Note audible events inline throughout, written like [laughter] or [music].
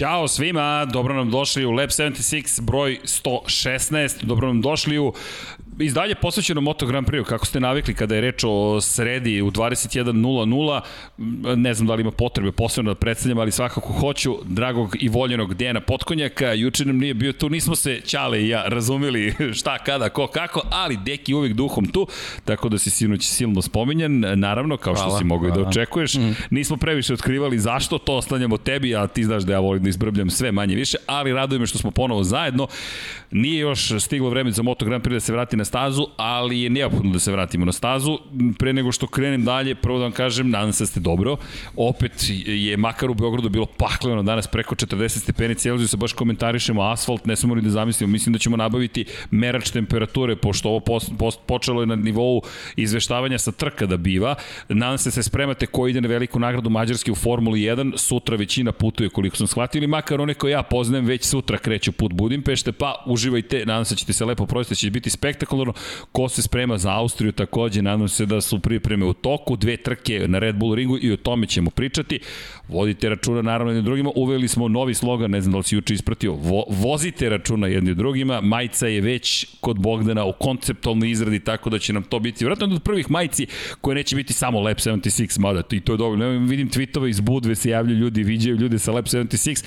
Ćao svima, dobro nam došli u Lab 76 broj 116, dobro nam došli u izdanje posvećeno Moto Grand Prix, kako ste navikli kada je reč o sredi u 21.00, ne znam da li ima potrebe posebno da predstavljam, ali svakako hoću, dragog i voljenog Dejana Potkonjaka, juče nam nije bio tu, nismo se Ćale i ja razumeli [laughs] šta, kada, ko, kako, ali Deki uvijek duhom tu, tako da si sinoć silno spominjan, naravno, kao što hvala, si mogao da očekuješ, mm. nismo previše otkrivali zašto, to ostanjamo tebi, a ti znaš da ja volim da izbrbljam sve manje više, ali raduje me što smo ponovo zajedno, nije još stiglo vreme za Moto Grand Prix da se vrati na stazu, ali je neophodno da se vratimo na stazu. Pre nego što krenem dalje, prvo da vam kažem, nadam se da ste dobro. Opet je makar u Beogradu bilo pakleno danas preko 40 stepeni Celzijusa, baš komentarišemo asfalt, ne li da zamislimo. Mislim da ćemo nabaviti merač temperature, pošto ovo post, post, počelo je na nivou izveštavanja sa trka da biva. Nadam se da se spremate ko ide na veliku nagradu Mađarske u Formuli 1. Sutra većina putuje koliko sam shvatio, ili makar one koje ja poznajem već sutra kreću put Budimpešte, pa uživajte, nadam se da ćete se lepo provesti, da će biti spektakularno. Ko se sprema za Austriju takođe, nadam se da su pripreme u toku, dve trke na Red Bull ringu i o tome ćemo pričati. Vodite računa naravno jednim drugima, uveli smo novi slogan, ne znam da li si juče ispratio, vo, vozite računa jednim drugima, majica je već kod Bogdana u konceptualnoj izradi, tako da će nam to biti vratno od prvih majici koje neće biti samo Lab 76, mada i to je dovoljno. Vidim tweetove iz Budve se javljaju ljudi, viđaju ljude sa Lab 76,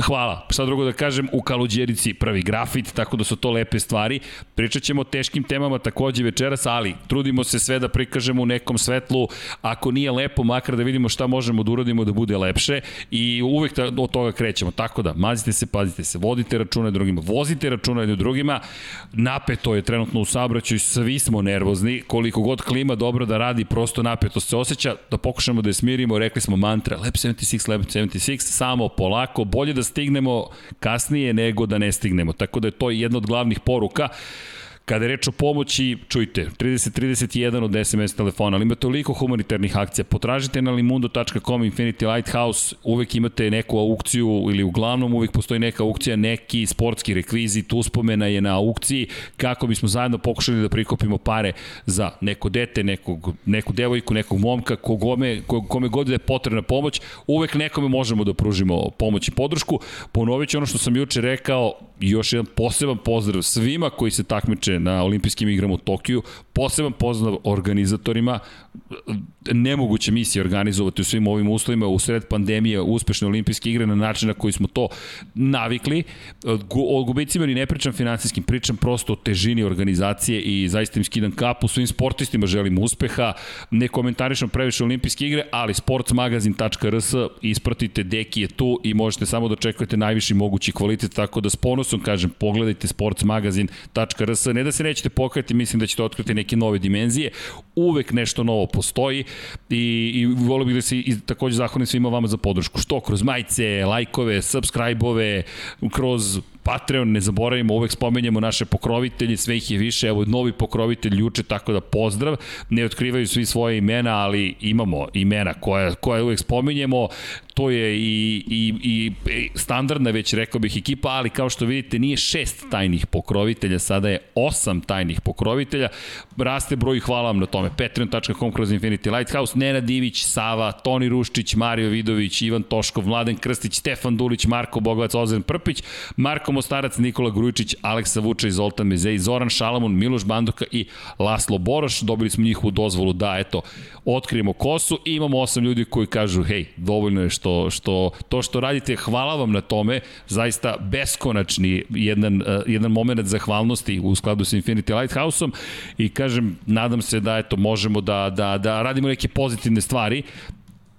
Hvala. Šta drugo da kažem, u Kaluđerici prvi grafit, tako da su to lepe stvari. Pričat ćemo o teškim temama takođe večeras, ali trudimo se sve da prikažemo u nekom svetlu. Ako nije lepo, makar da vidimo šta možemo da uradimo da bude lepše i uvek da od toga krećemo. Tako da, mazite se, pazite se, vodite računa drugima, vozite računa jednim drugima. Napeto je trenutno u saobraćaju, svi smo nervozni. Koliko god klima dobro da radi, prosto napeto se osjeća. Da pokušamo da je smirimo, rekli smo mantra, Lab 76, Lab 76, samo polako, bolje da da stignemo kasnije nego da ne stignemo. Tako da je to jedna od glavnih poruka. Kada je reč o pomoći, čujte, 3031 od SMS telefona, ali ima toliko humanitarnih akcija. Potražite na limundo.com Infinity Lighthouse, uvek imate neku aukciju ili uglavnom uvek postoji neka aukcija, neki sportski rekvizit, uspomena je na aukciji kako bismo zajedno pokušali da prikopimo pare za neko dete, nekog, neku devojku, nekog momka, kogome, kome god da je potrebna pomoć, uvek nekome možemo da pružimo pomoć i podršku. Ponovit ću ono što sam juče rekao, još jedan poseban pozdrav svima koji se takmiče na olimpijskim igrama u Tokiju, poseban pozdrav organizatorima, nemoguće misije organizovati u svim ovim uslovima u sred pandemije uspešne olimpijske igre na način na koji smo to navikli. O gubicima ni ne pričam finansijskim, pričam prosto o težini organizacije i zaista im skidam kapu. Svim sportistima želim uspeha, ne komentarišem previše olimpijske igre, ali sportsmagazin.rs ispratite, Deki je tu i možete samo da očekujete najviši mogući kvalitet, tako da s ponosom kažem, pogledajte sportsmagazin.rs, ne da se nećete pokajati, mislim da ćete otkriti neke nove dimenzije, uvek nešto novo postoji i, i volio bih da se i, takođe zahvalim svima vama za podršku. Što kroz majice, lajkove, subscribe-ove, kroz Patreon, ne zaboravimo, uvek spomenjamo naše pokrovitelje, sve ih je više, evo novi pokrovitelj juče, tako da pozdrav, ne otkrivaju svi svoje imena, ali imamo imena koja, koja uvek spomenjemo, to je i, i, i standardna već rekao bih ekipa, ali kao što vidite nije šest tajnih pokrovitelja, sada je osam tajnih pokrovitelja, raste broj hvala vam na tome, patreon.com kroz Infinity Lighthouse, Nena Divić, Sava, Toni Ruščić, Mario Vidović, Ivan Toškov, Mladen Krstić, Stefan Dulić, Marko Bogovac, Ozen Prpić, Marko Mostarac, Nikola Grujičić, Aleksa Vuča i Zoltan Mezej, Zoran Šalamun, Miloš Banduka i Laslo Boroš. Dobili smo njih u dozvolu da, eto, otkrijemo kosu i imamo osam ljudi koji kažu, hej, dovoljno je što, što to što radite, hvala vam na tome, zaista beskonačni jedan, uh, jedan moment zahvalnosti u skladu sa Infinity Lighthouse-om i kažem, nadam se da eto, možemo da, da, da radimo neke pozitivne stvari,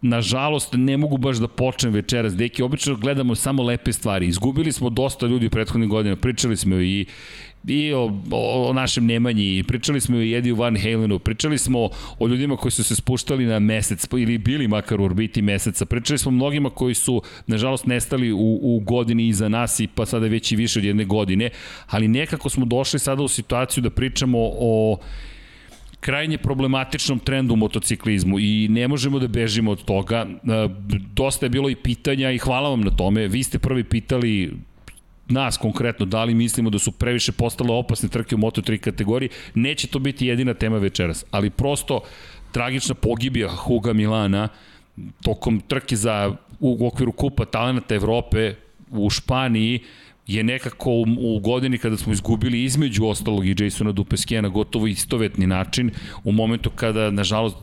nažalost, ne mogu baš da počnem večeras. Deki, obično gledamo samo lepe stvari. Izgubili smo dosta ljudi u prethodnih godina. Pričali smo i i o, o, o našem Nemanji, pričali smo i Eddie Van Halenu, pričali smo o ljudima koji su se spuštali na mesec ili bili makar u orbiti meseca, pričali smo mnogima koji su nažalost nestali u, u godini iza nas i pa sada već i više od jedne godine, ali nekako smo došli sada u situaciju da pričamo o krajnje problematičnom trendu u motociklizmu i ne možemo da bežimo od toga. E, dosta je bilo i pitanja i hvala vam na tome. Vi ste prvi pitali nas konkretno, da li mislimo da su previše postale opasne trke u Moto3 kategoriji, neće to biti jedina tema večeras, ali prosto tragična pogibija Huga Milana tokom trke za u okviru kupa talenata Evrope u Španiji je nekako u, u godini kada smo izgubili između ostalog i Jasona Dupeskija na gotovo istovetni način, u momentu kada, nažalost,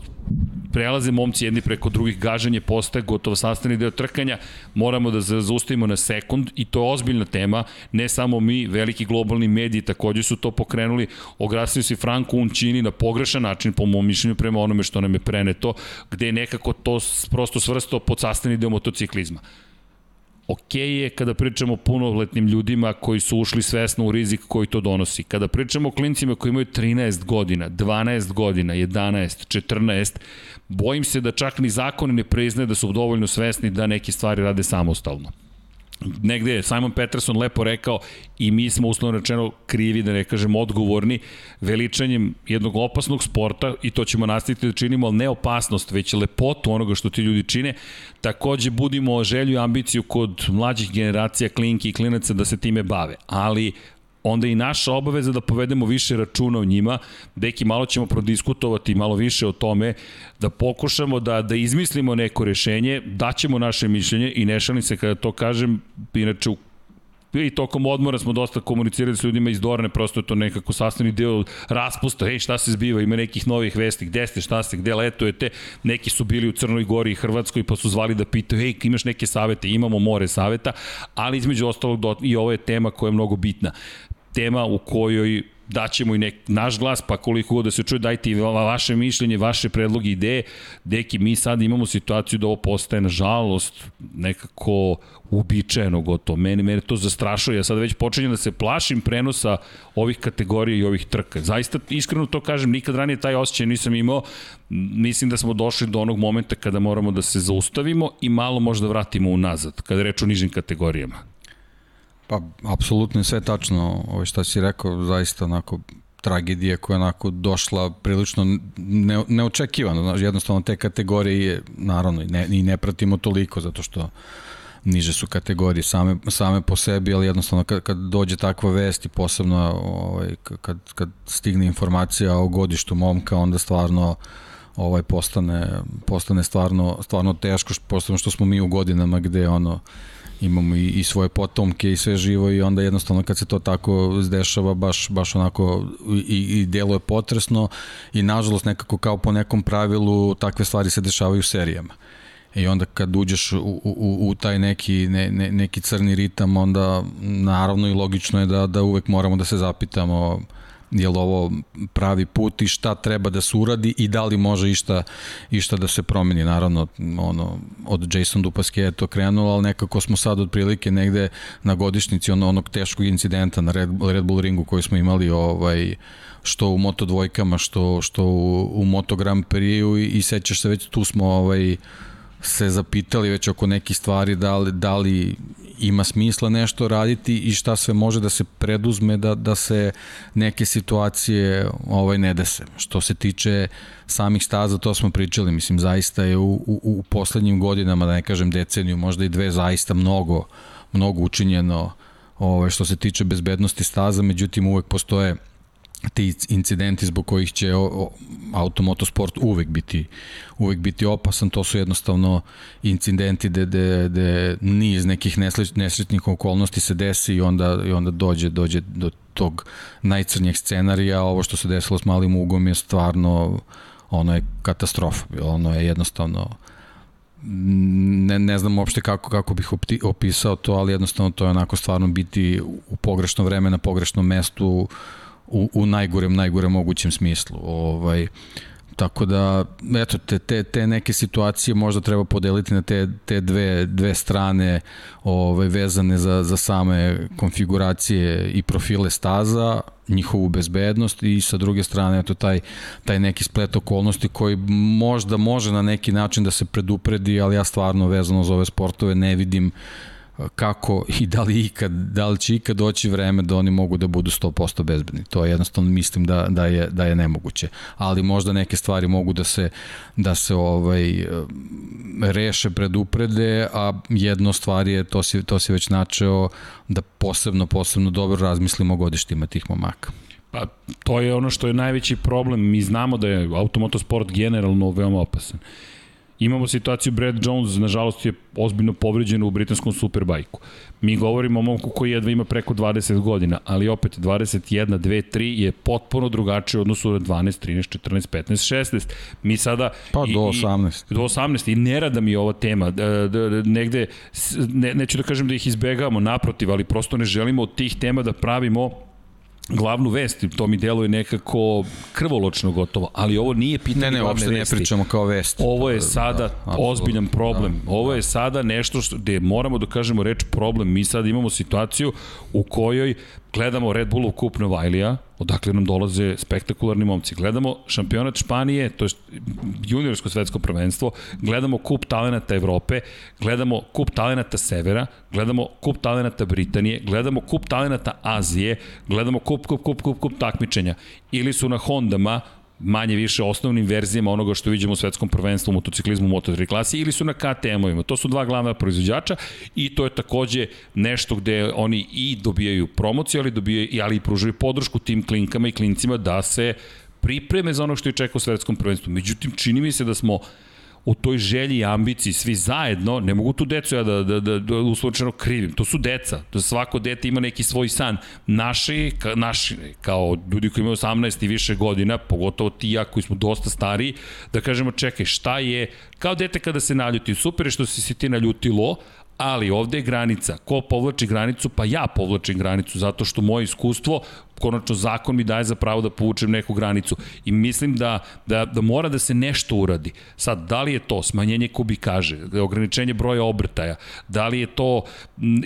prelaze momci jedni preko drugih, gaženje postaje gotovo sastavni deo trkanja, moramo da zaustavimo na sekund i to je ozbiljna tema, ne samo mi, veliki globalni mediji takođe su to pokrenuli, ograsili se Franco Uncini na pogrešan način, po mom mišljenju, prema onome što nam je preneto, gde je nekako to prosto svrsto pod sastavni deo motociklizma ok je kada pričamo o punoletnim ljudima koji su ušli svesno u rizik koji to donosi. Kada pričamo o klincima koji imaju 13 godina, 12 godina, 11, 14, bojim se da čak ni zakon ne priznaje da su dovoljno svesni da neke stvari rade samostalno negde je Simon Peterson lepo rekao i mi smo uslovno rečeno krivi, da ne kažem odgovorni, veličanjem jednog opasnog sporta i to ćemo nastaviti da činimo, ali ne opasnost, već lepotu onoga što ti ljudi čine. Takođe budimo želju i ambiciju kod mlađih generacija klinki i klinaca da se time bave, ali onda i naša obaveza da povedemo više računa o njima. Deki, malo ćemo prodiskutovati malo više o tome, da pokušamo da, da izmislimo neko rešenje, daćemo naše mišljenje i ne šalim se kada to kažem, inače u i tokom odmora smo dosta komunicirali s ljudima iz Dorne, prosto je to nekako sastavni deo raspusta, hej šta se zbiva, ima nekih novih vesti, gde ste, šta ste, gde letujete, neki su bili u Crnoj Gori i Hrvatskoj pa su zvali da pitaju, hej imaš neke savete, imamo more saveta, ali između ostalog i ovo je tema koja je mnogo bitna tema u kojoj daćemo i nek, naš glas, pa koliko god da se čuje, dajte i vaše mišljenje, vaše predloge, ideje. Deki, mi sad imamo situaciju da ovo postaje, nažalost, nekako uobičajeno gotovo. Mene, mene to zastrašuje. Ja sad već počinjem da se plašim prenosa ovih kategorija i ovih trka. Zaista, iskreno to kažem, nikad ranije taj osjećaj nisam imao. Mislim da smo došli do onog momenta kada moramo da se zaustavimo i malo možda vratimo unazad, kada reč o nižim kategorijama. Pa, apsolutno je sve tačno, ovo šta si rekao, zaista onako tragedija koja je onako došla prilično ne, neočekivano, znači jednostavno te kategorije naravno i ne, i ne pratimo toliko zato što niže su kategorije same, same po sebi, ali jednostavno kad, kad dođe takva vest i posebno ovaj, kad, kad stigne informacija o godištu momka, onda stvarno ovaj postane, postane stvarno, stvarno teško, posebno što smo mi u godinama gde ono imamo i, i svoje potomke i sve živo i onda jednostavno kad se to tako zdešava baš, baš onako i, i delo je potresno i nažalost nekako kao po nekom pravilu takve stvari se dešavaju u serijama. I onda kad uđeš u, u, u taj neki, ne, ne, neki crni ritam, onda naravno i logično je da, da uvek moramo da se zapitamo je li ovo pravi put i šta treba da se uradi i da li može išta, išta da se promeni. Naravno, ono, od Jason Dupaske je to krenulo, ali nekako smo sad otprilike negde na godišnici ono, onog teškog incidenta na Red, Red Bull ringu koji smo imali ovaj, što u Moto dvojkama, što, što u, u Moto Grand Prix i, i sećaš se već tu smo ovaj, se zapitali već oko nekih stvari da li, da li ima smisla nešto raditi i šta sve može da se preduzme da, da se neke situacije ovaj ne dese. Što se tiče samih staza, to smo pričali, mislim, zaista je u, u, u poslednjim godinama, da ne kažem deceniju, možda i dve, zaista mnogo, mnogo učinjeno ovaj, što se tiče bezbednosti staza, međutim uvek postoje ti incidenti zbog kojih će automotosport uvek biti uvek biti opasan, to su jednostavno incidenti gde, gde, gde niz nekih nesretnih okolnosti se desi i onda, i onda dođe, dođe do tog najcrnjeg scenarija, ovo što se desilo s malim ugom je stvarno ono je katastrofa, ono je jednostavno ne, ne znam uopšte kako, kako bih opisao to, ali jednostavno to je onako stvarno biti u pogrešno vreme na pogrešnom mestu u, u najgorem, najgorem mogućem smislu. Ovaj, tako da, eto, te, te, te neke situacije možda treba podeliti na te, te dve, dve strane ovaj, vezane za, za same konfiguracije i profile staza, njihovu bezbednost i sa druge strane eto taj taj neki splet okolnosti koji možda može na neki način da se predupredi, ali ja stvarno vezano za ove sportove ne vidim uh, kako i da li ikad, da li će ikad doći vreme da oni mogu da budu 100% bezbedni. To jednostavno mislim da, da, je, da je nemoguće. Ali možda neke stvari mogu da se, da se ovaj, reše preduprede, a jedno stvar je, to si, to si već načeo, da posebno, posebno dobro razmislimo o godištima tih momaka. Pa to je ono što je najveći problem. Mi znamo da je automotosport generalno veoma opasan Imamo situaciju Brad Jones, nažalost je ozbiljno povređen u britanskom superbajku. Mi govorimo o momku koji jedva ima preko 20 godina, ali opet 21, 2, 3 je potpuno drugačije u odnosu na 12, 13, 14, 15, 16. Mi sada... Pa do 18. I, do 18. I ne rada mi je ova tema. Da, da, da, negde, ne, neću da kažem da ih izbegavamo, naprotiv, ali prosto ne želimo od tih tema da pravimo glavnu vest, to mi deluje nekako krvoločno gotovo, ali ovo nije pitanje ne, ne, glavne vesti. Ne, ne pričamo kao vest. Ovo je sada da, ozbiljan problem. Da, ovo je sada nešto što, gde moramo da kažemo reč problem. Mi sad imamo situaciju u kojoj gledamo Red Bullov kup Novajlija, odakle nam dolaze spektakularni momci. Gledamo šampionat Španije, to je juniorsko svetsko prvenstvo, gledamo kup talenata Evrope, gledamo kup talenata Severa, gledamo kup talenata Britanije, gledamo kup talenata Azije, gledamo kup, kup, kup, kup, kup takmičenja. Ili su na Hondama, manje više osnovnim verzijama onoga što vidimo u svetskom prvenstvu u motociklizmu u Moto3 klasi ili su na KTM-ovima. To su dva glavna proizvođača i to je takođe nešto gde oni i dobijaju promociju, ali, dobijaju, ali i pružaju podršku tim klinkama i klincima da se pripreme za ono što je čeka u svetskom prvenstvu. Međutim, čini mi se da smo u toj želji i ambiciji svi zajedno, ne mogu tu decu ja da, da, da, da uslučeno krivim, to su deca, to svako dete ima neki svoj san. Naši, ka, naši kao ljudi koji imaju 18 i više godina, pogotovo ti ja koji smo dosta stariji, da kažemo čekaj šta je, kao dete kada se naljuti, super je što si se ti naljutilo, ali ovde je granica. Ko povlači granicu? Pa ja povlačim granicu, zato što moje iskustvo konačno zakon mi daje za pravo da povučem neku granicu i mislim da, da, da mora da se nešto uradi. Sad, da li je to smanjenje kubikaže, ograničenje broja obrtaja, da li je to,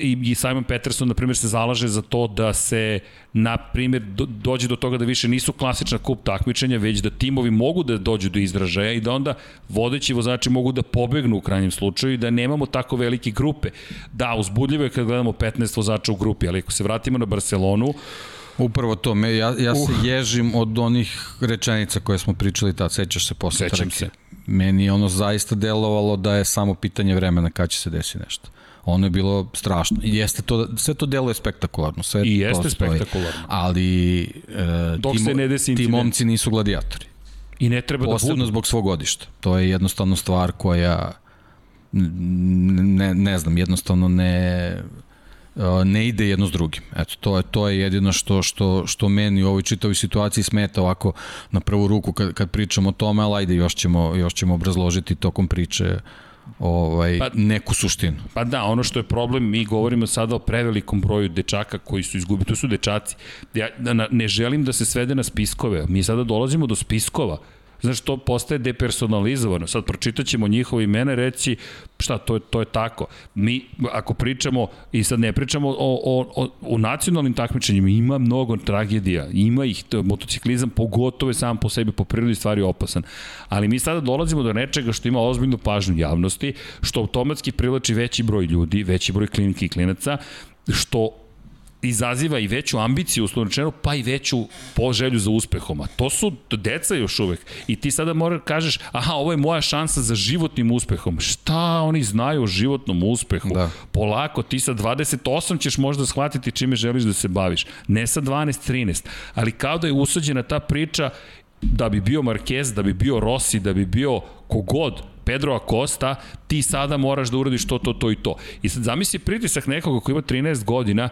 i, i Simon Peterson, na primjer, se zalaže za to da se, na primjer, do, dođe do toga da više nisu klasična kup takmičenja, već da timovi mogu da dođu do izražaja i da onda vodeći vozači mogu da pobegnu u krajnjem slučaju i da nemamo tako velike grupe. Da, uzbudljivo je kad gledamo 15 vozača u grupi, ali ako se vratimo na Barcelonu, Upravo to, me, ja, ja uh. se ježim od onih rečenica koje smo pričali tad, sećaš se posle Sećam trke. se. Meni je ono zaista delovalo da je samo pitanje vremena kad će se desi nešto. Ono je bilo strašno. I jeste to, sve to deluje spektakularno. Sve I jeste to stoji, spektakularno. Ali e, Dok ti, se ne desi ti momci nisu gladijatori. I ne treba Posebno da budu. zbog svog godišta. To je jednostavno stvar koja ne, ne znam, jednostavno ne ne ide jedno s drugim. Eto, to je, to je jedino što, što, što meni u ovoj čitavoj situaciji smeta ovako na prvu ruku kad, kad pričamo o tome, ali ajde, još ćemo, još ćemo obrazložiti tokom priče ovaj, pa, neku suštinu. Pa da, ono što je problem, mi govorimo sada o prevelikom broju dečaka koji su izgubili, to su dečaci. Ja ne želim da se svede na spiskove, mi sada dolazimo do spiskova Znaš, to postaje depersonalizovano. Sad pročitat ćemo njihove imena i reći šta, to je, to je tako. Mi, ako pričamo, i sad ne pričamo o, o, o, o nacionalnim takmičenjima, ima mnogo tragedija, ima ih, to, motociklizam pogotovo je sam po sebi po prirodi stvari opasan. Ali mi sada dolazimo do nečega što ima ozbiljnu pažnju javnosti, što automatski prilači veći broj ljudi, veći broj klinike i klinaca, što izaziva i veću ambiciju, uslovno rečeno, pa i veću poželju za uspehom. A to su deca još uvek. I ti sada moraš kažeš, aha, ovo je moja šansa za životnim uspehom. Šta oni znaju o životnom uspehu? Da. Polako, ti sa 28 ćeš možda shvatiti čime želiš da se baviš. Ne sa 12, 13. Ali kao da je usađena ta priča da bi bio Marquez, da bi bio Rossi, da bi bio kogod, Pedro Acosta, ti sada moraš da uradiš to, to, to i to. I sad zamisli pritisak nekoga koji ima 13 godina,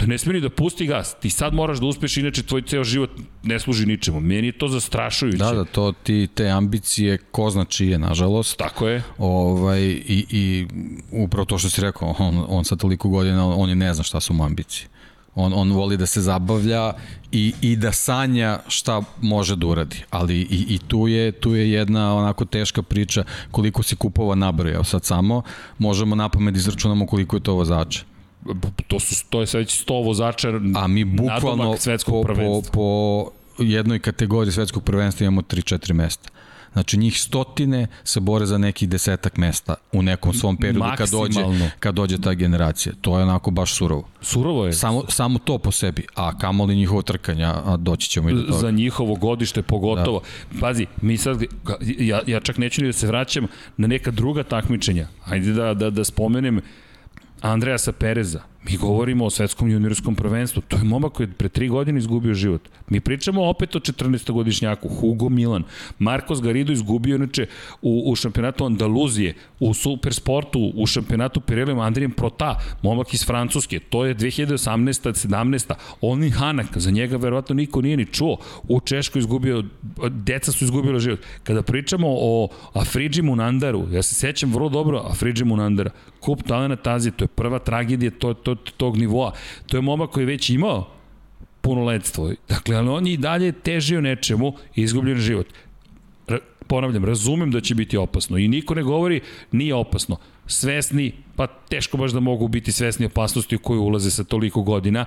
ne smije ni da pusti gas. Ti sad moraš da uspeš, inače tvoj ceo život ne služi ničemu. Meni je to zastrašujuće. Da, da, to ti, te ambicije, ko zna čije, nažalost. Tako je. Ovaj, i, I upravo to što si rekao, on, on sa toliko godina, on je ne zna šta su mu ambicije. On, on voli da se zabavlja i, i da sanja šta može da uradi. Ali i, i tu, je, tu je jedna onako teška priča koliko si kupova nabrojao. Sad samo možemo na pamet da izračunamo koliko je to vozača to, su, to je sve već 100 vozača A mi bukvalno po, po, po jednoj kategoriji svetskog prvenstva imamo 3-4 mesta. Znači njih stotine se bore za nekih desetak mesta u nekom svom periodu kad dođe, kad dođe ta generacija. To je onako baš surovo. Surovo je. Samo, samo to po sebi, a kamoli njihovo trkanja, a doći ćemo i do toga. Za njihovo godište pogotovo. Da. Pazi, mi sad, ja, ja čak neću ni da se vraćam na neka druga takmičenja. Hajde da, da, da spomenem Andreasa Pereza. Mi govorimo o svetskom juniorskom prvenstvu. To je momak koji je pre tri godine izgubio život. Mi pričamo opet o 14-godišnjaku, Hugo Milan. Marcos Garido izgubio inače u, u šampionatu Andaluzije, u supersportu, u šampionatu Pirelli Andrijem Prota, momak iz Francuske. To je 2018. 17. Olin Hanak, za njega verovatno niko nije ni čuo. U Češkoj izgubio, deca su izgubila život. Kada pričamo o Afridži Munandaru, ja se sećam vrlo dobro Afridži Munandara, kup talenta Azije, to je prva tragedija to, to, tog nivoa. To je momak koji je već imao punoletstvo. Dakle, ali on je i dalje težio nečemu izgubljen život. R ponavljam, razumem da će biti opasno i niko ne govori nije opasno. Svesni, pa teško baš da mogu biti svesni opasnosti u koju ulaze sa toliko godina,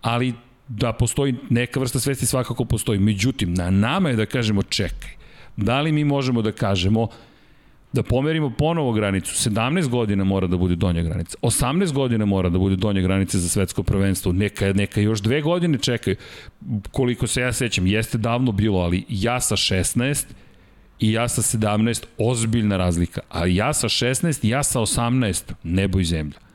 ali da postoji neka vrsta svesti svakako postoji. Međutim, na nama je da kažemo čekaj. Da li mi možemo da kažemo da pomerimo ponovo granicu. 17 godina mora da bude donja granica. 18 godina mora da bude donja granica za svetsko prvenstvo. Neka, neka još dve godine čekaju. Koliko se ja sećam, jeste davno bilo, ali ja sa 16 i ja sa 17, ozbiljna razlika. A ja sa 16 i ja sa 18, nebo i zemlja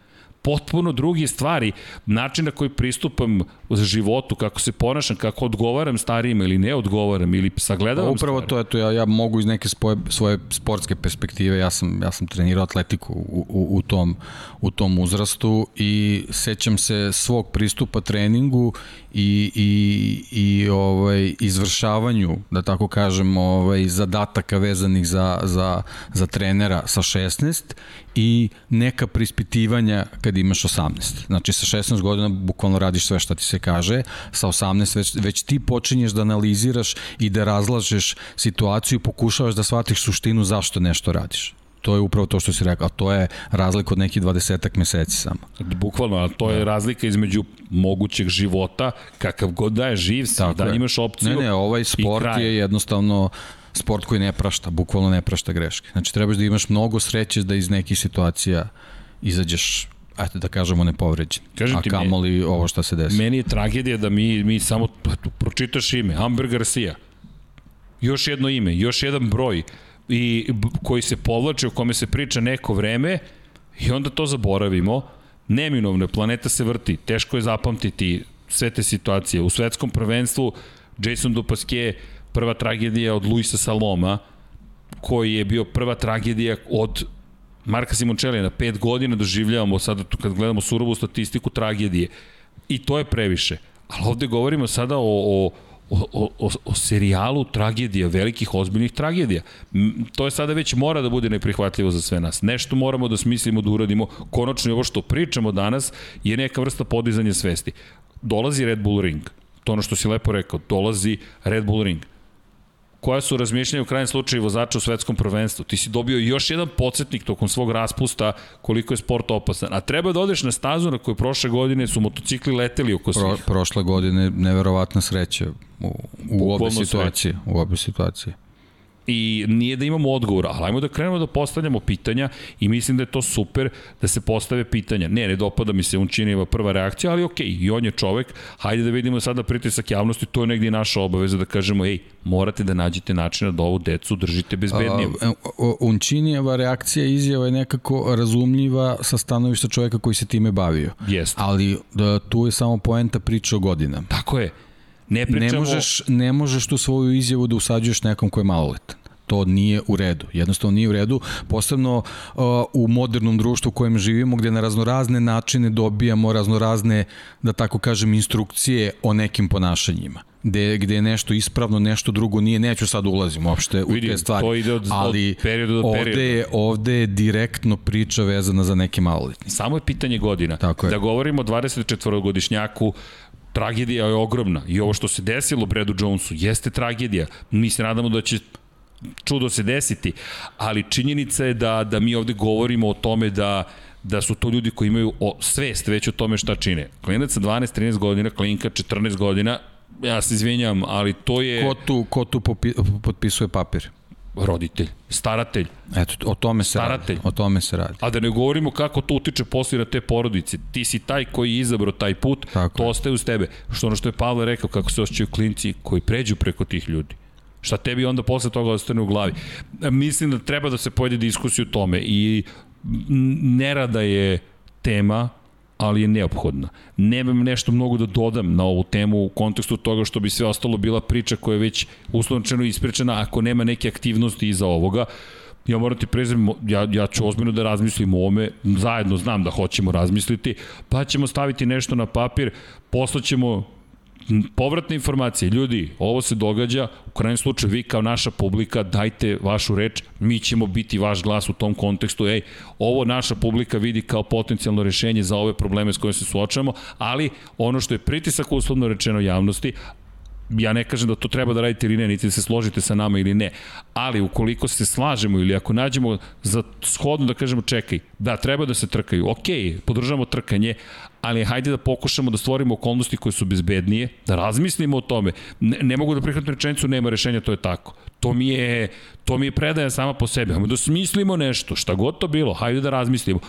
potpuno drugi stvari, način na koji pristupam životu, kako se ponašam, kako odgovaram starijima ili ne odgovaram ili sagledavam Upravo stvari. to je to, ja, ja mogu iz neke svoje, svoje sportske perspektive, ja sam, ja sam trenirao atletiku u, u, u, tom, u tom uzrastu i sećam se svog pristupa treningu i, i, i ovaj, izvršavanju, da tako kažem, ovaj, zadataka vezanih za, za, za trenera sa 16 i neka prispitivanja kad imaš 18. Znači sa 16 godina bukvalno radiš sve šta ti se kaže, sa 18 već, već ti počinješ da analiziraš i da razlažeš situaciju i pokušavaš da shvatiš suštinu zašto nešto radiš. To je upravo to što si rekao, a to je razlika od nekih 20 meseci samo. Bukvalno, a to je da. razlika između mogućeg života, kakav god da je živ si, Tako da je. imaš opciju Ne, ne, ovaj sport je jednostavno sport koji ne prašta, bukvalno ne prašta greške. Znači trebaš da imaš mnogo sreće da iz nekih situacija izađeš ajte da kažemo nepovređen. Kažem a kamoli ovo što se desi. Meni je tragedija da mi, mi samo pročitaš ime, Amber Garcia, još jedno ime, još jedan broj i koji se povlače, o kome se priča neko vreme i onda to zaboravimo. Neminovno, planeta se vrti, teško je zapamtiti sve te situacije. U svetskom prvenstvu Jason Dupasquier prva tragedija od Luisa Saloma, koji je bio prva tragedija od Marka Simončelija na pet godina doživljavamo sada kad gledamo surovu statistiku tragedije. I to je previše. Ali ovde govorimo sada o, o o, o, o serijalu tragedija, velikih ozbiljnih tragedija. To je sada već mora da bude neprihvatljivo za sve nas. Nešto moramo da smislimo, da uradimo. Konačno ovo što pričamo danas je neka vrsta podizanja svesti. Dolazi Red Bull Ring. To ono što si lepo rekao. Dolazi Red Bull Ring koja su razmišljanja u krajem slučaju vozača u svetskom prvenstvu. Ti si dobio još jedan podsjetnik tokom svog raspusta koliko je sport opasan. A treba da odeš na stazu na kojoj prošle godine su motocikli leteli oko svih. Pro, prošle godine neverovatna sreća u, u obe situacije. U obe situacije i nije da imamo odgovor, ali ajmo da krenemo da postavljamo pitanja i mislim da je to super da se postave pitanja. Ne, ne dopada mi se Unčinijeva prva reakcija, ali okej, i on je čovek, hajde da vidimo sada pritisak javnosti, to je negdje naša obaveza da kažemo, ej, morate da nađete načina da ovu decu držite bezbednije. Unčinijeva reakcija izjava je nekako razumljiva sa stanovišta čoveka koji se time bavio. Jeste. Ali da, tu je samo poenta priča o godinama. Tako je. Ne, pričamo... ne, možeš, ne možeš tu svoju izjavu da usađuješ nekom ko je maloletan to nije u redu. Jednostavno nije u redu, posebno uh, u modernom društvu u kojem živimo, gde na raznorazne načine dobijamo raznorazne, da tako kažem, instrukcije o nekim ponašanjima gde, gde je nešto ispravno, nešto drugo nije, neću sad ulazim uopšte u te stvari. To ide od, ali od perioda do perioda. Ovde je, ovde je direktno priča vezana za neke maloletnike. Samo je pitanje godina. Tako je. Da govorimo o 24-godišnjaku, tragedija je ogromna i ovo što se desilo Bredu Jonesu jeste tragedija. Mi se nadamo da će čudo se desiti, ali činjenica je da, da mi ovde govorimo o tome da da su to ljudi koji imaju o, svest već o tome šta čine. Klinac sa 12-13 godina, klinka 14 godina, ja se izvinjam, ali to je... Ko tu, ko tu popi, potpisuje papir? roditelj, staratelj. Eto, o tome se staratelj. radi. O tome se radi. A da ne govorimo kako to utiče posle na te porodice. Ti si taj koji je izabrao taj put, Tako to je. ostaje uz tebe. Što ono što je Pavle rekao, kako se osjećaju klinci koji pređu preko tih ljudi. Šta tebi onda posle toga ostane u glavi? Mislim da treba da se pojede diskusiju o tome i nerada je tema, ali je neophodna. Nemam nešto mnogo da dodam na ovu temu u kontekstu toga što bi sve ostalo bila priča koja je već uslovčeno ispričana ako nema neke aktivnosti iza ovoga. Ja moram ti prezim, ja, ja ću ozbiljno da razmislim o ovome, zajedno znam da hoćemo razmisliti, pa ćemo staviti nešto na papir, poslaćemo povratne informacije, ljudi, ovo se događa, u krajnjem slučaju vi kao naša publika dajte vašu reč, mi ćemo biti vaš glas u tom kontekstu, ej, ovo naša publika vidi kao potencijalno rešenje za ove probleme s kojima se suočavamo, ali ono što je pritisak uslovno rečeno javnosti, ja ne kažem da to treba da radite ili ne, niti da se složite sa nama ili ne, ali ukoliko se slažemo ili ako nađemo za shodno da kažemo čekaj, da treba da se trkaju, ok, podržavamo trkanje, ali hajde da pokušamo da stvorimo okolnosti koje su bezbednije, da razmislimo o tome. Ne, ne mogu da prihvatim rečenicu, nema rešenja, to je tako. To mi je, to mi je predaja sama po sebi. Hajde da smislimo nešto, šta god to bilo, hajde da razmislimo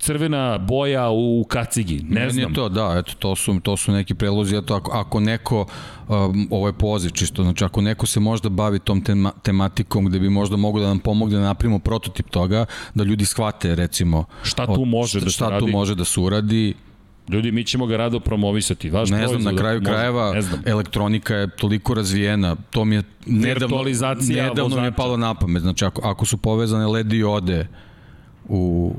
crvena boja u kacigi, ne Meni znam. to, da, eto, to su, to su neki prelozi, eto, ako, ako neko, um, ovo je poziv čisto, znači ako neko se možda bavi tom tema, tematikom gde bi možda mogo da nam pomogne da napravimo prototip toga, da ljudi shvate, recimo, šta tu može šta, da se šta radi? tu može da se uradi, Ljudi, mi ćemo ga rado promovisati. Vaš ne znam, na kraju može, krajeva znam. elektronika je toliko razvijena, to mi je nedavno, nedavno mi je palo na pamet, znači ako, ako su povezane LED diode u,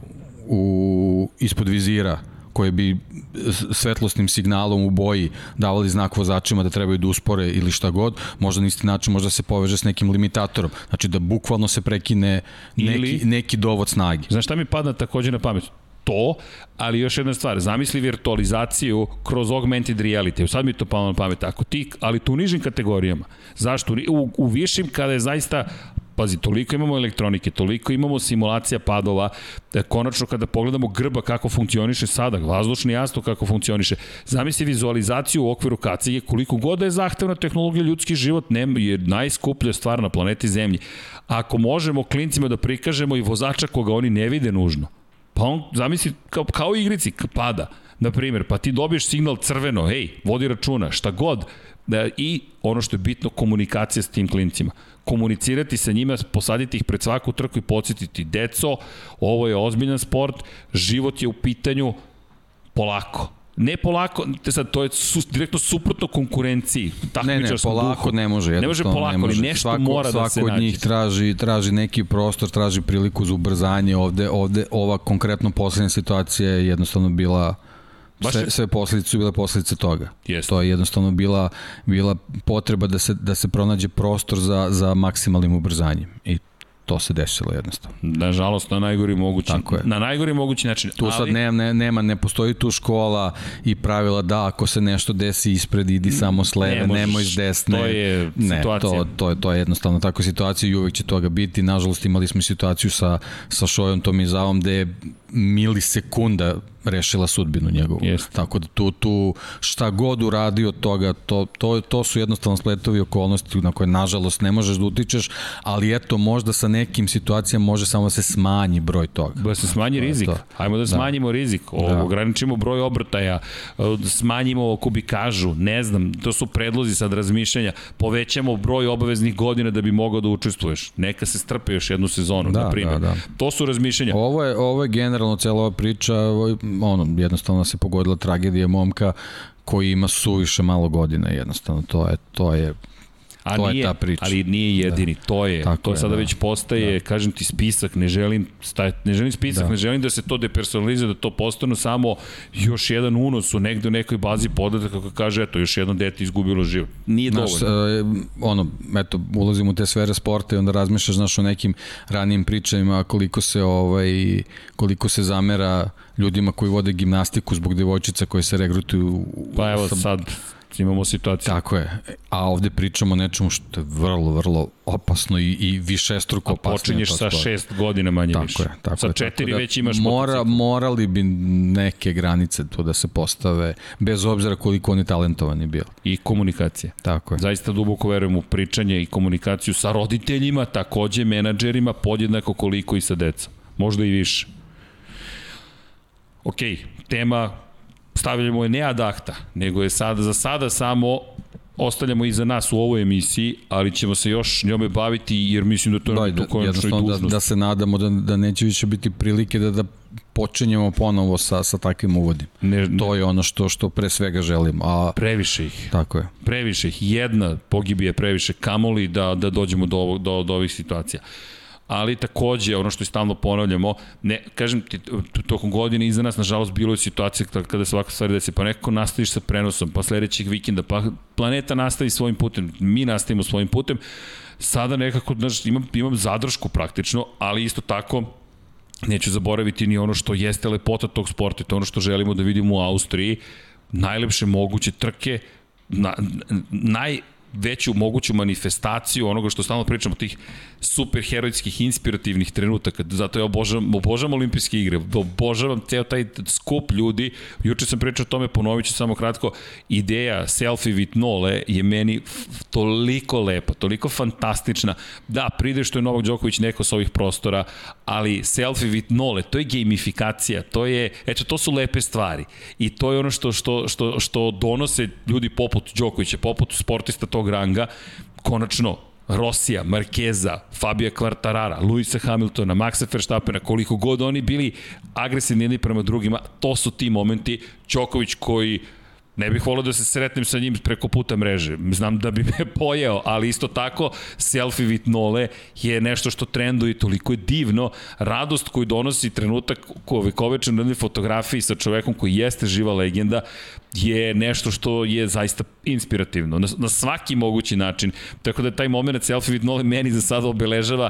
u, ispod vizira, koje bi svetlosnim signalom u boji davali znak vozačima da trebaju da uspore ili šta god, možda na isti način možda se poveže s nekim limitatorom. Znači da bukvalno se prekine neki, Ili- neki dovod snage. Znaš šta mi pada takođe na pamet? To, ali još jedna stvar, zamisli virtualizaciju kroz augmented reality. Sad mi to palo na pamet. Ako ti, ali tu u nižim kategorijama. Zašto? U, u višim kada je zaista Pazi, toliko imamo elektronike, toliko imamo simulacija padova, da konačno kada pogledamo grba kako funkcioniše sada, vazdušni jasno kako funkcioniše, zamisli vizualizaciju u okviru kacige, koliko god da je zahtevna tehnologija, ljudski život nema, je najskuplja stvar na planeti Zemlji. Ako možemo klincima da prikažemo i vozača koga oni ne vide nužno, Pa on, zamisli, kao, kao igrici, pada, na primjer, pa ti dobiješ signal crveno, hej, vodi računa, šta god, da, i ono što je bitno, komunikacija s tim klincima. Komunicirati sa njima, posaditi ih pred svaku trku i podsjetiti, deco, ovo je ozbiljan sport, život je u pitanju polako. Ne polako, te sad, to je su, direktno suprotno konkurenciji. Ne, ne, polako duhu. ne može. Ne može polako, ali nešto svako, mora svako da se od nađe. njih traži, traži neki prostor, traži priliku za ubrzanje. Ovde, ovde ova konkretno poslednja situacija je jednostavno bila Baš sve, sve posledice su bile posledice toga. Jeste. To je jednostavno bila, bila potreba da se, da se pronađe prostor za, za maksimalnim ubrzanjem. I to se desilo jednostavno. Nažalost, na najgori mogući, Tako je. na najgori mogući način. Tu ali, sad ne, ne, nema, ne postoji tu škola i pravila da ako se nešto desi ispred idi samo s leve, Ne možeš. nemoj s desne. To je ne, situacija. To, to, je, to je jednostavno tako situacija i uvek će toga biti. Nažalost imali smo situaciju sa, sa Šojom Tomizavom gde je milisekunda rešila sudbinu njegovu. Jeste. Tako da tu, tu šta god uradi od toga, to, to, to su jednostavno spletovi okolnosti na koje nažalost ne možeš da utičeš, ali eto možda sa nekim situacijama može samo da se smanji broj toga. Da se smanji To rizik. to. Hajmo da smanjimo rizik. O, Da. Ograničimo broj obrtaja, smanjimo kubikažu, ne znam, to su predlozi sad razmišljanja. Povećamo broj obaveznih godina da bi mogao da učestvuješ. Neka se strpe još jednu sezonu, Da, na primjer. da, da. To su razmišljanja. Ovo je, ovo je generalno cela ova priča, ovo je, ono, jednostavno se pogodila tragedija momka koji ima suviše malo godina, jednostavno, to je, to je, A to je nije, ta priča. Ali nije jedini, da. to je. Tako to je, sada da. već postaje, da. kažem ti, spisak, ne želim, staj, ne želim spisak, da. ne želim da se to depersonalizuje, da to postanu samo još jedan unos u negde u nekoj bazi podataka kako kaže, eto, još jedno dete izgubilo život. Nije Znaš, dovoljno. e, ono, eto, ulazim u te sfere sporta i onda razmišljaš, znaš, o nekim ranijim pričajima koliko se, ovaj, koliko se zamera ljudima koji vode gimnastiku zbog devojčica koje se regrutuju. Pa evo sa- sad imamo situaciju. Tako je. A ovde pričamo o nečemu što je vrlo, vrlo opasno i, i višestruko A opasno. počinješ sa šest godina manje Tako više. je, tako sa je. četiri tako da već imaš mora, motocikl. Morali bi neke granice tu da se postave, bez obzira koliko oni talentovani bili. I komunikacija. Tako je. Zaista duboko verujem u pričanje i komunikaciju sa roditeljima, takođe menadžerima, podjednako koliko i sa decom. Možda i više. Ok, tema stavljamo je ne ad acta, nego je sada za sada samo ostavljamo iza nas u ovoj emisiji, ali ćemo se još njome baviti jer mislim da to da, je da, konačno i dužnost. Da, da se nadamo da, da neće više biti prilike da, da počinjemo ponovo sa, sa takvim uvodim. Ne, ne. To je ono što što pre svega želimo. A, previše ih. Tako je. Previše ih. Jedna pogibije previše kamoli da, da dođemo do, ovog, do, do ovih situacija ali takođe ono što stalno ponavljamo, ne, kažem ti, tokom godine iza nas, nažalost, bilo je situacija kada se ovakve stvari desi, pa nekako nastaviš sa prenosom, pa sledećeg vikenda, pa planeta nastavi svojim putem, mi nastavimo svojim putem, sada nekako, znaš, imam, imam zadršku praktično, ali isto tako, neću zaboraviti ni ono što jeste lepota tog sporta, to ono što želimo da vidimo u Austriji, najlepše moguće trke, na, naj veću moguću manifestaciju onoga što stalno pričamo, tih superherojskih, inspirativnih trenutaka. Zato ja obožavam, obožavam olimpijske igre, obožavam ceo taj skup ljudi. Juče sam pričao o tome, ponovit ću samo kratko. Ideja selfie with Nole je meni toliko lepa, toliko fantastična. Da, pride što je Novak Đoković neko sa ovih prostora, ali selfie with Nole, to je gamifikacija, to je, eto, to su lepe stvari. I to je ono što, što, što, što donose ljudi poput Đokovića, poput sportista tog ranga, konačno Rosija, Markeza, Fabija Kvartarara, Luisa Hamiltona, Maxa Verstappena, koliko god oni bili agresivni jedni prema drugima, to su ti momenti. Đoković koji Ne bih volio da se sretnem sa njim preko puta mreže. Znam da bi [laughs] me pojeo, ali isto tako selfie with Nole je nešto što trenduje toliko je divno. Radost koju donosi trenutak kovečan na fotografiji sa čovekom koji jeste živa legenda je nešto što je zaista inspirativno na, na svaki mogući način. Tako da taj moment selfie with Nole meni za sada obeležava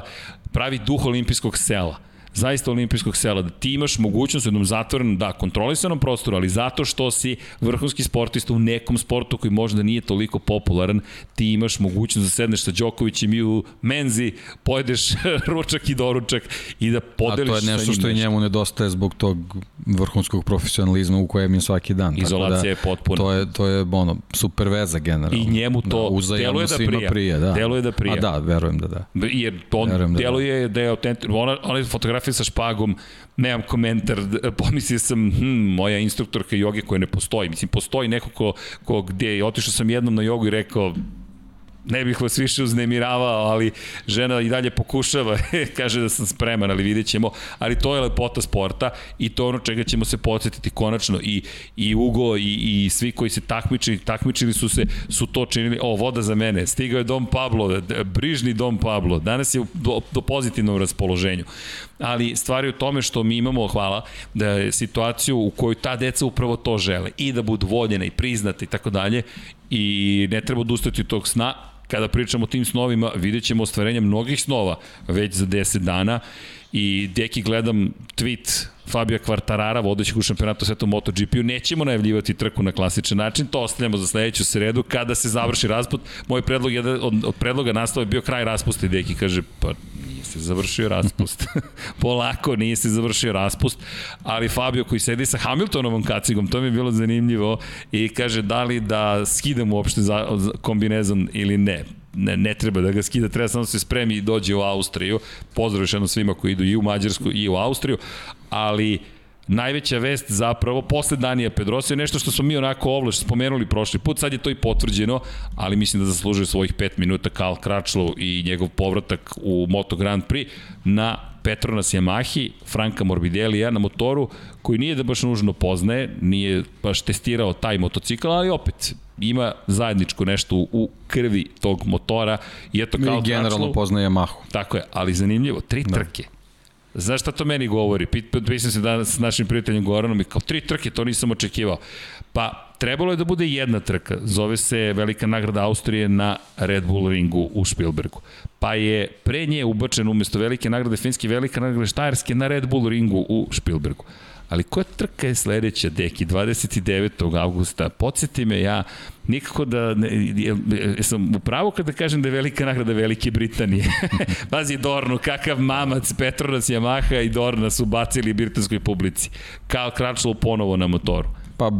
pravi duh olimpijskog sela zaista olimpijskog sela, da ti imaš mogućnost u jednom zatvorenom, da, kontrolisanom prostoru, ali zato što si vrhunski sportista u nekom sportu koji možda nije toliko popularan, ti imaš mogućnost da sedneš sa Đokovićem i u menzi, pojedeš [laughs] ručak i doručak i da podeliš sa njim. A to je nešto što i njemu nedostaje zbog tog vrhunskog profesionalizma u kojem je svaki dan. Izolacija da, je potpuna. To je, to je ono, super veza generalno. I njemu to da, deluje da prija. prija da. Deluje da prija. A da, verujem da da. Jer on da, da. deluje da, da je autentično. Ona, ona fotografija sa špagom, nemam komentar, pomislio sam, hm, moja instruktorka joge koja ne postoji. Mislim, postoji neko ko, ko gde otišao sam jednom na jogu i rekao, ne bih vas više uznemiravao, ali žena i dalje pokušava, [laughs] kaže da sam spreman, ali vidjet ćemo, ali to je lepota sporta i to je ono čega ćemo se podsjetiti konačno. I, i Ugo i, i svi koji se takmičili, takmičili su se, su to činili, o, voda za mene, stigao je Dom Pablo, brižni Dom Pablo, danas je u do, do pozitivnom raspoloženju, ali stvari u tome što mi imamo, hvala, da je situaciju u kojoj ta deca upravo to žele. I da budu voljene i priznate i tako dalje. I ne treba odustati od tog sna, kada pričamo o tim snovima, vidjet ćemo ostvarenje mnogih snova već za 10 dana. I deki gledam tweet Fabio Quartarara, vodećeg u šampionatu sveta MotoGP-u, nećemo najavljivati trku na klasičan način, to ostavljamo za sledeću sredu, kada se završi raspust. Moj predlog je od, od predloga nastava je bio kraj raspusta i deki kaže, pa nije se završio raspust. [laughs] Polako, nije se završio raspust, ali Fabio koji sedi sa Hamiltonovom kacigom, to mi je bilo zanimljivo i kaže da li da skidam uopšte za, kombinezon ili ne ne, ne treba da ga skida, treba samo da se spremi i dođe u Austriju. Pozdrav još jednom svima koji idu i u Mađarsku i u Austriju, ali najveća vest zapravo posle Danija Pedrosa je nešto što smo mi onako ovlaš spomenuli prošli put, sad je to i potvrđeno, ali mislim da zaslužuje svojih 5 minuta Karl Kračlov i njegov povratak u Moto Grand Prix na Petronas Yamahi, Franka Morbidelija na motoru koji nije da baš nužno poznaje, nije baš testirao taj motocikl, ali opet ima zajedničko nešto u krvi tog motora i eto kao I generalno Kračlov, poznaje Yamahu. Tako je, ali zanimljivo, tri da. trke. Znaš šta to meni govori? Pisam se danas s našim prijateljem Goranom i kao tri trke, to nisam očekivao. Pa, trebalo je da bude jedna trka. Zove se Velika nagrada Austrije na Red Bull ringu u Spielbergu. Pa je pre nje ubačen umesto Velike nagrade Finske Velika nagrada Štajerske na Red Bull ringu u Spielbergu. Ali koja trka je sledeća, Deki, 29. augusta? Podsjeti me, ja nikako da, ne, sam u pravu kada kažem da je velika nagrada Velike Britanije. [laughs] Pazi Dornu, kakav mamac, Petronas Yamaha i Dorna su bacili britanskoj publici. Kao Kračlov ponovo na motoru. Pa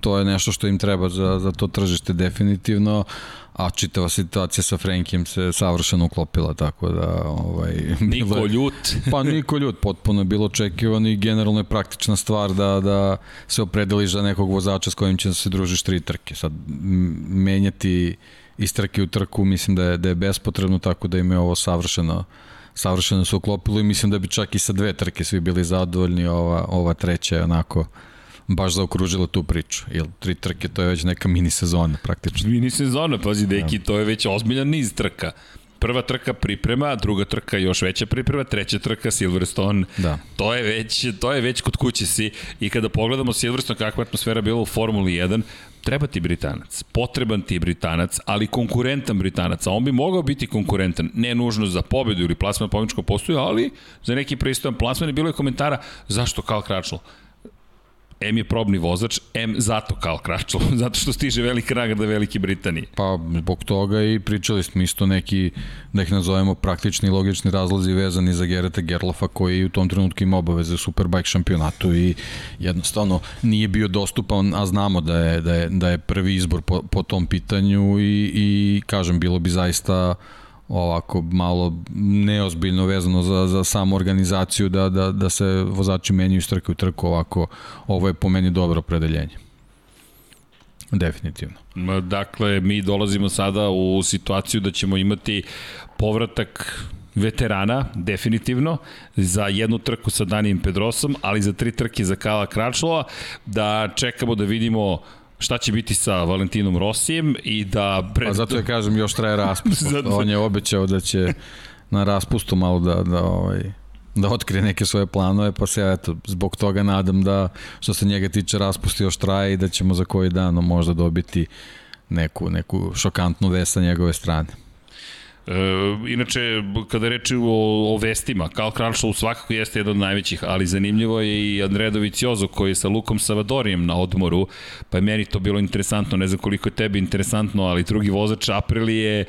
to je nešto što im treba za, za to tržište definitivno a čitava situacija sa Frenkijem se savršeno uklopila, tako da... Ovaj, [laughs] niko je, ljut. [laughs] pa niko ljut, potpuno je bilo očekivano i generalno je praktična stvar da, da se opredeliš za nekog vozača s kojim će se družiš tri trke. Sad, menjati iz trke u trku mislim da je, da je bespotrebno, tako da im je ovo savršeno savršeno se uklopilo i mislim da bi čak i sa dve trke svi bili zadovoljni, ova, ova treća je onako baš zaokružila tu priču. Jer tri trke to je već neka mini sezona praktično. Mini sezona, pazi deki, to je već ozbiljan niz trka. Prva trka priprema, druga trka još veća priprema, treća trka Silverstone. Da. To je već to je već kod kuće si i kada pogledamo Silverstone kakva atmosfera bila u Formuli 1, treba ti Britanac, potreban ti Britanac, ali konkurentan Britanac, a on bi mogao biti konkurentan, ne nužno za pobedu ili plasman pobjedičko postoju, ali za neki pristojan plasman je bilo je komentara zašto Karl Kračlo? M je probni vozač, M zato Karl Kračlo, [laughs] zato što stiže velika nagrada Velike Britanije. Pa zbog toga i pričali smo isto neki, da ih nazovemo praktični i logični razlozi vezani za Gereta Gerlofa koji u tom trenutku ima obaveze u Superbike šampionatu i jednostavno nije bio dostupan, a znamo da je, da je, da je prvi izbor po, po tom pitanju i, i kažem, bilo bi zaista ovako malo neozbiljno vezano za, za samu organizaciju da, da, da se vozači menjaju iz trke u trku ovako, ovo je po meni dobro opredeljenje. Definitivno. Dakle, mi dolazimo sada u situaciju da ćemo imati povratak veterana, definitivno, za jednu trku sa Danijem Pedrosom, ali za tri trke za Kala Kračlova, da čekamo da vidimo šta će biti sa Valentinom Rosijem i da... Pred... Pa zato ja kažem, još traje raspust. [laughs] zato... On je obećao da će na raspustu malo da, da, ovaj, da otkrije neke svoje planove, pa se eto, zbog toga nadam da što se njega tiče raspusti još traje i da ćemo za koji dan možda dobiti neku, neku šokantnu vest sa njegove strane. E, inače, kada reči o, o vestima, Karl Kranšov svakako jeste jedan od najvećih, ali zanimljivo je i Andrea Doviciozo koji je sa Lukom Savadorijem na odmoru, pa je meni to bilo interesantno, ne znam koliko je tebi interesantno, ali drugi vozač Aprilije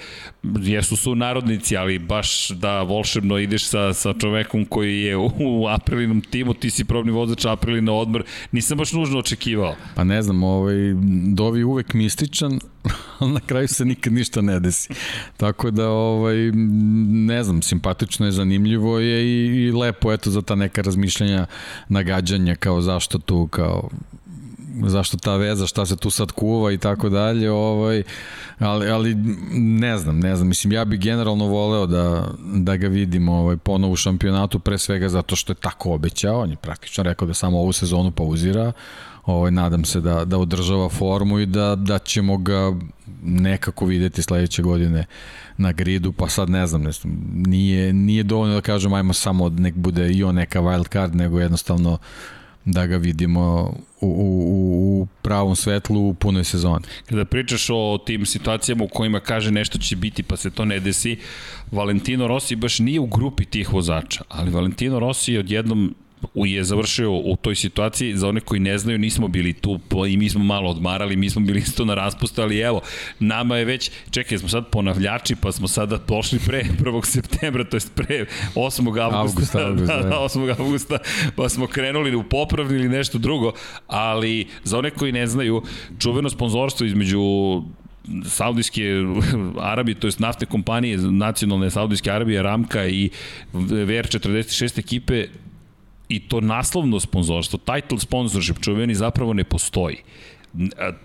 jesu su narodnici, ali baš da volšebno ideš sa, sa čovekom koji je u, u Aprilinom timu, ti si probni vozač Aprilije na odmor, nisam baš nužno očekivao. Pa ne znam, ovaj, Dovi uvek mističan, [laughs] ali na kraju se nikad ništa ne desi. Tako da, ovaj, ne znam, simpatično je, zanimljivo je i, i lepo, eto, za ta neka razmišljanja, nagađanja, kao zašto tu, kao zašto ta veza, šta se tu sad kuva i tako dalje, ovaj, ali, ali ne znam, ne znam, mislim, ja bih generalno voleo da, da ga vidim ovaj, ponovo u šampionatu, pre svega zato što je tako obećao, on je praktično rekao da samo ovu sezonu pauzira, ovaj, nadam se da, da održava formu i da, da ćemo ga nekako videti sledeće godine na gridu, pa sad ne znam, ne znam nije, nije dovoljno da kažem ajmo samo nek bude i on neka wild card, nego jednostavno da ga vidimo u, u, u pravom svetlu u punoj sezoni. Kada pričaš o tim situacijama u kojima kaže nešto će biti pa se to ne desi, Valentino Rossi baš nije u grupi tih vozača, ali Valentino Rossi je odjednom je završio u toj situaciji, za one koji ne znaju, nismo bili tu i mi smo malo odmarali, mi smo bili isto na raspustu, ali evo, nama je već, čekaj, smo sad ponavljači, pa smo sada pošli pre [laughs] 1. septembra, to je pre 8. avgusta, [laughs] avgusta, da, da, 8. avgusta, pa smo krenuli u popravni ili nešto drugo, ali za one koji ne znaju, čuveno sponzorstvo između Saudijske [laughs] Arabije, to jest naftne kompanije nacionalne Saudijske Arabije, Ramka i VR46 ekipe i to naslovno sponzorstvo, title sponsorship čuveni zapravo ne postoji.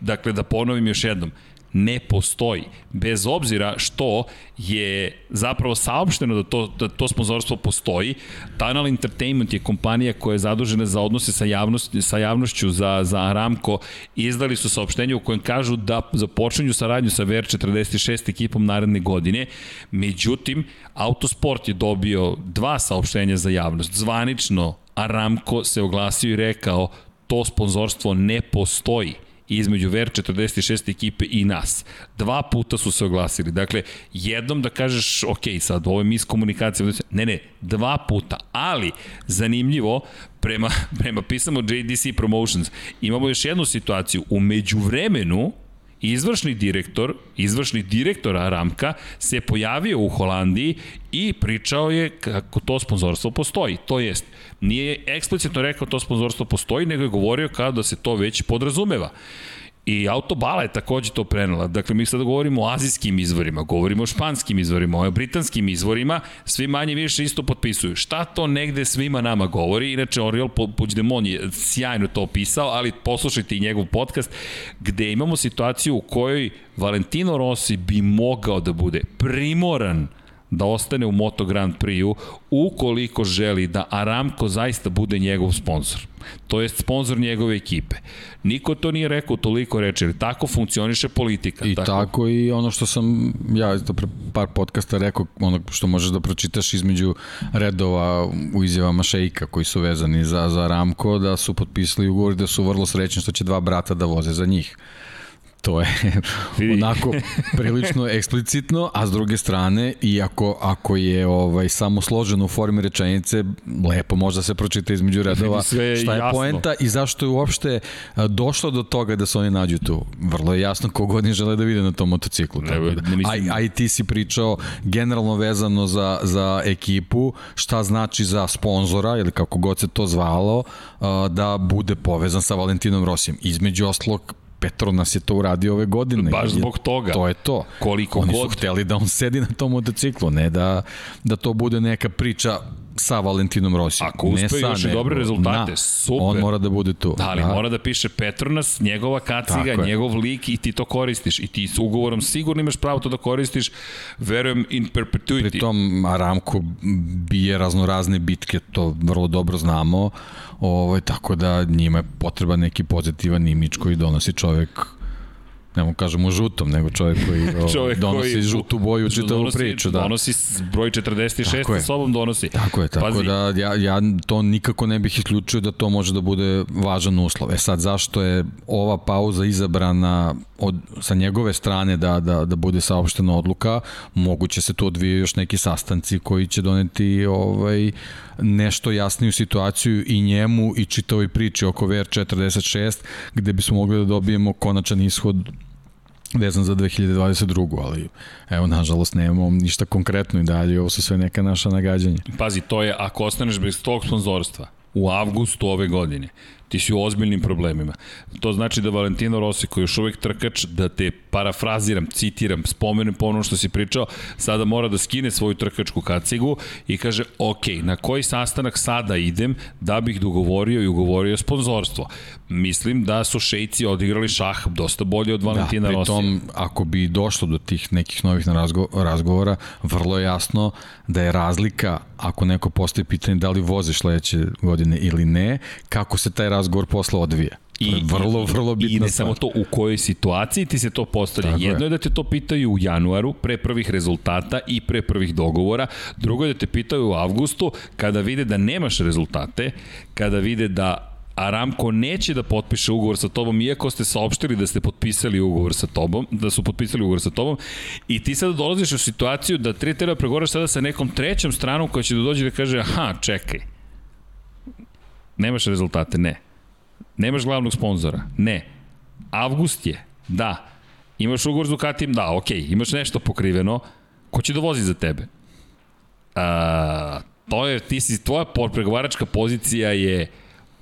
Dakle, da ponovim još jednom, ne postoji. Bez obzira što je zapravo saopšteno da to, da to sponzorstvo postoji, Tunnel Entertainment je kompanija koja je zadužena za odnose sa, javnost, sa javnošću za, za Aramco izdali su saopštenje u kojem kažu da započinju saradnju sa VR46 ekipom naredne godine. Međutim, Autosport je dobio dva saopštenja za javnost. Zvanično Aramco se oglasio i rekao to sponzorstvo ne postoji između VR46 ekipe i nas. Dva puta su se oglasili. Dakle, jednom da kažeš, ok, sad ovo je miskomunikacija, ne, ne, dva puta. Ali, zanimljivo, prema, [laughs] prema pisamo JDC Promotions, imamo još jednu situaciju. U međuvremenu, izvršni direktor, izvršni direktor Aramka se pojavio u Holandiji i pričao je kako to sponzorstvo postoji. To jest, nije eksplicitno rekao to sponzorstvo postoji, nego je govorio kao da se to već podrazumeva. I Autobala je takođe to prenela. Dakle, mi sad govorimo o azijskim izvorima, govorimo o španskim izvorima, o britanskim izvorima, svi manje više isto potpisuju. Šta to negde svima nama govori? Inače, Oriol Puigdemont je sjajno to opisao, ali poslušajte i njegov podcast, gde imamo situaciju u kojoj Valentino Rossi bi mogao da bude primoran da ostane u Moto Grand Prix-u ukoliko želi da Aramco zaista bude njegov sponsor. To je sponsor njegove ekipe. Niko to nije rekao toliko reči, ali tako funkcioniše politika. I tako, tako i ono što sam ja isto pre par podcasta rekao, ono što možeš da pročitaš između redova u izjavama šejka koji su vezani za, za Aramco, da su potpisali ugovor da su vrlo srećni što će dva brata da voze za njih to je [laughs] onako prilično eksplicitno, a s druge strane, iako ako je ovaj samo složeno u formi rečenice, lepo možda se pročita između redova je šta je jasno. poenta i zašto je uopšte došlo do toga da se oni nađu tu. Vrlo je jasno oni žele da vide na tom motociklu. Ne, da. a, a i ti si pričao generalno vezano za, za ekipu, šta znači za sponzora ili kako god se to zvalo, da bude povezan sa Valentinom Rosijem. Između oslog Petronas je to uradio ove godine. Baš zbog toga. To je to. Koliko Oni god. su hteli da on sedi na tom motociklu, ne da, da to bude neka priča sa Valentinom Rosijom. Ako uspe još i dobre rezultate, na, super. On mora da bude tu. Da, ali da. mora da piše Petronas, njegova kaciga, Tako njegov je. lik i ti to koristiš. I ti s ugovorom sigurno imaš pravo to da koristiš, verujem in perpetuity. Pritom Aramko bije raznorazne bitke, to vrlo dobro znamo, ovaj, tako da njima je potreba neki pozitivan imič koji donosi čovek ne mu kažemo žutom, nego čovjek koji [laughs] čovjek donosi koji, žutu boju čitavu donosi, priču. Da. Donosi broj 46 sa sobom donosi. Tako je, tako Pazi. da ja, ja to nikako ne bih isključio da to može da bude važan uslov. E sad, zašto je ova pauza izabrana od, sa njegove strane da, da, da bude saopštena odluka, moguće se tu odvije još neki sastanci koji će doneti ovaj, nešto jasniju situaciju i njemu i čitavoj priči oko VR46 gde bismo mogli da dobijemo konačan ishod vezan za 2022. ali evo, nažalost, nemamo ništa konkretno i dalje, ovo su sve neka naša nagađanja. Pazi, to je, ako ostaneš bez tog sponzorstva, u avgustu ove godine, ti si u ozbiljnim problemima. To znači da Valentino Rossi, koji je još uvek trkač, da te parafraziram, citiram, spomenem po ono što si pričao, sada mora da skine svoju trkačku kacigu i kaže, ok, na koji sastanak sada idem da bih dogovorio i ugovorio sponzorstvo. Mislim da su šejci odigrali šah dosta bolje od Valentina da, Rossi. Da, ako bi došlo do tih nekih novih razgovora, vrlo je jasno da je razlika ako neko postoji pitanje da li voziš sledeće godine ili ne, kako se taj razgovor posle odvija. I, to je vrlo, vrlo bitno. I ne samo to, u kojoj situaciji ti se to postavlja. Tako Jedno je. je da te to pitaju u januaru, pre prvih rezultata i pre prvih dogovora. Drugo je da te pitaju u avgustu, kada vide da nemaš rezultate, kada vide da Aramco neće da potpiše ugovor sa tobom, iako ste saopštili da ste potpisali ugovor sa tobom, da su potpisali ugovor sa tobom, i ti sada dolaziš u situaciju da tri treba pregovoraš sada sa nekom trećom stranom koja će da dođe da kaže, aha, čekaj, nemaš rezultate, ne. Nemaš glavnog sponzora, ne. Avgust je, da. Imaš ugovor s Ducatijem, da, okej, imaš nešto pokriveno, ko će da vozi za tebe? A, to je, ti si, tvoja pregovaračka pozicija je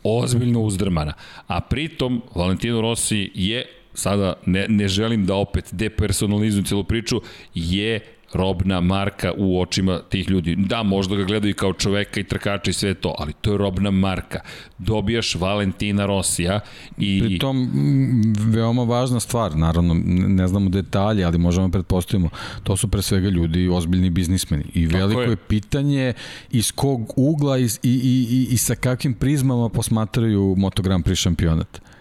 ozbiljno uzdrmana. A pritom, Valentino Rossi je, sada ne, ne želim da opet depersonalizujem celu priču, je robna marka u očima tih ljudi. Da, možda ga gledaju kao čoveka i trkača i sve to, ali to je robna marka. Dobijaš Valentina Rosija i... Pri tom, veoma važna stvar, naravno, ne znamo detalje, ali možemo pretpostavimo, to su pre svega ljudi ozbiljni biznismeni. I veliko je. je pitanje iz kog ugla i, i, i, i sa kakvim prizmama posmatraju Moto Grand Prix šampionat.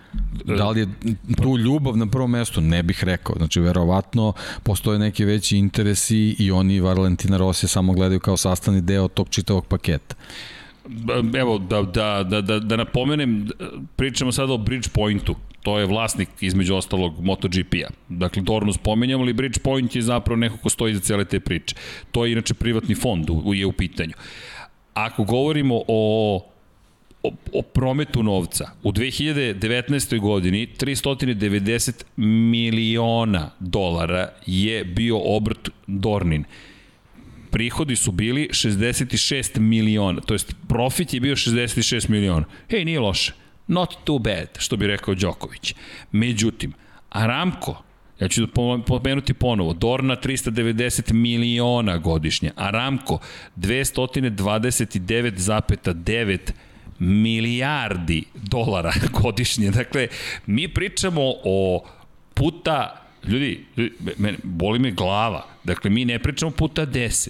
Da li je tu ljubav na prvom mestu? Ne bih rekao. Znači, verovatno postoje neki veći interesi i oni Valentina Rosija samo gledaju kao sastavni deo tog čitavog paketa. Evo, da, da, da, da, da napomenem, pričamo sada o Bridgepointu. To je vlasnik, između ostalog, MotoGP-a. Dakle, Dornu spomenjamo, ali Bridgepoint je zapravo neko ko stoji za cele te priče. To je inače privatni fond, u, je u pitanju. Ako govorimo o o, o prometu novca. U 2019. godini 390 miliona dolara je bio obrt Dornin. Prihodi su bili 66 miliona, to jest profit je bio 66 miliona. Hej, nije loše. Not too bad, što bi rekao Đoković. Međutim, Aramco, ja ću pomenuti ponovo, Dorna 390 miliona godišnje, Aramco 229,9 milijardi dolara [laughs] godišnje. Dakle, mi pričamo o puta Ljudi, ljudi mene, boli me glava. Dakle, mi ne pričamo puta 10,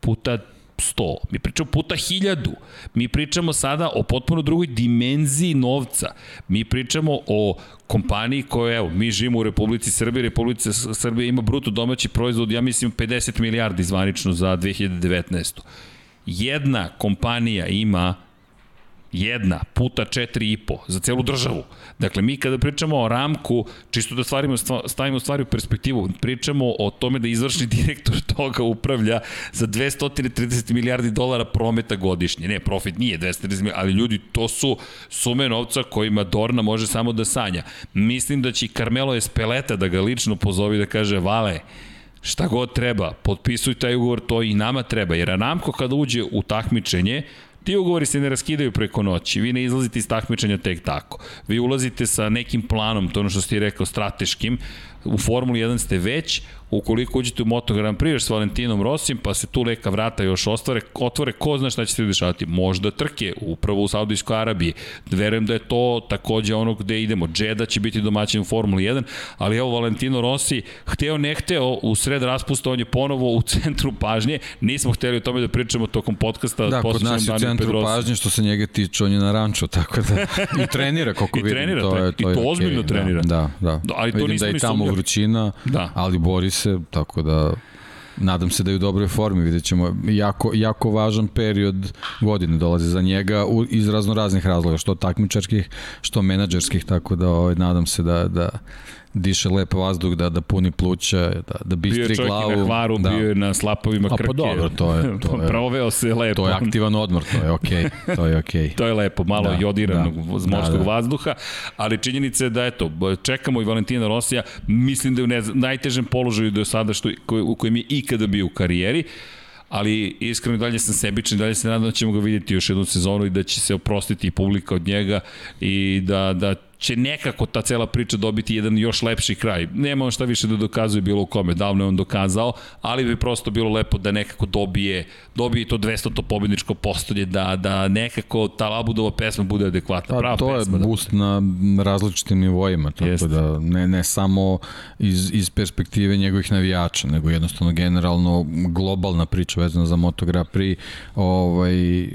puta 100, mi pričamo puta 1000. Mi pričamo sada o potpuno drugoj dimenziji novca. Mi pričamo o kompaniji koja, evo, mi živimo u Republici Srbije, Republika Srbije ima bruto domaći proizvod, ja mislim 50 milijardi zvanično za 2019. Jedna kompanija ima jedna puta 4,5 za celu državu. Dakle, mi kada pričamo o ramku, čisto da stvarimo, stavimo stvari u perspektivu, pričamo o tome da izvršni direktor [laughs] toga upravlja za 230 milijardi dolara prometa godišnje. Ne, profit nije 230 milijardi, ali ljudi, to su sume novca kojima Dorna može samo da sanja. Mislim da će Carmelo Espeleta da ga lično pozovi da kaže, Vale, šta god treba, potpisuj taj ugovor, to i nama treba, jer Aramco kada uđe u takmičenje, Ti ugovori se ne raskidaju preko noći, vi ne izlazite iz takmičenja tek tako. Vi ulazite sa nekim planom, to ono što ste rekao, strateškim, u Formuli 1 ste već, ukoliko uđete u Moto Grand Prix s Valentinom Rosim, pa se tu neka vrata još ostvare, otvore, ko zna šta će se dešavati. Možda trke, upravo u Saudijskoj Arabiji. Verujem da je to takođe ono gde idemo. Džeda će biti domaćin u Formuli 1, ali evo Valentino Rossi, hteo ne hteo, u sred raspusta on je ponovo u centru pažnje. Nismo hteli o tome da pričamo tokom podcasta. Da, kod nas je u centru Pedrosa. pažnje što se njega tiče, on je na ranču, tako da [laughs] i trenira koliko I vidim. Trenira, to je, to I to je ozbiljno okay, trenira. Da, da. da. Ali to vidim da je tamo vrućina, da. ali bori se, tako da nadam se da je u dobroj formi, vidjet ćemo. Jako, jako važan period godine dolazi za njega u, iz razno raznih razloga, što takmičarskih, što menadžerskih, tako da ovaj, nadam se da, da diše lep vazduh, da, da puni pluća, da, da bistri glavu. Bio je na hvaru, da. bio je na slapovima krke. A pa dobro, to je... [laughs] To je Proveo se lepo. To je aktivan odmor, to je okej. Okay, [laughs] to je okej. Okay. to je lepo, malo da, jodiranog da, morskog da, da. vazduha, ali činjenica je da eto, čekamo i Valentina Rosija, mislim da je u ne, najtežem položaju do sada što, u kojem je ikada bio u karijeri ali iskreno dalje sam sebičan, dalje se nadam da ćemo ga vidjeti još jednu sezonu i da će se oprostiti publika od njega i da, da će nekako ta cela priča dobiti jedan još lepši kraj. Nema on šta više da dokazuje bilo u kome, davno je on dokazao, ali bi prosto bilo lepo da nekako dobije, dobije to 200 to pobedničko postolje, da, da nekako ta Labudova pesma bude adekvatna. Pa, Prava to pesma, je da. boost da. na različitim nivoima, tako Jest. da ne, ne samo iz, iz perspektive njegovih navijača, nego jednostavno generalno globalna priča vezana za Moto Grand Prix, ovaj,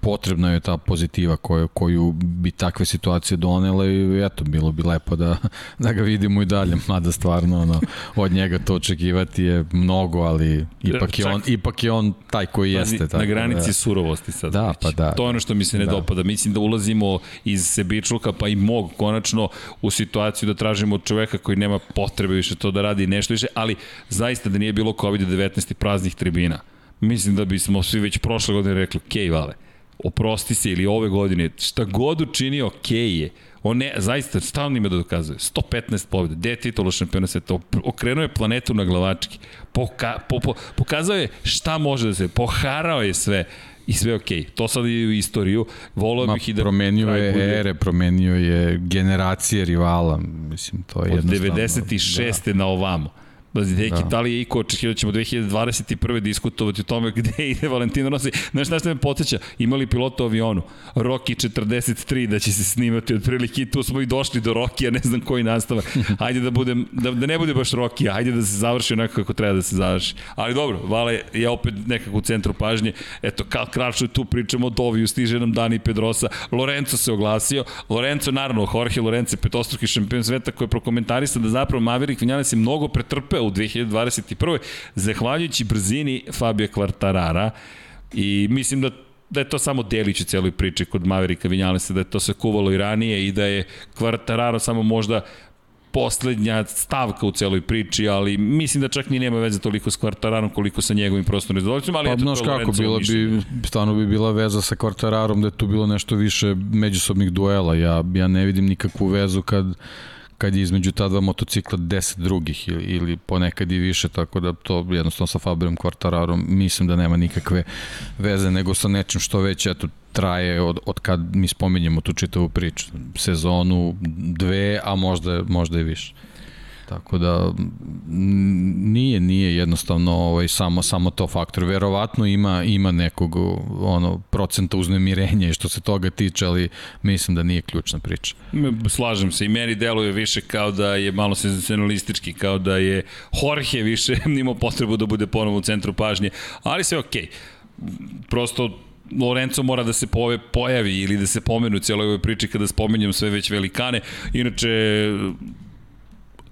potrebna je ta pozitiva koju, koju bi takve situacije donele ali eto, bilo bi lepo da, [laughs] da ga vidimo i dalje, mada stvarno ono, od njega to očekivati je mnogo, ali ipak je on, ipak je on taj koji jeste. Tako, na granici da, surovosti sad. Da, pa da. To je ono što mi se ne da. dopada. Mislim da ulazimo iz sebičluka, pa i mog konačno u situaciju da tražimo od čoveka koji nema potrebe više to da radi nešto više, ali zaista da nije bilo COVID-19 i praznih tribina. Mislim da bismo svi već prošle godine rekli, ok, vale, oprosti se ili ove godine, šta god učinio, ok je On ne, zaista, stalno ima da dokazuje. 115 pobjeda, gde je titula šampiona sveta, okrenuo je planetu na glavački, Poka, po, po, pokazao je šta može da se, poharao je sve i sve okej. Okay. To sad je u istoriju. Volao bih i da... Promenio je bude. ere, promenio je generacije rivala. Mislim, to je Od jednostavno... Od 96. Da. na ovamo. Bazi, deki, da. da li je iko očekivao da ćemo 2021. diskutovati o tome [laughs] gde ide Valentino Rossi. Znaš šta me podsjeća? Imali pilota u avionu. Rocky 43 da će se snimati otprilike i tu smo i došli do Rocky, ne znam koji nastavak. [laughs] Hajde da, budem, da, da ne bude baš Rocky, hajde da se završi onako kako treba da se završi. Ali dobro, Vale je opet nekako u centru pažnje. Eto, Kal Kračo je tu, pričamo o Doviju, stiže nam Dani Pedrosa. Lorenzo se oglasio. Lorenzo, naravno, Jorge Lorenzo, petostruki šampion sveta koji je prokomentarisao da zapravo Maverick Vinales je mnogo pretrpeo u 2021. zahvaljujući brzini Fabio Quartarara i mislim da da je to samo delić u celoj priči kod Maverika Vinjalesa, da je to se kuvalo i ranije i da je Quartararo samo možda poslednja stavka u celoj priči, ali mislim da čak ni nema veze toliko s Kvartararom koliko sa njegovim prostornim zadovoljcima, ali pa, eto, znaš kako, bila bi, stvarno bi bila veza sa Kvartararom da je tu bilo nešto više međusobnih duela, ja, ja ne vidim nikakvu vezu kad kad je između ta dva motocikla 10 drugih ili, ili ponekad i više, tako da to jednostavno sa Fabijom Quartararom mislim da nema nikakve veze nego sa nečim što već eto traje od, od kad mi spominjemo tu čitavu priču. Sezonu, dve, a možda, možda i više. Tako da nije nije jednostavno ovaj samo samo to faktor. Verovatno ima ima nekog ono procenta uznemirenja što se toga tiče, ali mislim da nije ključna priča. Slažem se i meni deluje više kao da je malo senzacionalistički, kao da je Jorge više [laughs] imao potrebu da bude ponovo u centru pažnje, ali sve okej. Okay. Prosto Lorenzo mora da se pove, pojavi ili da se pomenu u cijeloj ovoj priči kada spominjem sve već velikane. Inače,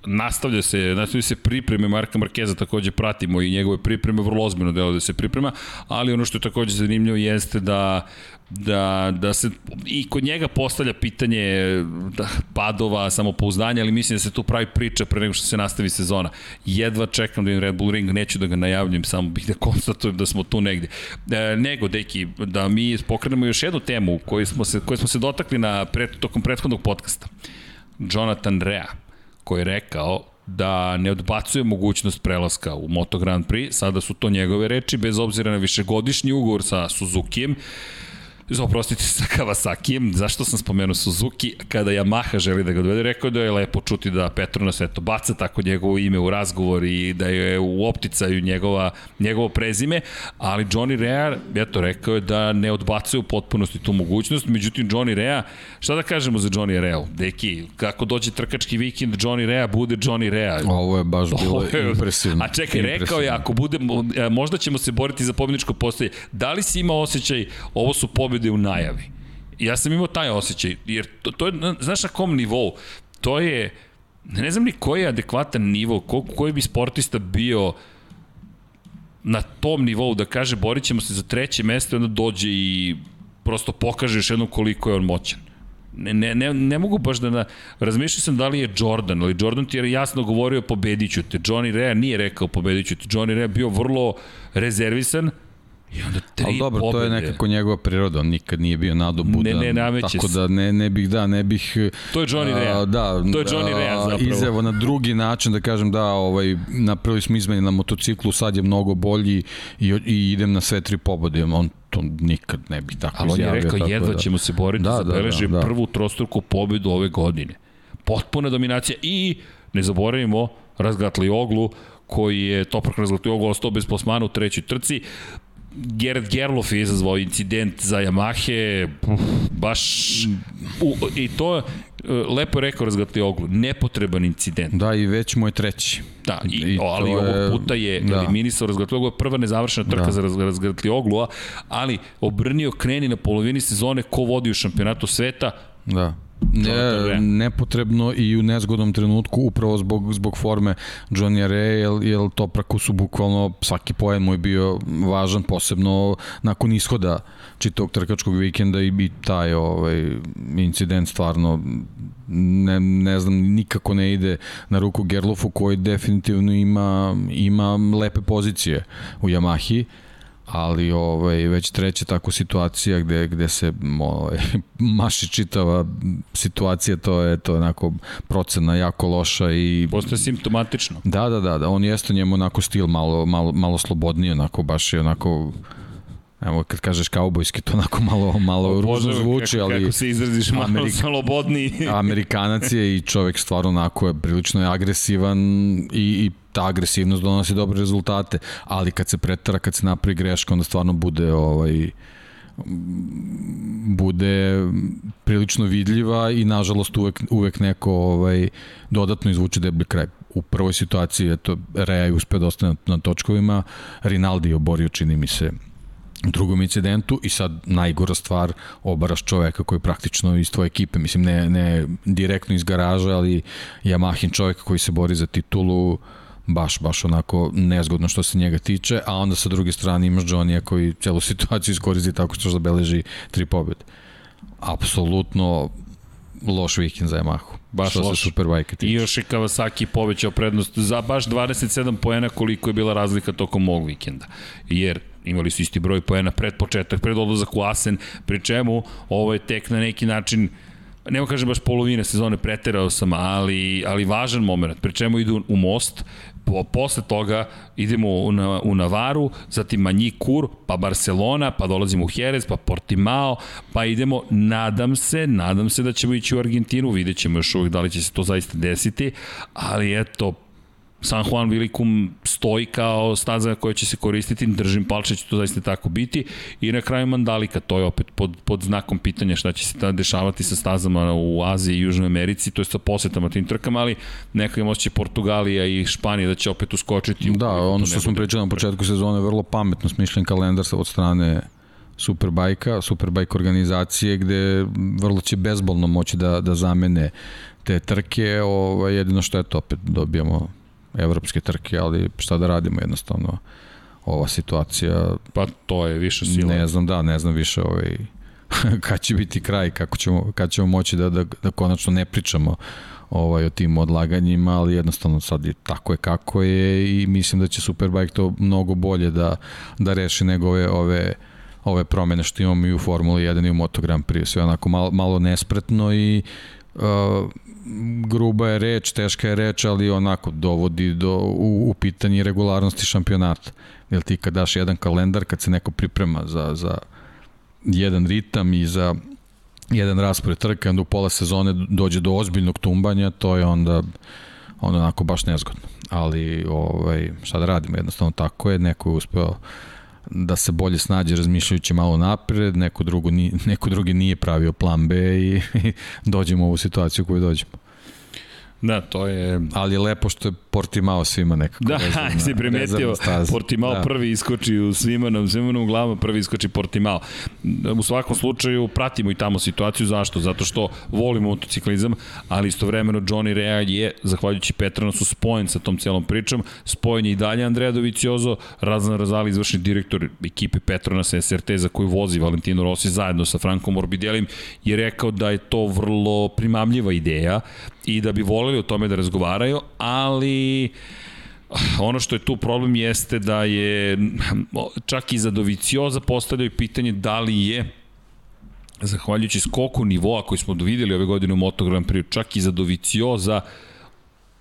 nastavlja se, nastavlja se pripreme Marka Markeza, takođe pratimo i njegove pripreme, vrlo ozbiljno delo da se priprema, ali ono što je takođe zanimljivo jeste da da, da se i kod njega postavlja pitanje da, padova, samopouzdanja, ali mislim da se tu pravi priča pre nego što se nastavi sezona. Jedva čekam da im Red Bull Ring, neću da ga najavljam, samo bih da konstatujem da smo tu negde. E, nego, deki, da mi pokrenemo još jednu temu koju smo se, koju smo se dotakli na pred, tokom prethodnog podcasta. Jonathan Rea koji je rekao da ne odbacuje mogućnost prelaska u Moto Grand Prix, sada su to njegove reči, bez obzira na višegodišnji ugovor sa Suzukijem, oprostite [laughs] sa Kawasakijem, zašto sam spomenuo Suzuki, kada Yamaha želi da ga dovede, rekao da je lepo čuti da Petronas eto baca tako njegovo ime u razgovor i da je u opticaju njegova, njegovo prezime, ali Johnny Rea, eto, rekao je da ne odbacuje u potpunosti tu mogućnost, međutim Johnny Rea, šta da kažemo za Johnny Rea? Deki, kako dođe trkački vikend, Johnny Rea bude Johnny Rea. Ovo je baš [laughs] bilo je, impresivno. A čekaj, rekao je, ako bude, možda ćemo se boriti za pobjedičko postoje. Da li si imao osjećaj, ovo su pobjede pobede u najavi. Ja sam imao taj osjećaj, jer to, to je, znaš na kom nivou, to je, ne znam ni koji je adekvatan nivo, ko, koji bi sportista bio na tom nivou da kaže borit ćemo se za treće mesto i onda dođe i prosto pokaže još jednom koliko je on moćan. Ne, ne, ne, ne mogu baš da... Na... Razmišljao sam da li je Jordan, ali Jordan ti je jasno govorio pobedit ću te. Johnny Rea nije rekao pobedit ću te. Johnny Rea bio vrlo rezervisan, I onda tri Ali dobro, pobede. to je nekako njegova priroda, on nikad nije bio nadobudan. Ne, ne, nameće Tako da ne, ne bih, da, ne bih... To je Johnny Rea. Da, to je Johnny Rea zapravo. Izjavo na drugi način, da kažem da, ovaj, napravili smo izmeni na motociklu, sad je mnogo bolji i, i idem na sve tri pobode. On to nikad ne bih tako Ali izjavio. Ali on je rekao, jedva da. ćemo se boriti da, da, da, da, prvu trostruku pobedu ove godine. Potpuna dominacija i, ne zaboravimo, razgatli oglu, koji je Toprak razgatli oglu ostao bez plasmana u trećoj trci. Gerard Gerlof je izazvao incident za Yamahe, baš u, i to e, lepo je rekao razgatli oglu, nepotreban incident. Da, i već mu je treći. Da, i, I ali ovog puta je da. eliminisao razgatli oglu, prva nezavršena trka da. za razgatli oglu, ali obrnio kreni na polovini sezone ko vodi u šampionatu sveta. Da Ne, nepotrebno i u nezgodnom trenutku upravo zbog, zbog forme Johnny Ray, jer, jer Topraku su bukvalno svaki poen mu je bio važan, posebno nakon ishoda čitog trkačkog vikenda i, i taj ovaj, incident stvarno ne, ne znam, nikako ne ide na ruku Gerlofu koji definitivno ima, ima lepe pozicije u Yamahi ali ovaj, već treća tako situacija gde, gde se ovaj, [laughs] maši čitava situacija, to je to onako procena jako loša i... Postoje simptomatično. Da, da, da, da, on jeste njemu onako stil malo, malo, malo slobodniji, onako baš je onako Evo, kad kažeš kaubojski, to onako malo, malo ružno zvuči, kako, ali... Kako se izraziš malo Amerik... slobodniji. [laughs] Amerikanac je i čovek stvarno onako je prilično je agresivan i, i ta agresivnost donosi dobre rezultate, ali kad se pretara, kad se napravi greška, onda stvarno bude ovaj bude prilično vidljiva i nažalost uvek, uvek neko ovaj, dodatno izvuče deblji kraj. U prvoj situaciji eto, Rea je uspeo da ostane na točkovima, Rinaldi je oborio čini mi se drugom incidentu i sad najgora stvar obaraš čoveka koji je praktično iz tvoje ekipe, mislim ne, ne direktno iz garaža, ali Yamahin čoveka koji se bori za titulu baš, baš onako nezgodno što se njega tiče, a onda sa druge strane imaš Johnny koji celu situaciju iskoristi tako što zabeleži tri pobjede. Apsolutno loš vikend za Yamahu. Baš što loš. Superbike tiče. I još je Kawasaki povećao prednost za baš 27 poena koliko je bila razlika tokom mog vikenda. Jer imali su isti broj poena pred početak, pred odlazak u Asen, pri čemu ovo je tek na neki način nema kažem baš polovine sezone preterao sam, ali, ali važan moment, pri čemu idu u most, po, posle toga idemo u, na, u Navaru, zatim Manji Kur, pa Barcelona, pa dolazimo u Jerez, pa Portimao, pa idemo, nadam se, nadam se da ćemo ići u Argentinu, vidjet ćemo još uvijek da li će se to zaista desiti, ali eto, San Juan Vilicum stoji kao staza koja će se koristiti, držim palče će to zaista tako biti i na kraju Mandalika, to je opet pod, pod znakom pitanja šta će se tada dešavati sa stazama u Aziji i Južnoj Americi, to je sa posetama tim trkama, ali neka im osjeća Portugalija i Španija da će opet uskočiti. Da, ono što smo pričali na početku sezone, vrlo pametno smišljen kalendar od strane Superbajka, Superbajk organizacije gde vrlo će bezbolno moći da, da zamene te trke, ovaj, jedino što je to opet dobijamo evropske trke, ali šta da radimo jednostavno ova situacija. Pa to je više sila. Ne znam, da, ne znam više ovaj, [laughs] kad će biti kraj, kako ćemo, kad ćemo moći da, da, da konačno ne pričamo ovaj, o tim odlaganjima, ali jednostavno sad je tako je kako je i mislim da će Superbike to mnogo bolje da, da reši nego ove, ove, ove promene što imamo i u Formuli 1 i u Moto Grand Prix. Sve onako malo, malo nespretno i uh, gruba je reč, teška je reč, ali onako dovodi do, u, u pitanje regularnosti šampionata. Jer ti kad daš jedan kalendar, kad se neko priprema za, za jedan ritam i za jedan raspored trka, onda u pola sezone dođe do ozbiljnog tumbanja, to je onda onda onako baš nezgodno. Ali ovaj, šta da radimo, jednostavno tako je, neko je uspeo da se bolje snađe razmišljajući malo napred, neko, drugo, [laughs] neko drugi nije pravio plan B i, [laughs] i dođemo u ovu situaciju koju dođemo. Da, to je... Ali je lepo što je Portimao svima nekako. Da, vezan, [laughs] si primetio, Portimao da. prvi iskoči u svima nam, svima nam u glavu, prvi iskoči Portimao. U svakom slučaju pratimo i tamo situaciju, zašto? Zato što volimo motociklizam, ali istovremeno Johnny Rea je, zahvaljujući Petranosu, spojen sa tom celom pričom, spojen je i dalje Andreja Doviciozo, Razan Razali, izvršni direktor ekipe Petronas SRT za koju vozi Valentino Rossi zajedno sa Frankom Morbidelim, je rekao da je to vrlo primamljiva ideja i da bi voleli o tome da razgovaraju, ali ono što je tu problem jeste da je čak i za Dovicioza postavljaju pitanje da li je zahvaljujući skoku nivoa koji smo videli ove godine u Moto Grand Prix, čak i za Dovicioza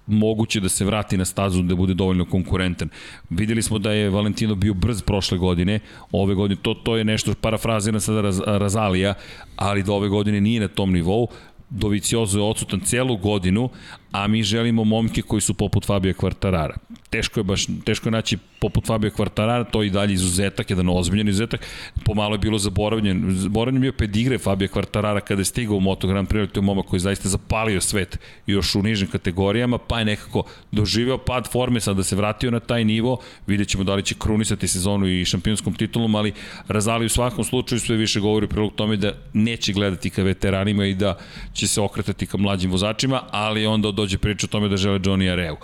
moguće da se vrati na stazu da bude dovoljno konkurentan. Videli smo da je Valentino bio brz prošle godine, ove godine to, to je nešto parafrazirano sada raz, Razalija, ali do ove godine nije na tom nivou. Doviciozo je odsutan celu godinu, a mi želimo momke koji su poput Fabio Kvartarara. Teško je baš, teško je naći poput Fabio Kvartarara, to i dalje izuzetak, jedan ozbiljen izuzetak. Pomalo je bilo zaboravljen, zaboravljen bio pedigre Fabio Kvartarara kada je stigao u Moto Grand Prix, to je momak koji je zaista zapalio svet još u nižim kategorijama, pa je nekako doživeo pad forme, sada se vratio na taj nivo, vidjet ćemo da li će krunisati sezonu i šampionskom titulom, ali Razali u svakom slučaju sve više govori prilog tome da neće gledati ka veteranima i da će se okretati ka mlađim vozačima, ali onda dođe priča o tome da žele Johnny Areu.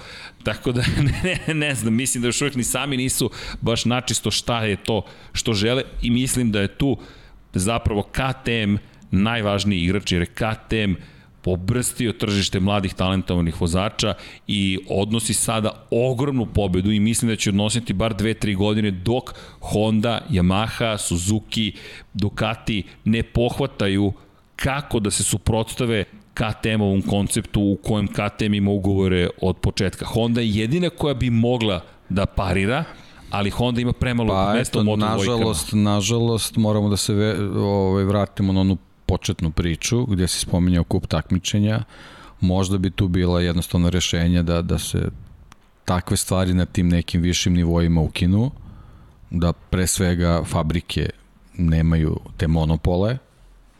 Tako da, [laughs] ne, ne znam, mislim da još uvijek ni sami nisu baš načisto šta je to što žele i mislim da je tu zapravo KTM najvažniji igrač, jer je KTM pobrstio tržište mladih talentovanih vozača i odnosi sada ogromnu pobedu i mislim da će odnositi bar 2-3 godine dok Honda, Yamaha, Suzuki, Ducati ne pohvataju kako da se suprotstave KTM-ovom konceptu u kojem KTM ima ugovore od početka. Honda je jedina koja bi mogla da parira, ali Honda ima premalo pa, mesta u Moto nažalost, nažalost, moramo da se ve, ovaj, vratimo na onu početnu priču gdje se spominjao kup takmičenja. Možda bi tu bila jednostavno rešenje da, da se takve stvari na tim nekim višim nivoima ukinu, da pre svega fabrike nemaju te monopole,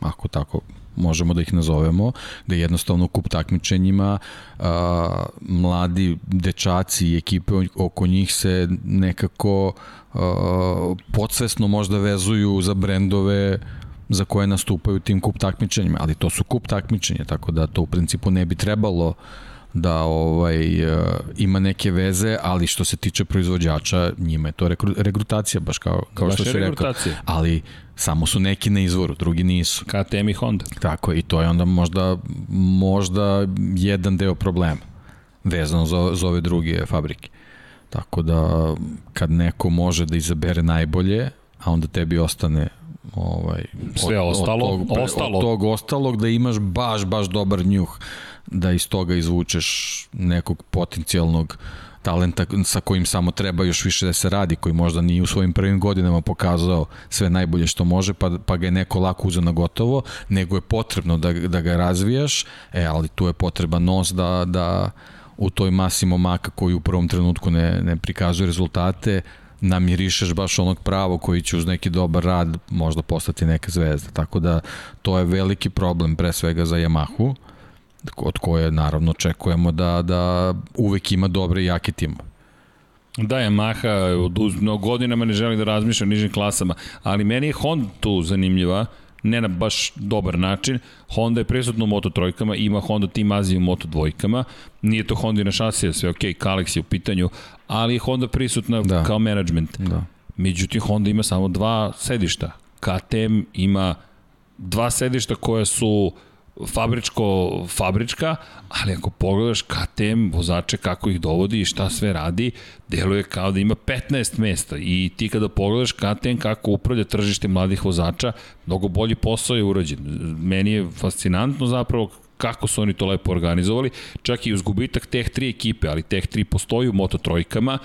ako tako možemo da ih nazovemo, da jednostavno kup takmičenjima a, mladi dečaci i ekipe oko njih se nekako a, podsvesno možda vezuju za brendove za koje nastupaju tim kup takmičenjima, ali to su kup takmičenja, tako da to u principu ne bi trebalo da ovaj uh, ima neke veze, ali što se tiče proizvođača, njima je to rekru, regrutacija baš kao kao baš što se rekao. Ali samo su neki na izvoru, drugi nisu. KTM i Honda. Tako i to je onda možda možda jedan deo problema vezano za, za ove druge fabrike. Tako da kad neko može da izabere najbolje, a onda tebi ostane ovaj, Sve od, ostalo, od tog, ostalo. Od tog ostalog da imaš baš, baš dobar njuh da iz toga izvučeš nekog potencijalnog talenta sa kojim samo treba još više da se radi, koji možda nije u svojim prvim godinama pokazao sve najbolje što može, pa, pa ga je neko lako uzeo na gotovo, nego je potrebno da, da ga razvijaš, e, ali tu je potreban nos da, da u toj masi momaka koji u prvom trenutku ne, ne prikazuje rezultate, namirišeš baš onog pravo koji će uz neki dobar rad možda postati neka zvezda. Tako da to je veliki problem pre svega za Yamahu od koje naravno očekujemo da, da uvek ima dobre i jake timove. Da, Yamaha od godinama ne želi da razmišlja o nižim klasama, ali meni je Honda tu zanimljiva, ne na baš dobar način. Honda je presudno u Moto trojkama, ima Honda Team Azija u Moto dvojkama. Nije to Honda na šasija, sve ok, Kalex je u pitanju, ali je Honda prisutna da. kao management. Da. Međutim, Honda ima samo dva sedišta. KTM ima dva sedišta koja su uh, fabričko fabrička, ali ako pogledaš KTM vozače kako ih dovodi i šta sve radi, deluje kao da ima 15 mesta i ti kada pogledaš KTM kako upravlja tržište mladih vozača, mnogo bolji posao je urađen. Meni je fascinantno zapravo kako su oni to lepo organizovali, čak i uz gubitak teh tri ekipe, ali teh tri postoji u Moto trojkama,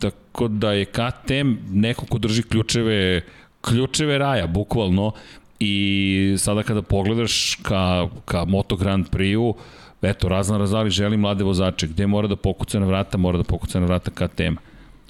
tako da je KTM neko ko drži ključeve ključeve raja, bukvalno, I sada kada pogledaš ka, ka Moto Grand Prix-u, eto, razna razali želi mlade vozače. Gde mora da pokuca na vrata? Mora da pokuca na vrata KTM.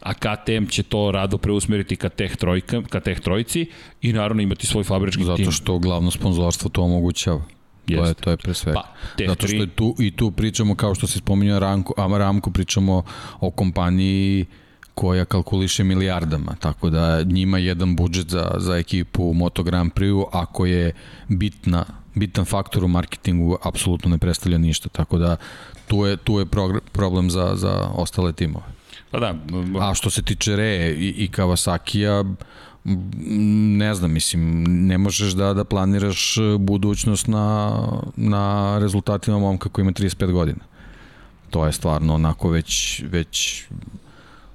A KTM će to rado preusmeriti ka teh, trojka, ka teh trojici i naravno imati svoj fabrički Zato tim. Zato što glavno sponzorstvo to omogućava. Jeste. To je, to je pre svega. Pa, Zato što je tu, i tu pričamo, kao što se spominjao Ramko, a Ramko pričamo o kompaniji uh, koja kalkuliše milijardama, tako da njima jedan budžet za, za ekipu Moto Grand Prix ako je bitna, bitan faktor u marketingu, apsolutno ne predstavlja ništa, tako da tu je, tu je problem za, za ostale timove. Pa da. A što se tiče Re i, i Kawasaki-a, ne znam, mislim, ne možeš da, da planiraš budućnost na, na rezultatima momka koji ima 35 godina. To je stvarno onako već, već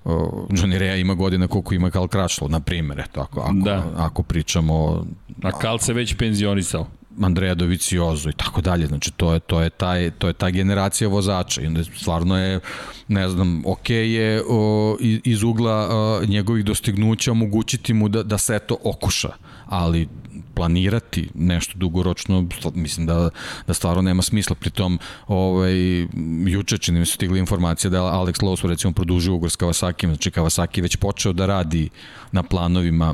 Johnny Rea ima godina koliko ima Karl Crutchlow, na primjer, eto, ako, ako, da. ako pričamo... A Karl se već penzionisao. Andrea Dovizioso i tako dalje. Znači to je to je taj to je ta generacija vozača i onda stvarno je ne znam, ok je o, iz ugla o, njegovih dostignuća omogućiti mu da da se to okuša, ali planirati nešto dugoročno, mislim da, da stvarno nema smisla. Pritom, ovaj, juče čini mi su stigli informacije da je Alex Lowe's recimo produžio ugovor s Kawasaki, znači Kawasaki već počeo da radi na planovima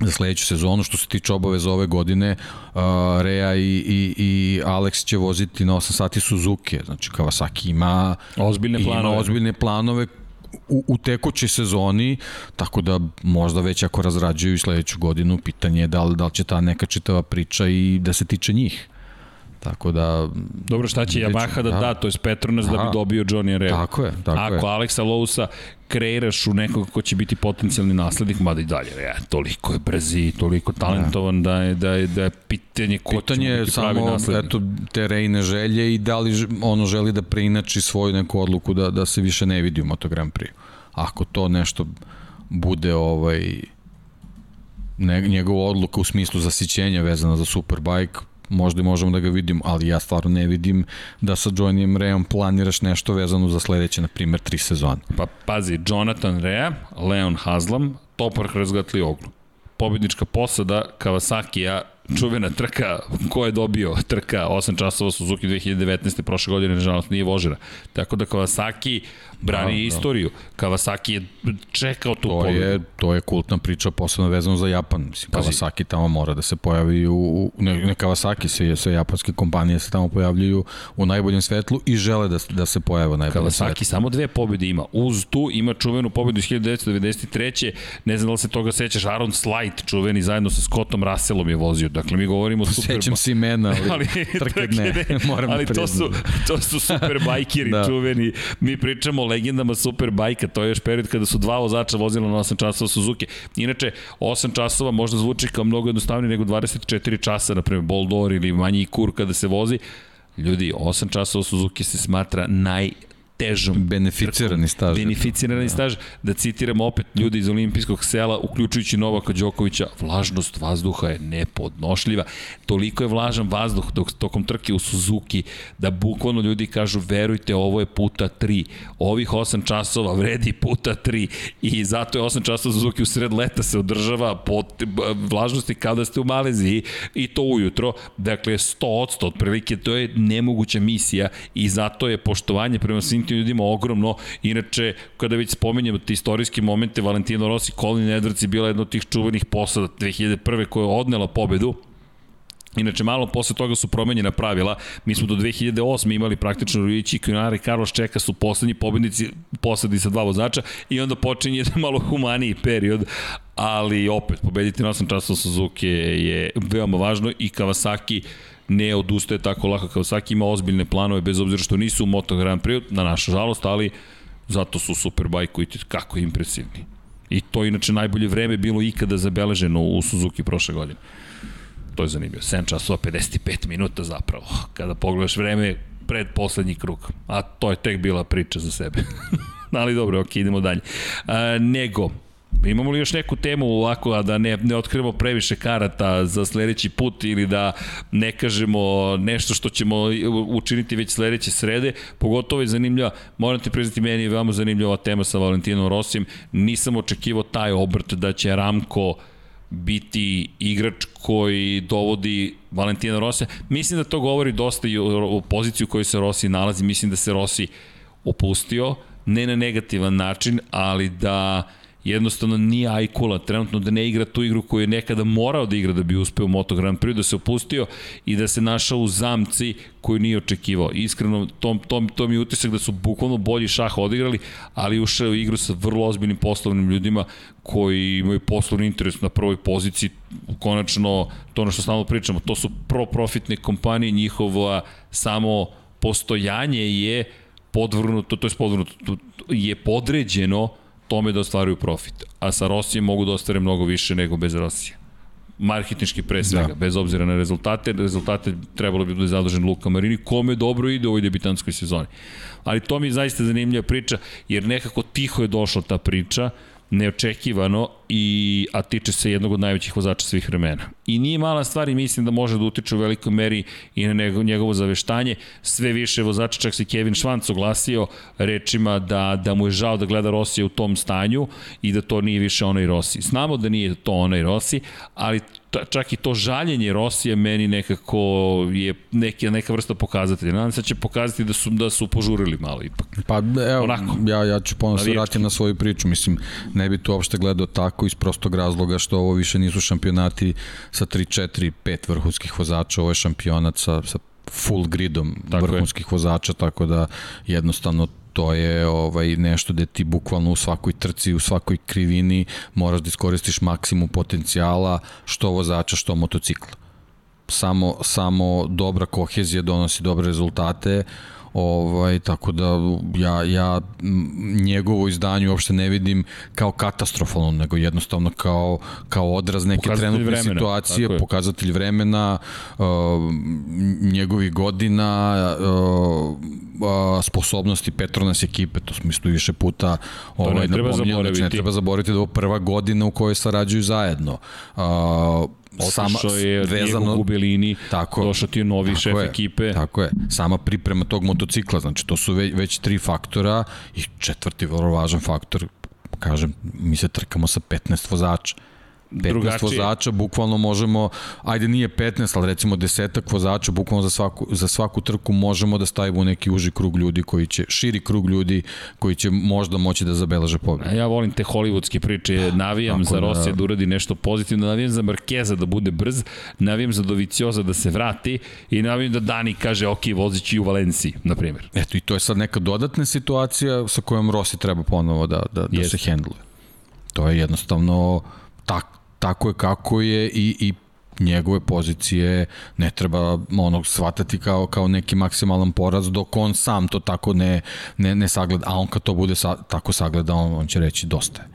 za sledeću sezonu. Što se tiče obaveza ove godine, uh, Rea i, i, i Alex će voziti na 8 sati Suzuki. Znači, Kawasaki ima ozbiljne planove, ima ozbiljne planove u, u tekućoj sezoni, tako da možda već ako razrađuju sledeću godinu, pitanje je da li, da li će ta neka čitava priča i da se tiče njih. Tako da... Dobro, šta će Yamaha da da, da to je Petronas Aha, da bi dobio Johnny Rea. Tako je, tako Ako je. Ako Aleksa Lousa kreiraš u nekog ko će biti potencijalni naslednik, mada i dalje, ja, toliko je brzi, toliko talentovan da, da je, da je, da je pitanje ko pitanje će biti pravi samo, naslednik. Eto, te rejne želje i da li ono želi da preinači svoju neku odluku da, da se više ne vidi u Moto Grand Prix. Ako to nešto bude ovaj ne, njegova odluka u smislu zasićenja vezana za Superbike, možda možemo da ga vidimo, ali ja stvarno ne vidim da sa Johnnyem Reom planiraš nešto vezano za sledeće, na primjer, tri sezone. Pa pazi, Jonathan Rea, Leon Haslam, Topor Hrzgatli Oglu. Pobjednička posada Kawasaki-a čuvena trka, ko je dobio trka 8 časova Suzuki 2019. prošle godine, nažalost nije vožena. Tako da Kawasaki brani da, da. istoriju. Da. Kawasaki je čekao tu to Je, to je kultna priča posebno vezano za Japan. Mislim, Pazi. Kawasaki tamo mora da se pojavi u, ne, ne Kawasaki, sve, sve japanske kompanije se tamo pojavljuju u najboljem svetlu i žele da, da se pojave u najboljem Kawasaki svetlu. samo dve pobjede ima. Uz tu ima čuvenu pobedu iz 1993. Ne znam da li se toga sećaš, Aaron Slight, čuveni zajedno sa Scottom Russellom je vozio. Dakle, mi govorimo o super... Sećam se imena, ali, [laughs] ali trke ne, [laughs] moram ali to su, to su [laughs] super bajkeri da. čuveni. Mi pričamo legendama super bajka, to je još period kada su dva vozača vozila na 8 časova Suzuki. Inače, 8 časova možda zvuči kao mnogo jednostavnije nego 24 časa, na primjer Boldor ili manji kur kada se vozi. Ljudi, 8 časova Suzuki se smatra naj težom. Beneficirani staž. Beneficirani da. staž. Da citiramo opet ljudi iz olimpijskog sela, uključujući Novaka Đokovića, vlažnost vazduha je nepodnošljiva. Toliko je vlažan vazduh dok, tokom trke u Suzuki da bukvalno ljudi kažu verujte ovo je puta 3. Ovih 8 časova vredi puta 3 i zato je 8 časova Suzuki u sred leta se održava po vlažnosti kao da ste u Maleziji i to ujutro. Dakle, 100% otprilike to je nemoguća misija i zato je poštovanje prema svim tim ljudima ogromno. Inače, kada već spomenjamo te istorijske momente, Valentino Rossi, Colin Edwards je bila jedna od tih čuvenih posada 2001. koja je odnela pobedu Inače, malo posle toga su promenjena pravila. Mi smo do 2008. imali praktično Rujići, Kunari i Carlos Čeka su poslednji pobednici posadi sa dva vozača i onda počinje jedan malo humaniji period, ali opet, pobediti na 8 časova Suzuki je veoma važno i Kawasaki ne odustaje tako lako Kawasaki ima ozbiljne planove bez obzira što nisu u Moto Grand Prix na našu žalost, ali zato su Superbike i kako impresivni. I to je inače najbolje vreme bilo ikada zabeleženo u Suzuki prošle godine. To je zanimljivo. 7 časova 55 minuta zapravo. Kada pogledaš vreme pred poslednji krug. A to je tek bila priča za sebe. [laughs] Ali dobro, ok, idemo dalje. A, nego, Imamo li još neku temu ovako, a da ne, ne otkrivamo previše karata za sledeći put ili da ne kažemo nešto što ćemo učiniti već sledeće srede? Pogotovo je zanimljiva, moram ti priznati, meni je veoma zanimljiva tema sa Valentinom Rosijem. Nisam očekivao taj obrt da će Ramko biti igrač koji dovodi Valentina Rosija. Mislim da to govori dosta i o poziciju u kojoj se Rossi nalazi. Mislim da se Rossi opustio, ne na negativan način, ali da jednostavno nije ajkula, trenutno da ne igra tu igru koju je nekada morao da igra da bi uspeo u Moto Grand Prix, da se opustio i da se našao u zamci koju nije očekivao. Iskreno, to, to, to mi je utisak da su bukvalno bolji šah odigrali, ali ušao u igru sa vrlo ozbiljnim poslovnim ljudima koji imaju poslovni interes na prvoj poziciji. Konačno, to ono što stalno pričamo, to su pro-profitne kompanije, njihova samo postojanje je podvrnuto, to je podvrnuto, je podređeno tome da ostvaruju profit. A sa Rosijem mogu da ostvare mnogo više nego bez Rosije. Marketnički pre svega, da. bez obzira na rezultate. Rezultate trebalo bi da bude zadržen Luka Marini, kome dobro ide u ovoj debitanskoj sezoni. Ali to mi je zaista zanimljiva priča, jer nekako tiho je došla ta priča, neočekivano, i, a tiče se jednog od najvećih vozača svih vremena. I nije mala stvar i mislim da može da utiče u velikoj meri i na njegovo, njegovo zaveštanje. Sve više vozača, čak se Kevin Švanc oglasio rečima da, da mu je žao da gleda Rosija u tom stanju i da to nije više onaj Rossi. Znamo da nije to onaj Rossi, ali čak i to žaljenje Rosije meni nekako je neka, neka vrsta pokazatelja. Nadam se da će pokazati da su, da su požurili malo ipak. Pa evo, Onako. ja, ja ću ponovno se vratiti na svoju priču. Mislim, ne bi to uopšte gledao tako iz prostog razloga što ovo više nisu šampionati sa 3, 4, 5 vrhunskih vozača, ovo je šampionat sa, sa full gridom tako vrhunskih je. vozača, tako da jednostavno to je ovaj nešto da ti bukvalno u svakoj trci, u svakoj krivini moraš da iskoristiš maksimum potencijala što vozača, što motocikla. Samo, samo dobra kohezija donosi dobre rezultate, Ovaj, tako da ja, ja njegovo izdanje uopšte ne vidim kao katastrofalno, nego jednostavno kao, kao odraz neke pokazatelj trenutne vremena, situacije, pokazatelj vremena, uh, njegovih godina, uh, uh, sposobnosti Petronas ekipe, to smo isto više puta ovaj, ne treba zaboraviti. Ne treba zaboraviti da je ovo prva godina u kojoj sarađuju zajedno. Uh, sama je vezano u Belini, tako, došao ti je novi šef je, ekipe. Tako je, sama priprema tog motocikla, znači to su već, već tri faktora i četvrti vrlo važan faktor, kažem, mi se trkamo sa 15 vozača. 15 drugačije. vozača, bukvalno možemo, ajde nije 15, ali recimo desetak vozača, bukvalno za svaku, za svaku trku možemo da stavimo neki uži krug ljudi koji će, širi krug ljudi koji će možda moći da zabeleže pobedu. Ja volim te hollywoodske priče, navijam Tako za Rosija da... da uradi nešto pozitivno, navijam za Markeza da bude brz, navijam za Dovicioza da se vrati i navijam da Dani kaže ok, vozit i u Valenciji, na primjer. Eto i to je sad neka dodatna situacija sa kojom Rossi treba ponovo da, da, da se hendluje. To je jednostavno tak, tako je kako je i, i njegove pozicije ne treba onog shvatati kao, kao neki maksimalan poraz dok on sam to tako ne, ne, ne sagleda, a on kad to bude sa, tako sagleda, on, on će reći dosta je.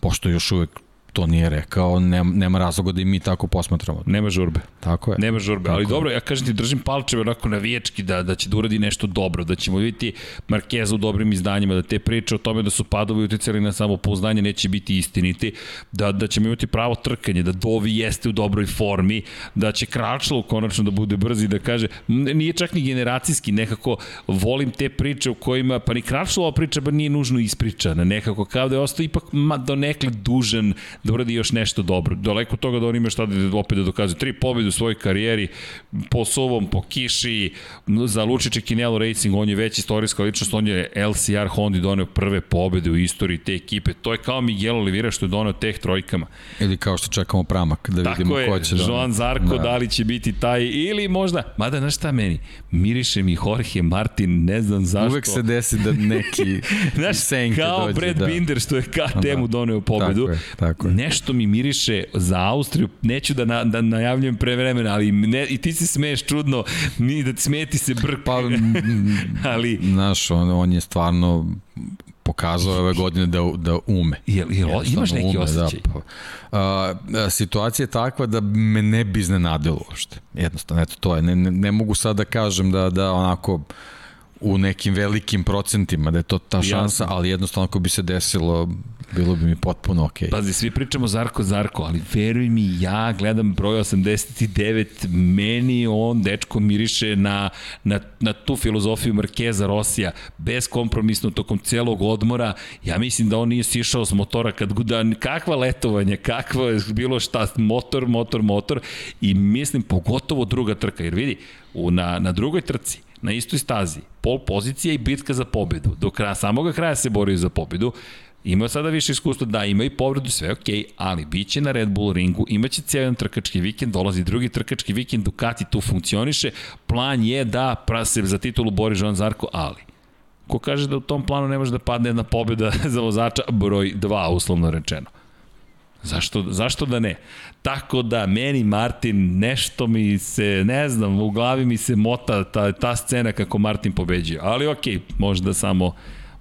Pošto još uvek to nije rekao, nema, nema razloga da i mi tako posmatramo. Nema žurbe. Tako je. Nema žurbe, ali dobro, ja kažem ti, držim palčeve onako navijački da, da će da uradi nešto dobro, da ćemo vidjeti Markeza u dobrim izdanjima, da te priče o tome da su padovi uticali na samopouzdanje neće biti istiniti, da, da ćemo imati pravo trkanje, da Dovi jeste u dobroj formi, da će Kračlo konačno da bude brzi, da kaže, nije čak ni generacijski, nekako volim te priče u kojima, pa ni Kračlova priča ba nije nužno ispričana, nekako kao da je ostao ipak ma, donekle dužan da uradi još nešto dobro. Daleko toga da on ima šta da opet da dokazuje. Tri pobjede u svojoj karijeri, po suvom, po kiši, za Lučiće Kinelo Racing, on je već istorijska ličnost, on je LCR Honda doneo prve pobede u istoriji te ekipe. To je kao Miguel Oliveira što je doneo teh trojkama. Ili kao što čekamo pramak, da Tako vidimo je, ko će da... Joan Zarko, da. da li će biti taj, ili možda, mada znaš šta meni, miriše mi Jorge Martin, ne znam zašto. Uvek se desi da neki [laughs] znaš, senke kao dođe. Brad da. Binder što je KTM-u da. doneo pobedu. Tako je, tako je. Nešto mi miriše za Austriju, neću da, na, da najavljujem pre vremena, ali ne, i ti se smeješ čudno, ni da smeti se brk. Pa, [laughs] ali... Znaš, on, on je stvarno pokazao ove godine da, da ume. Jel, jel, imaš neki ume, osjećaj? Da, pa, a, situacija je takva da me ne bi iznenadilo uopšte. Jednostavno, eto, to je. Ne, ne, ne mogu sad da kažem da, da onako u nekim velikim procentima da je to ta šansa, ali jednostavno ako bi se desilo bilo bi mi potpuno okej. Okay. Pazi, svi pričamo Zarko, Zarko, ali veruj mi, ja gledam broj 89, meni on, dečko, miriše na, na, na tu filozofiju Markeza Rosija, beskompromisno tokom celog odmora, ja mislim da on nije sišao s motora kad da, kakva letovanja, kakva bilo šta, motor, motor, motor, i mislim pogotovo druga trka, jer vidi, u, na, na drugoj trci, na istoj stazi, pol pozicija i bitka za pobedu. Do kraja, samoga kraja se borio za pobedu. Imao sada više iskustva, da, ima i povredu, sve ok, ali bit će na Red Bull ringu, imaće cijel jedan trkački vikend, dolazi drugi trkački vikend, Ducati tu funkcioniše, plan je da se za titulu bori Joan Zarko, ali ko kaže da u tom planu ne može da padne jedna pobjeda [laughs] za vozača, broj 2, uslovno rečeno. Zašto, zašto da ne? Tako da, meni Martin, nešto mi se, ne znam, u glavi mi se mota ta, ta scena kako Martin pobeđuje. Ali okej, okay, možda samo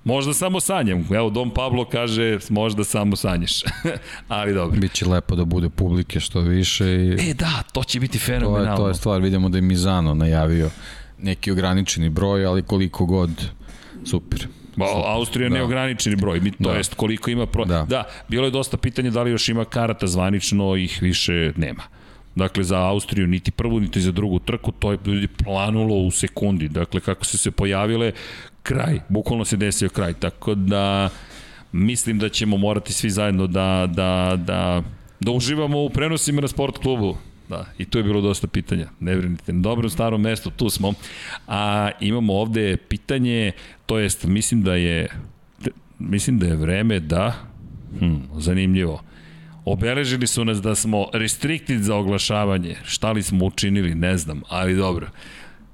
Možda samo sanjam. Evo, Dom Pablo kaže, možda samo sanjaš. [laughs] Ali dobro. Biće lepo da bude publike što više. I... E da, to će biti fenomenalno. To je, to je stvar, vidimo da je Mizano najavio neki ograničeni broj, ali koliko god, super. Ba, Austrija da. neograničeni broj, mi, to da. jest koliko ima pro... Da. da, bilo je dosta pitanja da li još ima karata zvanično, ih više nema. Dakle, za Austriju niti prvu, niti za drugu trku, to je ljudi planulo u sekundi. Dakle, kako se se pojavile, kraj, bukvalno se desio kraj. Tako da, mislim da ćemo morati svi zajedno da, da, da, da uživamo u prenosima na sport klubu. Da, i tu je bilo dosta pitanja. Ne brinite, na dobrom starom mestu, tu smo. A imamo ovde pitanje, to jest, mislim da je mislim da je vreme da hm, zanimljivo. Obeležili su nas da smo restricted za oglašavanje. Šta li smo učinili, ne znam, ali dobro.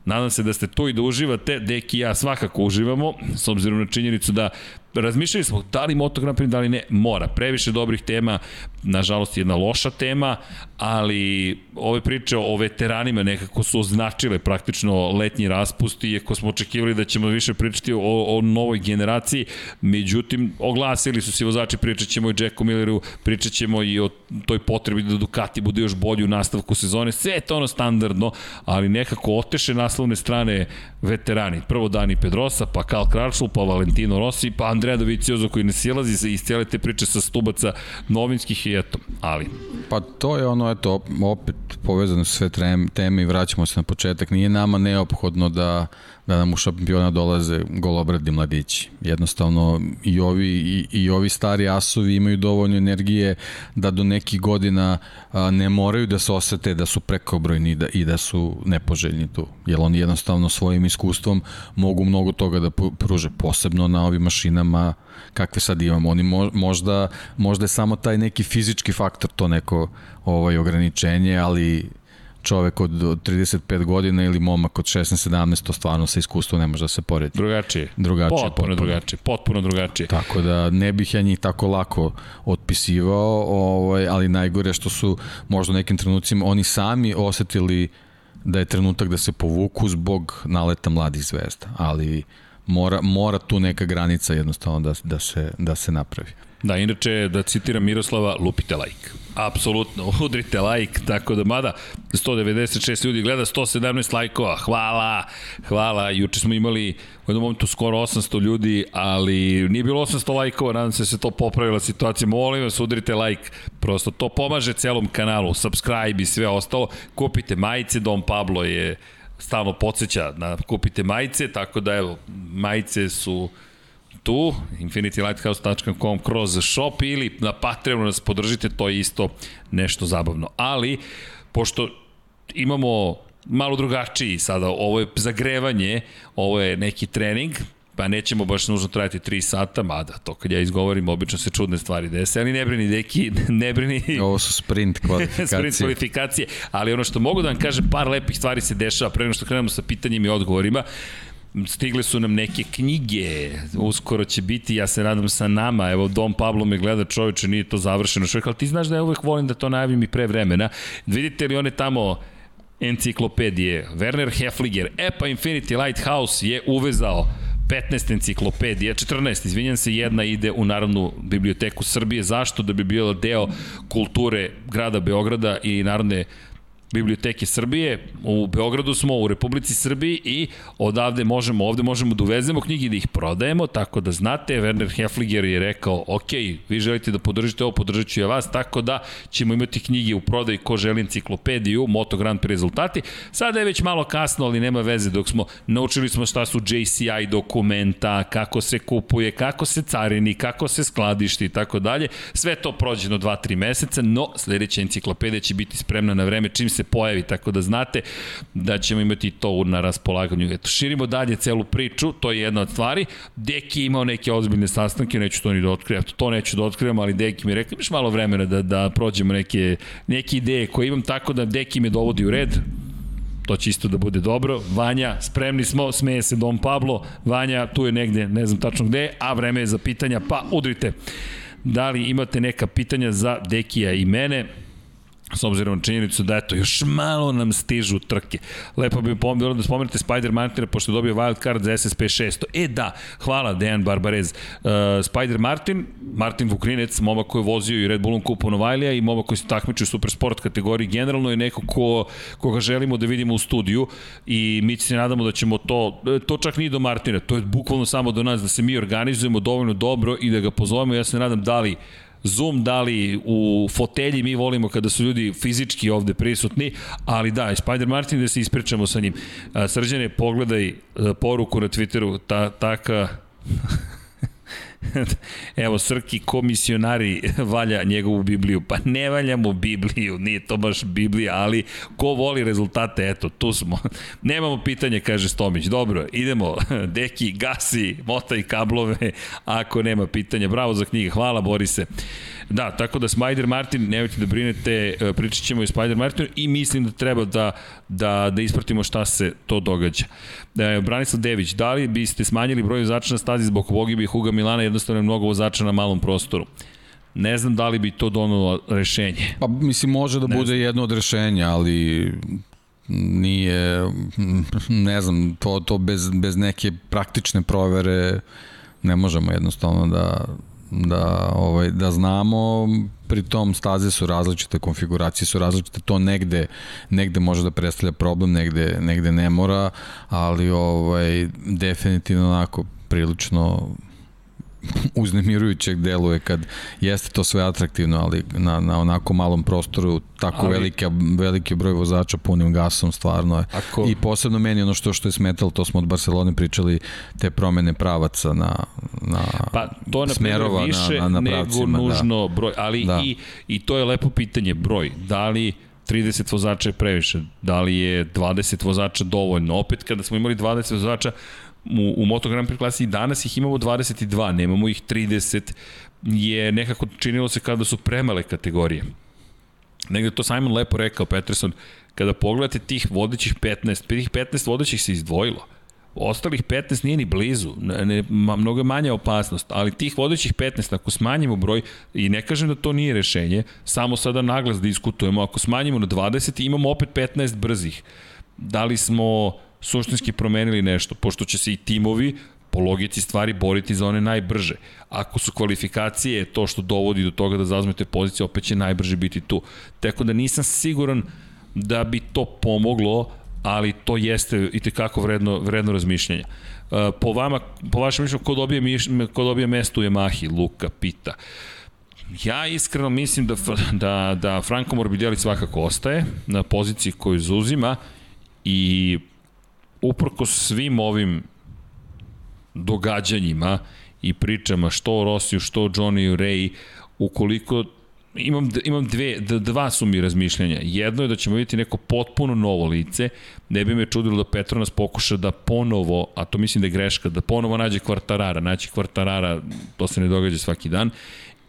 Nadam se da ste tu i da uživate. Deki i ja svakako uživamo, s obzirom na činjenicu da razmišljali smo da li Moto Grand Prix, da li ne, mora. Previše dobrih tema, nažalost jedna loša tema, ali ove priče o veteranima nekako su označile praktično letnji raspust, iako smo očekivali da ćemo više pričati o, o novoj generaciji, međutim, oglasili su se vozači, pričat ćemo i Jacku Milleru, pričat ćemo i o toj potrebi da Ducati bude još bolji u nastavku sezone, sve je to ono standardno, ali nekako oteše naslovne strane veterani. Prvo Dani Pedrosa, pa Karl Kračl, pa Valentino Rossi, pa Andrea Doviciozo koji ne silazi iz cijele te priče sa stubaca novinskih i eto, ali... Pa to je ono, eto, opet povezano sve teme i vraćamo se na početak. Nije nama neophodno da da nam u šampiona dolaze golobradi mladići. Jednostavno i ovi, i, i ovi stari asovi imaju dovoljno energije da do nekih godina a, ne moraju da se osete da su prekobrojni da, i da su nepoželjni tu. Jer oni jednostavno svojim iskustvom mogu mnogo toga da pruže, posebno na ovim mašinama kakve sad imamo. Oni mo, možda, možda je samo taj neki fizički faktor to neko ovaj ograničenje, ali čovek od 35 godina ili momak od 16-17, to stvarno sa iskustvom ne može da se poredi. Drugačije. Drugačije. Potpuno, potpuno drugačije. Potpuno drugačije. Tako da ne bih ja njih tako lako otpisivao, ovaj, ali najgore što su možda u nekim trenucima oni sami osetili da je trenutak da se povuku zbog naleta mladih zvezda, ali mora, mora tu neka granica jednostavno da, da, se, da se napravi. Da, inače, da citiram Miroslava, lupite like. Apsolutno, [laughs] udrite like, tako da, mada 196 ljudi gleda, 117 lajkova, hvala, hvala, juče smo imali u jednom momentu skoro 800 ljudi, ali nije bilo 800 lajkova, nadam se da se to popravila situacija, molim vas, udrite like, prosto to pomaže celom kanalu, subscribe i sve ostalo, kupite majice, Dom Pablo je stalno podsjeća da kupite majice, tako da evo, majice su tu, infinitylighthouse.com kroz shop ili na Patreonu nas podržite, to je isto nešto zabavno. Ali, pošto imamo malo drugačiji sada, ovo je zagrevanje, ovo je neki trening, pa nećemo baš nužno trajati 3 sata, mada to kad ja izgovorim, obično se čudne stvari dese, ali ne brini deki, [laughs] ne brini... Ovo su sprint [laughs] kvalifikacije. sprint kvalifikacije, ali ono što mogu da vam kažem, par lepih stvari se dešava pre nego što krenemo sa pitanjima i odgovorima. Stigle su nam neke knjige, uskoro će biti, ja se nadam sa nama, evo Dom Pablo me gleda čoveče, nije to završeno što ali ti znaš da ja uvek volim da to najavim i pre vremena. Vidite li one tamo enciklopedije, Werner Hefliger, e pa Infinity Lighthouse je uvezao 15 enciklopedija, 14, izvinjam se, jedna ide u Narodnu biblioteku Srbije. Zašto? Da bi bila deo kulture grada Beograda i Narodne Biblioteke Srbije, u Beogradu smo, u Republici Srbiji i odavde možemo, ovde možemo da uvezemo knjigi da ih prodajemo, tako da znate, Werner Hefliger je rekao, ok, vi želite da podržite ovo, podržat ću ja vas, tako da ćemo imati knjige u prodaju ko želi enciklopediju, Moto Grand Prix rezultati. Sada je već malo kasno, ali nema veze, dok smo naučili smo šta su JCI dokumenta, kako se kupuje, kako se carini, kako se skladišti i tako dalje. Sve to prođe do 2-3 meseca, no sledeća enciklopedija će biti spremna na vreme čim se pojavi, tako da znate da ćemo imati to na raspolaganju. Eto, širimo dalje celu priču, to je jedna od stvari. Deki imao neke ozbiljne sastanke, neću to ni da otkrivam, to neću da otkrivam, ali Deki mi je rekao, imaš malo vremena da, da prođemo neke, neke ideje koje imam, tako da Deki me dovodi u red, to će isto da bude dobro. Vanja, spremni smo, smeje se Dom Pablo. Vanja, tu je negde, ne znam tačno gde, a vreme je za pitanja, pa udrite. Da li imate neka pitanja za Dekija i mene? S obzirom na činjenicu da eto, još malo nam stižu trke. Lepo bi bilo da spomenete Spider Martina pošto je dobio wild card za SSP 600. E da, hvala Dejan Barbarez. Uh, Spider Martin, Martin Vukrinec, momak koji je vozio i Red Bullom kupu Novajlija i momak koji se takmiči u super sport kategoriji, generalno je neko ko, koga želimo da vidimo u studiju i mi se nadamo da ćemo to, to čak nije do Martina, to je bukvalno samo do nas, da se mi organizujemo dovoljno dobro i da ga pozovemo. Ja se nadam da li Zoom, da li u fotelji, mi volimo kada su ljudi fizički ovde prisutni, ali da, Spider Martin da se ispričamo sa njim. Srđane, pogledaj poruku na Twitteru, ta, taka [laughs] Evo, Srki komisionari [laughs] valja njegovu Bibliju. Pa ne valja mu Bibliju, nije to baš Biblija, ali ko voli rezultate, eto, tu smo. [laughs] Nemamo pitanje, kaže Stomić. Dobro, idemo. Deki, gasi, motaj kablove, ako nema pitanja. Bravo za knjige, hvala Borise. Da, tako da Spider Martin, nemojte da brinete, e, pričat ćemo i Spider Martin i mislim da treba da, da, da ispratimo šta se to događa. Da, Branislav Dević, da li biste smanjili broj vozača na stazi zbog Vogibi i Huga Milana, jednostavno je mnogo vozača na malom prostoru? Ne znam da li bi to donalo rešenje. Pa mislim može da ne bude znam. jedno od rešenja, ali nije, ne znam, to, to bez, bez neke praktične provere ne možemo jednostavno da, da, ovaj, da znamo, pri tom staze su različite, konfiguracije su različite, to negde, negde može da predstavlja problem, negde, negde ne mora, ali ovaj, definitivno onako prilično [laughs] uznemirujućeg deluje kad jeste to sve atraktivno, ali na, na onako malom prostoru tako ali, velike, veliki broj vozača punim gasom stvarno je. Ako, I posebno meni ono što što je smetalo, to smo od Barcelone pričali, te promene pravaca na, na pa, to na smerova više na, na, na pravcima, nego da. nužno da. broj, ali da. i, i to je lepo pitanje, broj. Da li 30 vozača je previše, da li je 20 vozača dovoljno. Opet kada smo imali 20 vozača, u, u Moto Grand Prix klasi i danas ih imamo 22, nemamo ih 30, je nekako činilo se kada su premale kategorije. Negde to Simon lepo rekao, Peterson, kada pogledate tih vodećih 15, tih 15 vodećih se izdvojilo. Ostalih 15 nije ni blizu, ne, ma, mnogo je manja opasnost, ali tih vodećih 15, ako smanjimo broj, i ne kažem da to nije rešenje, samo sada naglas diskutujemo, ako smanjimo na 20, imamo opet 15 brzih. Da li smo suštinski promenili nešto, pošto će se i timovi po logici stvari boriti za one najbrže. Ako su kvalifikacije to što dovodi do toga da zauzmete pozicije, opet će najbrže biti tu. Tako da nisam siguran da bi to pomoglo, ali to jeste i tekako vredno, vredno razmišljanje. Uh, po vama, po vašem mišljenju, ko dobije, ko dobije mesto u Yamahi? Luka pita. Ja iskreno mislim da, da, da Franco Morbidelli svakako ostaje na poziciji koju zuzima i uprko svim ovim događanjima i pričama što o Rosiju, što o Johnny Ray, ukoliko imam, imam dve, dva su mi razmišljanja. Jedno je da ćemo vidjeti neko potpuno novo lice, ne bi me čudilo da Petronas pokuša da ponovo, a to mislim da je greška, da ponovo nađe kvartarara, naći kvartarara, to se ne događa svaki dan,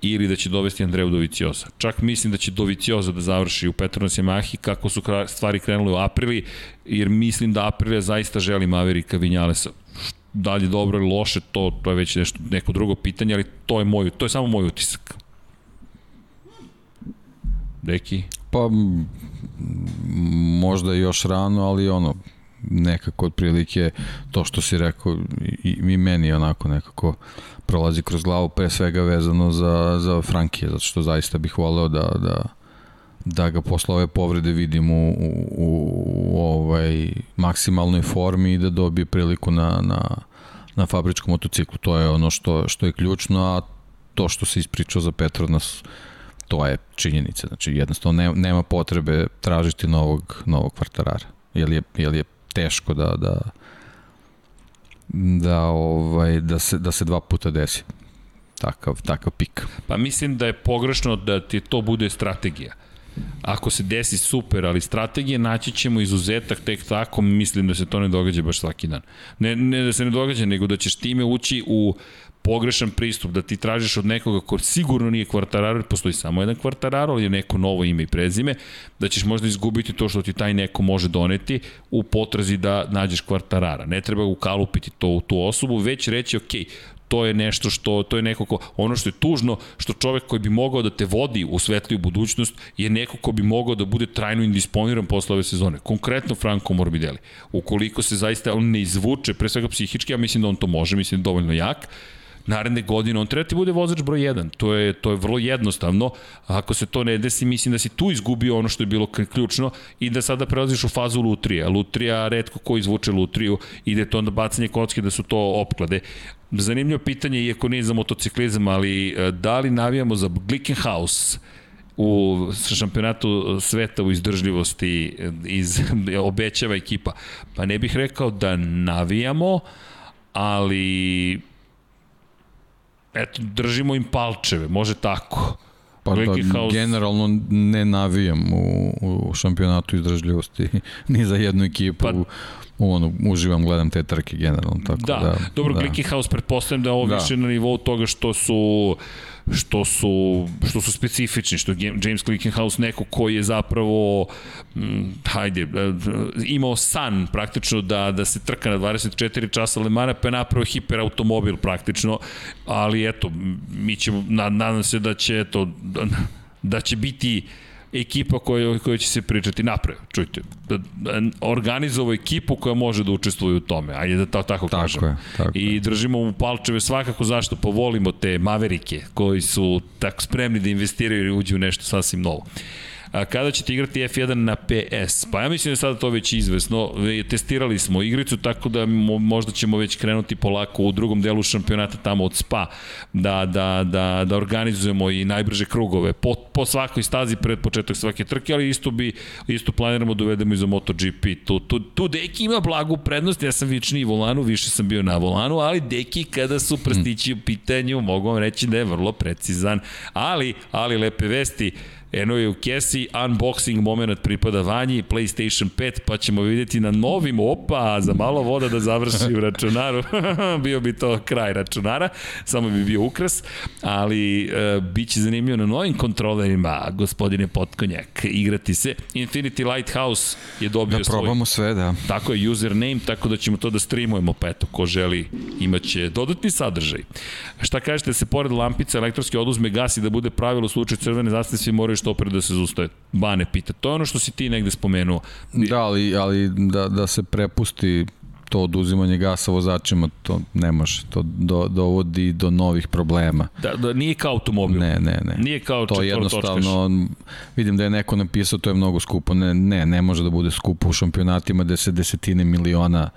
ili da će dovesti Andreju Dovicioza. Čak mislim da će Dovicioza da završi u Petronas Yamahi kako su stvari krenule u aprili, jer mislim da Aprilija zaista želi Maverika Vinjalesa. Da li je dobro ili loše, to, to je već nešto, neko drugo pitanje, ali to je, moj, to je samo moj utisak. Deki? Pa, možda još rano, ali ono, nekako otprilike to što si rekao i, i meni onako nekako prolazi kroz glavu pre svega vezano za, za Frankije, zato što zaista bih voleo da, da, da ga posle ove povrede vidim u, u, u ovaj maksimalnoj formi i da dobije priliku na, na, na fabričkom motociklu. To je ono što, što je ključno, a to što se ispričao za Petronas to je činjenica. Znači jednostavno ne, nema potrebe tražiti novog, novog kvartarara. Jer je, jer je teško da, da, da, ovaj, da, se, da se dva puta desi takav, takav pik. Pa mislim da je pogrešno da ti to bude strategija. Ako se desi super, ali strategije naći ćemo izuzetak tek tako, mislim da se to ne događa baš svaki dan. Ne, ne da se ne događa, nego da ćeš time ući u pogrešan pristup, da ti tražiš od nekoga ko sigurno nije kvartararo, postoji samo jedan kvartararo, ali je neko novo ime i prezime, da ćeš možda izgubiti to što ti taj neko može doneti u potrazi da nađeš kvartarara. Ne treba ukalupiti to u tu osobu, već reći, ok, to je nešto što, to je neko ko, ono što je tužno, što čovek koji bi mogao da te vodi u svetliju budućnost je neko ko bi mogao da bude trajno indisponiran posle ove sezone. Konkretno Franco Morbidelli. Ukoliko se zaista on ne izvuče, pre svega psihički, ja mislim da on to može, mislim da je dovoljno jak, naredne godine on treba ti bude vozač broj 1. To je, to je vrlo jednostavno. Ako se to ne desi, mislim da si tu izgubio ono što je bilo ključno i da sada prelaziš u fazu lutrije. Lutrija, redko ko izvuče lutriju, ide to onda bacanje kocke da su to opklade. Zanimljivo pitanje, iako nije za motociklizam, ali e, da li navijamo za Glickenhaus u šampionatu sveta u izdržljivosti e, iz [laughs] obećava ekipa? Pa ne bih rekao da navijamo, ali eto, držimo im palčeve, može tako. Pa da, House... generalno ne navijam u, u šampionatu izdržljivosti [laughs] ni za jednu ekipu. Pa, u, ono, uživam, gledam te trke generalno. Tako da, da dobro, da. Glicky House pretpostavljam da je ovo da. više na nivou toga što su što su, što su specifični, što je James Glickenhaus neko koji je zapravo hm, hajde, e, imao san praktično da, da se trka na 24 časa Lemana, pa je napravo hiperautomobil praktično, ali eto, mi ćemo, nadam se da će eto, da, da će biti uh, ekipa koja, koja će se pričati napred. Čujte, da, da organizovao ekipu koja može da učestvuje u tome. Ajde da to tako, tako kažem. Je, tako I držimo mu palčeve svakako zašto povolimo te maverike koji su tako spremni da investiraju i uđu u nešto sasvim novo. A kada ćete igrati F1 na PS? Pa ja mislim da je sada to već izvesno. Testirali smo igricu, tako da možda ćemo već krenuti polako u drugom delu šampionata tamo od SPA, da, da, da, da organizujemo i najbrže krugove po, po svakoj stazi pred početak svake trke, ali isto bi isto planiramo da uvedemo i za MotoGP. Tu, tu, tu Deki ima blagu prednost, ja sam vičniji volanu, više sam bio na volanu, ali Deki kada su prstići u pitanju, mogu vam reći da je vrlo precizan, ali, ali lepe vesti, Eno je u kesi, unboxing moment pripada Vanji, PlayStation 5, pa ćemo vidjeti na novim, opa, za malo voda da završi u [laughs] računaru. [laughs] bio bi to kraj računara, samo bi bio ukras, ali e, bit će zanimljivo na novim kontrolerima, gospodine Potkonjak, igrati se. Infinity Lighthouse je dobio da svoj... Da probamo sve, da. Tako je, username, tako da ćemo to da streamujemo, pa eto, ko želi imaće dodatni sadržaj. Šta kažete, se pored lampice elektronski oduzme gas i da bude pravilo u slučaju crvene zastave, svi moraju što opere da se zustave? Bane pita. To je ono što si ti negde spomenuo. Da, ali, ali da, da se prepusti to oduzimanje gasa vozačima, to ne može, to do, dovodi do novih problema. Da, da nije kao automobil. Ne, ne, ne. Nije kao to jednostavno, vidim da je neko napisao, to je mnogo skupo. Ne, ne, ne može da bude skupo u šampionatima gde se desetine miliona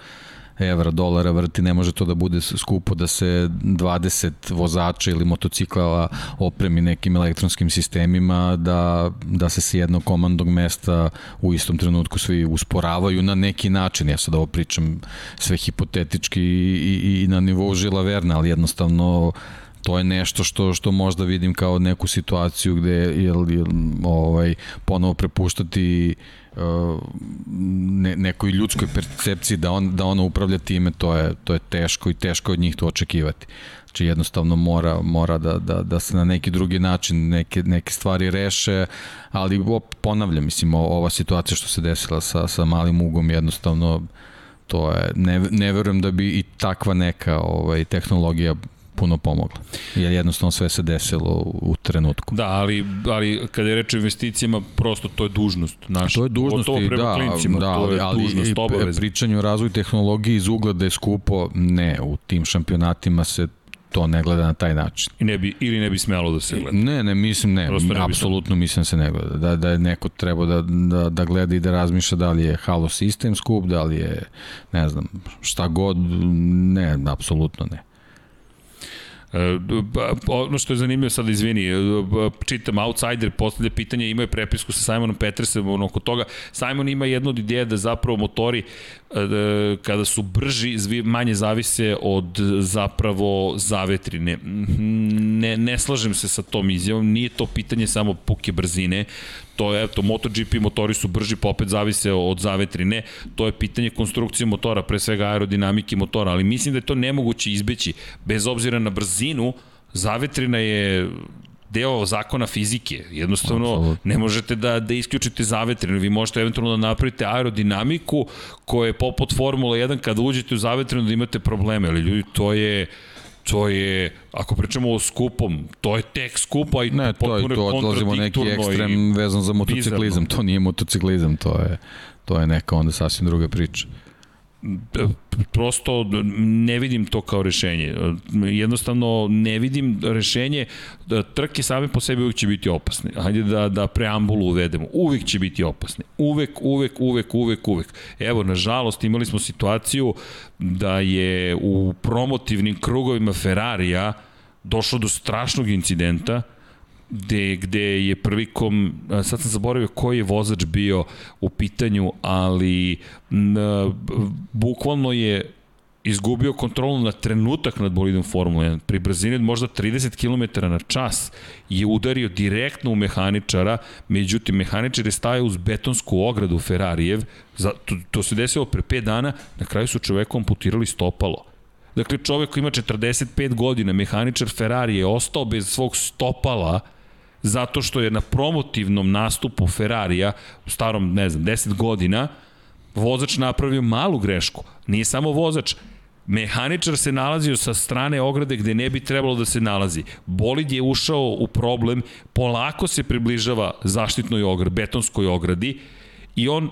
evra, dolara vrti, ne može to da bude skupo da se 20 vozača ili motocikla opremi nekim elektronskim sistemima, da, da se s jednog komandog mesta u istom trenutku svi usporavaju na neki način. Ja sad ovo pričam sve hipotetički i, i, i na nivou žila verna, ali jednostavno to je nešto što što možda vidim kao neku situaciju gde je ovaj ponovo prepuštati ne, nekoj ljudskoj percepciji da on da ona upravlja time to je to je teško i teško od njih to očekivati. Znači jednostavno mora mora da da da se na neki drugi način neke neke stvari reše, ali ponavljam mislim ova situacija što se desila sa sa malim ugom jednostavno to je ne ne verujem da bi i takva neka ovaj tehnologija puno pomogla. Jer jednostavno sve se desilo u trenutku. Da, ali, ali kada je reč o investicijama, prosto to je dužnost. Naša. To je dužnost i da, klincima, da, to je ali dužnost, i pričanje o razvoju tehnologije iz ugla da je skupo, ne, u tim šampionatima se to ne gleda na taj način. I ne bi, ili ne bi smelo da se gleda? Ne, ne, mislim ne, ne apsolutno mislim da se ne gleda. Da, da je neko treba da, da, da gleda i da razmišlja da li je Halo System skup, da li je, ne znam, šta god, ne, apsolutno ne. E, ono što je zanimljivo sad, izvini, e, čitam Outsider, postavlja pitanje, imaju prepisku sa Simonom ono oko toga. Simon ima jednu od ideje da zapravo motori e, kada su brži, manje zavise od zapravo zavetrine. Ne, ne slažem se sa tom izjavom, nije to pitanje samo puke brzine, to je, eto, MotoGP motori su brži, pa opet zavise od zavetrine, to je pitanje konstrukcije motora, pre svega aerodinamike motora, ali mislim da je to nemoguće izbeći, bez obzira na brzinu, zavetrina je deo zakona fizike. Jednostavno, Absolut. ne možete da, da isključite zavetrinu. Vi možete eventualno da napravite aerodinamiku koja je poput Formula 1 kada uđete u zavetrinu da imate probleme. Ali ljudi, to je to je, ako pričamo o skupom, to je tek skupo, i ne, to je, to odlazimo neki ekstrem vezan za motociklizam, bizarno. to nije motociklizam, to je, to je neka onda sasvim druga priča prosto ne vidim to kao rešenje. Jednostavno ne vidim rešenje da trke same po sebi uvek će biti opasne. Hajde da, da preambulu uvedemo. Uvek će biti opasne. Uvek, uvek, uvek, uvek, uvek. Evo, nažalost, imali smo situaciju da je u promotivnim krugovima Ferrarija došlo do strašnog incidenta gde, gde je prilikom, sad sam zaboravio koji je vozač bio u pitanju, ali n, bukvalno je izgubio kontrolu na trenutak nad bolidom Formula 1. Pri brzini od možda 30 km na čas je udario direktno u mehaničara, međutim mehaničar je stajao uz betonsku ogradu Ferrarijev, za, to, to se desilo pre 5 dana, na kraju su čoveku amputirali stopalo. Dakle, čovek koji ima 45 godina, mehaničar Ferrari je ostao bez svog stopala zato što je na promotivnom nastupu Ferrarija u starom, ne znam, 10 godina vozač napravio malu grešku. Nije samo vozač, Mehaničar se nalazio sa strane ograde gde ne bi trebalo da se nalazi. Bolid je ušao u problem, polako se približava zaštitnoj ogradi, betonskoj ogradi i on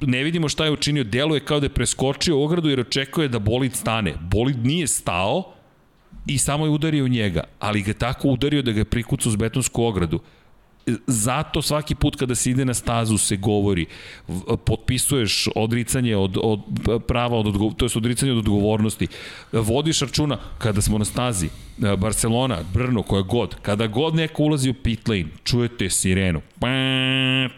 ne vidimo šta je učinio, deluje kao da je preskočio ogradu jer očekuje da bolid stane. Bolid nije stao, i samo je udario njega, ali ga tako udario da ga je prikucao uz betonsku ogradu. Zato svaki put kada se ide na stazu se govori, potpisuješ odricanje od, od prava, od, to je odricanje od odgovornosti. Vodiš računa kada smo na stazi, Barcelona, Brno, koja god, kada god neko ulazi u pit lane, čujete sirenu. Pa,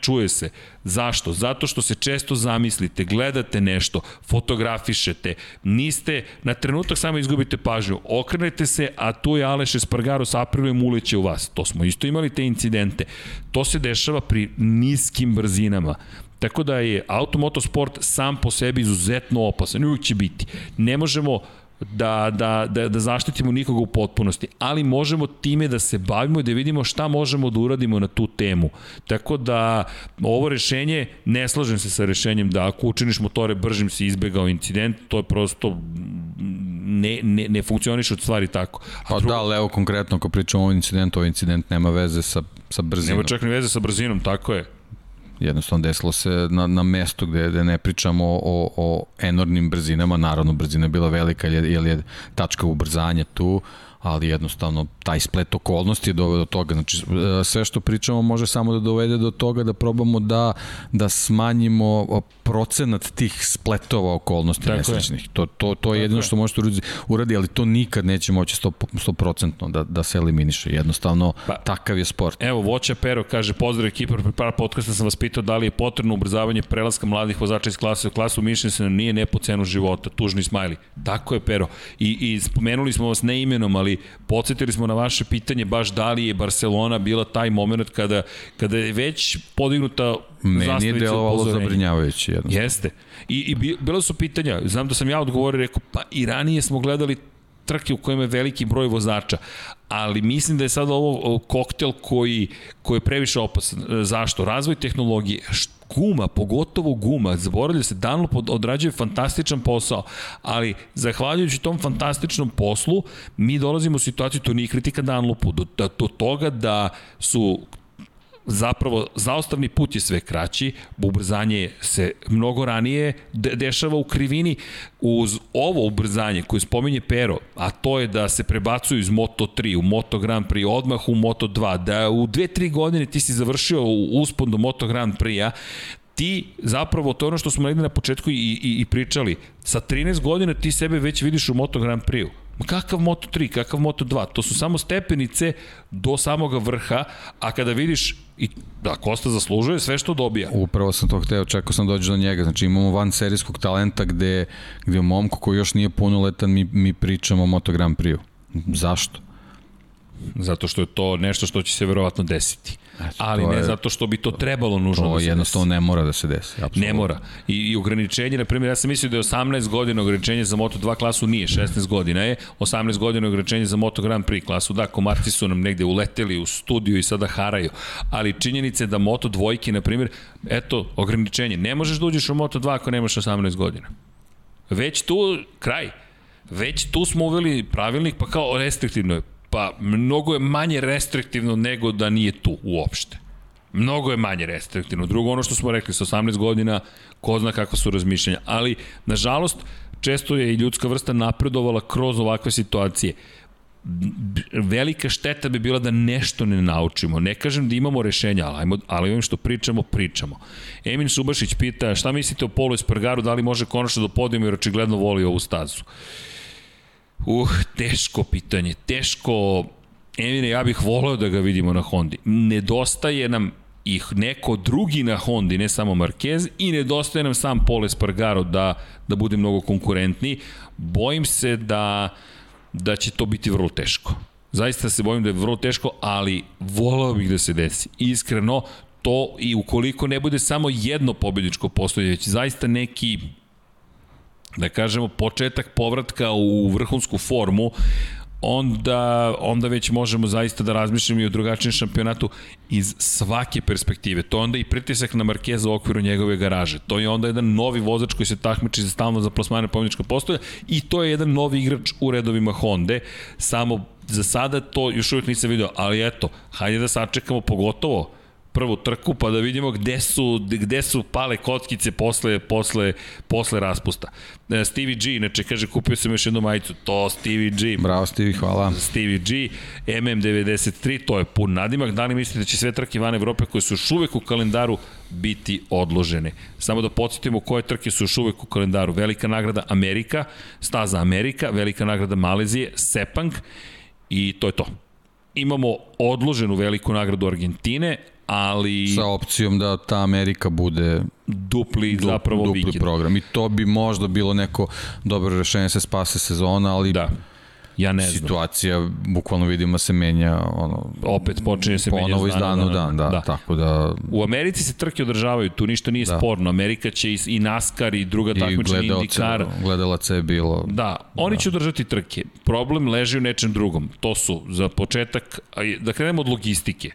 čuje se. Zašto? Zato što se često zamislite, gledate nešto, fotografišete, niste, na trenutak samo izgubite pažnju, okrenete se, a tu je Aleš Espargaro sa aprilom uleće u vas. To smo isto imali te incidente. To se dešava pri niskim brzinama. Tako da je automotosport sam po sebi izuzetno opasan uvijek će biti. Ne možemo da, da, da, da zaštitimo nikoga u potpunosti, ali možemo time da se bavimo i da vidimo šta možemo da uradimo na tu temu. Tako da ovo rešenje, ne slažem se sa rešenjem da ako učiniš motore bržim si izbegao incident, to je prosto ne, ne, ne funkcioniš od stvari tako. A pa drugo... da, ali evo konkretno ako pričamo o incidentu, ovaj incident nema veze sa, sa brzinom. Nema čak ni veze sa brzinom, tako je. Jednostavno desilo se na, na mestu gde, gde ne pričamo o, o enormnim brzinama, naravno brzina je bila velika jer je, jer je tačka ubrzanja tu, ali jednostavno taj splet okolnosti je doveo do toga. Znači, sve što pričamo može samo da dovede do toga da probamo da, da smanjimo procenat tih spletova okolnosti nesrećnih. To, to, to je jedino što možete uradi, ali to nikad neće moći 100%, 100 da, da se eliminiše. Jednostavno, pa, takav je sport. Evo, Voća Pero kaže, pozdrav ekipa, pre par podcasta sam vas pitao da li je potrebno ubrzavanje prelaska mladih vozača iz klase u klasu, mišljenje se nije ne po cenu života, tužni smajli. Tako je, Pero. I, i spomenuli smo vas ne imenom, ali podsjetili smo na vaše pitanje baš da li je Barcelona bila taj moment kada, kada je već podignuta Meni je delovalo zabrinjavajuće jednostavno. Jeste. I, i bilo su pitanja, znam da sam ja odgovorio, rekao, pa i ranije smo gledali trke u kojima je veliki broj vozača, ali mislim da je sad ovo koktel koji, koji je previše opasan. Zašto? Razvoj tehnologije, guma, pogotovo guma, zaboravlja se, Dunlop odrađuje fantastičan posao, ali zahvaljujući tom fantastičnom poslu, mi dolazimo u situaciju, to nije kritika Dunlopu, do, do toga da su zapravo zaostavni put je sve kraći, ubrzanje se mnogo ranije de dešava u krivini uz ovo ubrzanje koje spominje Pero, a to je da se prebacuju iz Moto3 u Moto Grand Prix odmah u Moto2, da u 2-3 godine ti si završio uspon do Moto Grand Prix-a, ti zapravo, to je ono što smo negde na početku i, i, i pričali, sa 13 godina ti sebe već vidiš u Moto Grand Prix-u. Kakav Moto3, kakav Moto2, to su samo stepenice do samog vrha, a kada vidiš i da Kosta zaslužuje sve što dobija. Upravo sam to hteo, čekao sam da dođe do njega. Znači imamo van serijskog talenta gde, gde momko koji još nije punoletan mi, mi pričamo o Moto Grand Prix-u. Zašto? Zato što je to nešto što će se verovatno desiti. Znači, ali ne je, zato što bi to trebalo nužno to da se jednostavno desi. ne mora da se desi. Apsolutno. Ne mora. I, I ograničenje, na primjer, ja sam mislio da je 18 godina ograničenje za Moto2 klasu, nije, 16 godina je, 18 godina ograničenje za Moto Grand Prix klasu, da, komarci su nam negde uleteli u studiju i sada haraju, ali činjenice da Moto dvojke, na primjer, eto, ograničenje, ne možeš da uđeš u Moto2 ako nemaš 18 godina. Već tu, kraj, već tu smo uveli pravilnik, pa kao restriktivno je Pa mnogo je manje restriktivno nego da nije tu uopšte. Mnogo je manje restriktivno. Drugo, ono što smo rekli, sa 18 godina, ko zna kakva su razmišljanja. Ali, nažalost, često je i ljudska vrsta napredovala kroz ovakve situacije. Velika šteta bi bila da nešto ne naučimo. Ne kažem da imamo rešenja, ali, ajmo, ali ovim što pričamo, pričamo. Emin Subašić pita šta mislite o Polu Espargaru, da li može konačno da podijemo jer očigledno voli ovu stazu. Uh, teško pitanje, teško... Emine, ja bih voleo da ga vidimo na Hondi. Nedostaje nam ih neko drugi na Hondi, ne samo Marquez, i nedostaje nam sam Pole Espargaro da, da bude mnogo konkurentniji. Bojim se da, da će to biti vrlo teško. Zaista se bojim da je vrlo teško, ali voleo bih da se desi. Iskreno, to i ukoliko ne bude samo jedno pobjedičko postoje, već zaista neki da kažemo, početak povratka u vrhunsku formu, onda, onda već možemo zaista da razmišljamo i o drugačijem šampionatu iz svake perspektive. To je onda i pritisak na Markeza u okviru njegove garaže. To je onda jedan novi vozač koji se takmiči za stalno za plasmane pomenička postoja i to je jedan novi igrač u redovima Honda. Samo za sada to još uvijek nisam video, ali eto, hajde da sačekamo pogotovo prvu trku pa da vidimo gde su, gde su pale kockice posle, posle, posle raspusta. E, Stevie G, inače kaže kupio sam još jednu majicu, to Stevie G. Bravo Stevie, hvala. Stevie G, MM93, to je pun nadimak. Da li mislite da će sve trke van Evrope koje su još uvek u kalendaru biti odložene? Samo da podsjetimo koje trke su još uvek u kalendaru. Velika nagrada Amerika, staza Amerika, velika nagrada Malezije, Sepang i to je to imamo odloženu veliku nagradu Argentine, ali... Sa opcijom da ta Amerika bude dupli, du, zapravo dupli vikend. program. I to bi možda bilo neko dobro rešenje da se spase sezona, ali... Da. Ja ne znam. Situacija, bukvalno vidimo, se menja ono, opet počinje se menja iz dana u dan, da, da, tako da... U Americi se trke održavaju, tu ništa nije da. sporno. Amerika će i, i NASCAR i druga takmičenja IndyCar. Gledalaca je bilo... Da, oni da. će održati trke. Problem leži u nečem drugom. To su, za početak, da krenemo od logistike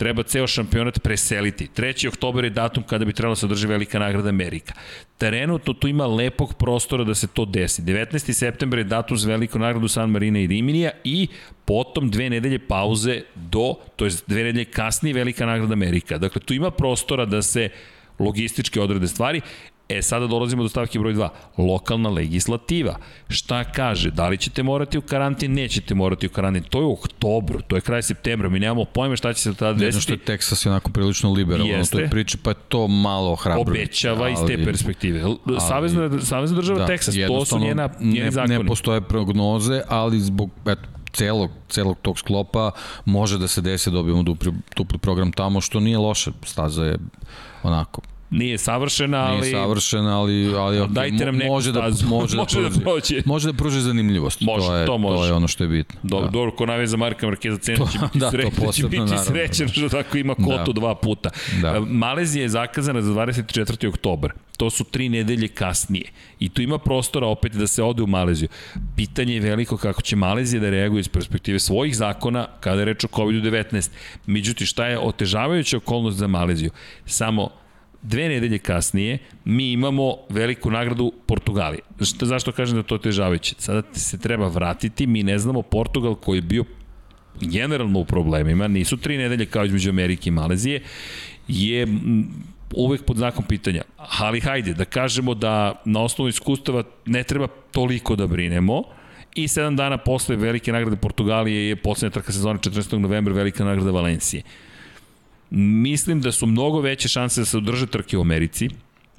treba ceo šampionat preseliti. 3. oktober je datum kada bi trebalo da se održi velika nagrada Amerika. Trenutno tu ima lepog prostora da se to desi. 19. september je datum za veliku nagradu San Marina i Riminija i potom dve nedelje pauze do, to je dve nedelje kasnije velika nagrada Amerika. Dakle, tu ima prostora da se logistički odrede stvari. E, sada dolazimo do stavke broj 2. Lokalna legislativa. Šta kaže? Da li ćete morati u karantin? Nećete morati u karantin. To je u oktobru, to je kraj septembra. Mi nemamo pojma šta će se tada desiti. Jedno što je Texas je onako prilično liberalno to je priče, pa je to malo hrabro. Obećava ali, iz te perspektive. Ali, Savezna, Savezna država da, Texas, to su njena, njeni ne, zakoni. Ne postoje prognoze, ali zbog eto, celog, celog tog sklopa može da se desi da dobijemo dupli, dupli program tamo, što nije loše. Staza je onako Nije savršena, ali... Nije savršena, ali, ali okay, dajte nam može [laughs] da, može, da, može da prođe. Može da pruži zanimljivost. Može, to je, to može. To je ono što je bitno. Dobro, da. dobro ko naveza Marka Markeza [laughs] cena će biti, da, srećen, to će biti naravno. srećen što tako ima kotu da. dva puta. Da. Malezija je zakazana za 24. oktobar. To su tri nedelje kasnije. I tu ima prostora opet da se ode u Maleziju. Pitanje je veliko kako će Malezija da reaguje iz perspektive svojih zakona kada je reč o COVID-19. Međutim, šta je otežavajuća okolnost za Maleziju? Samo dve nedelje kasnije mi imamo veliku nagradu Portugalije. Zašto, zašto kažem da to je težavajuće? Sada se treba vratiti, mi ne znamo Portugal koji je bio generalno u problemima, nisu tri nedelje kao između Amerike i Malezije, je uvek pod znakom pitanja. Ali hajde, da kažemo da na osnovu iskustava ne treba toliko da brinemo, i sedam dana posle velike nagrade Portugalije je poslednja trka sezone 14. novembra velika nagrada Valencije. Mislim da su mnogo veće šanse da se održe trke u Americi,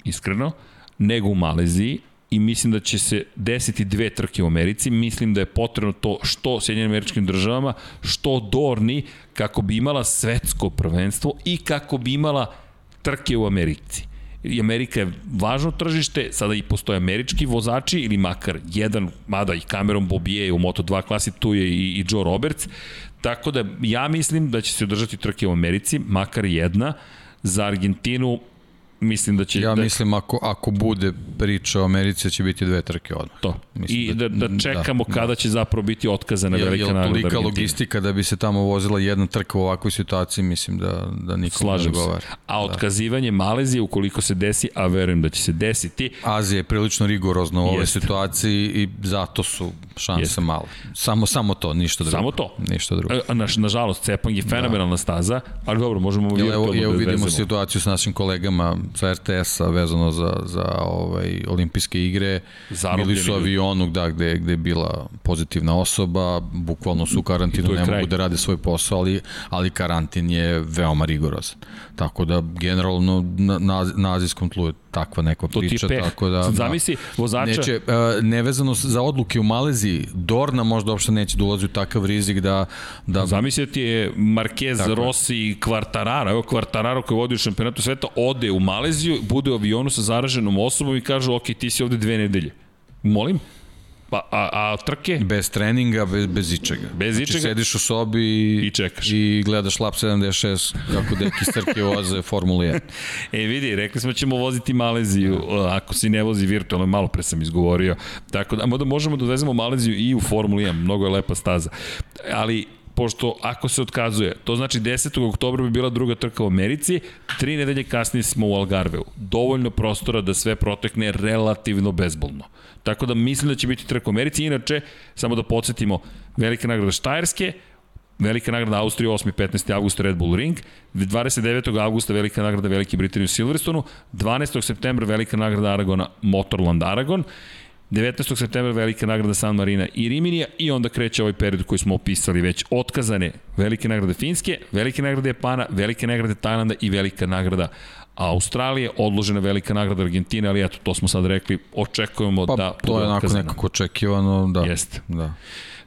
iskreno, nego u Maleziji i mislim da će se desiti dve trke u Americi. Mislim da je potrebno to što Sjedinjenim američkim državama, što Dorni, kako bi imala svetsko prvenstvo i kako bi imala trke u Americi. I Amerika je važno tržište, sada i postoje američki vozači ili makar jedan, mada i Cameron Bobije u Moto2 klasi, tu je i, i Joe Roberts, Tako da ja mislim da će se održati trke u Americi, makar jedna. Za Argentinu mislim da će... Ja da... mislim ako, ako bude priča o Americi će biti dve trke odmah. To. Mislim I da, da, da čekamo da, kada da. će zapravo biti otkazana je, velika nagrada Argentine. tolika logistika da bi se tamo vozila jedna trka u ovakvoj situaciji, mislim da, da nikom Slažem ne govara. Se. A da. otkazivanje da. Malezije ukoliko se desi, a verujem da će se desiti... Azija je prilično rigorozna u ovoj situaciji i zato su šanse Jeste. male. Samo, samo to, ništa drugo. Samo to. Ništa drugo. A, na, nažalost, Cepang je fenomenalna da. staza, ali dobro, možemo evo, evo da vidimo situaciju s našim kolegama sa RTS-a vezano za, za ovaj, olimpijske igre. Zarobljeni. Bili su avionu da, gde, gde je bila pozitivna osoba, bukvalno su u karantinu, ne kraj. mogu da rade svoj posao, ali, ali karantin je veoma rigorozan. Tako da, generalno, na, na, na azijskom tlu je takva neka to priča, tako da... Sad zamisli vozača... Neće, uh, nevezano za odluke u Maleziji, Dorna možda uopšte neće da ulazi u takav rizik da... da... Zamisli da ti je Marquez, tako Rossi i Quartararo, evo Quartararo koji vodi u šampionatu sveta, ode u Maleziju, bude u avionu sa zaraženom osobom i kažu, ok, ti si ovde dve nedelje. Molim? Pa, a, a trke? Bez treninga, bez, bez ičega. Bez znači, ičega? sediš u sobi i, i čekaš. I gledaš Lab 76 kako deki strke voze Formula 1. [laughs] E vidi, rekli smo da ćemo voziti Maleziju, ako si ne vozi virtualno, malo pre sam izgovorio. Tako da, da možemo da odvezemo Maleziju i u Formula 1, mnogo je lepa staza. Ali pošto ako se otkazuje, to znači 10. oktobra bi bila druga trka u Americi, tri nedelje kasnije smo u Algarveu. Dovoljno prostora da sve protekne relativno bezbolno. Tako da mislim da će biti trka u Americi. Inače, samo da podsjetimo, velika nagrada Štajerske, Velika nagrada Austrije 8. i 15. augusta Red Bull Ring, 29. augusta Velika nagrada Velike Britanije u Silverstonu, 12. septembra Velika nagrada Aragona Motorland Aragon 19. septembra velika nagrada San Marina i Riminija i onda kreće ovaj period koji smo opisali već otkazane velike nagrade Finske, velike nagrade Japana, velike nagrade Tajlanda i velika nagrada Australije, odložena velika nagrada Argentine, ali eto, to smo sad rekli, očekujemo pa, da... to je onako nekako očekivano, da. Jeste. Da.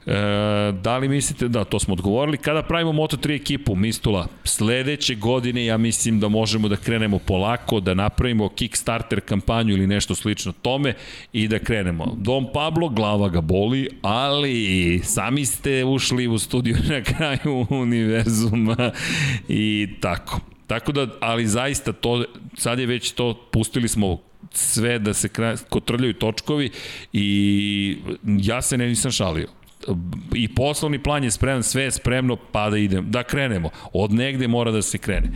E, da li mislite, da, to smo odgovorili. Kada pravimo Moto3 ekipu, Mistula, sledeće godine ja mislim da možemo da krenemo polako, da napravimo Kickstarter kampanju ili nešto slično tome i da krenemo. Dom Pablo, glava ga boli, ali sami ste ušli u studiju [laughs] na kraju univerzuma i tako. Tako da, ali zaista to, sad je već to, pustili smo sve da se kotrljaju točkovi i ja se ne nisam šalio i poslovni plan je spreman, sve je spremno, pa da idem, da krenemo. Od negde mora da se krene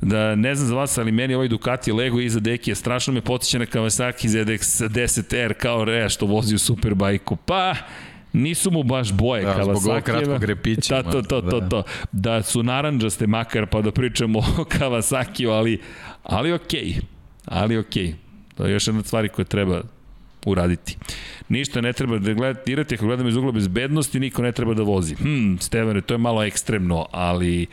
da ne znam za vas, ali meni ovaj Ducati Lego iza deki je strašno me potiče na Kawasaki ZX 10R kao Rea što vozi u Superbajku. Pa, nisu mu baš boje da, Kawasaki. Zbog kratkog repića. Da, to, to, to, da. to. Da su naranđaste makar pa da pričamo [laughs] o Kawasaki, ali, ali okej. Okay. Ali okej. Okay. To je još jedna stvari koje treba uraditi. Ništa ne treba da gledati, ako gledamo iz ugla bezbednosti, niko ne treba da vozi. Hm, Stevane, to je malo ekstremno, ali,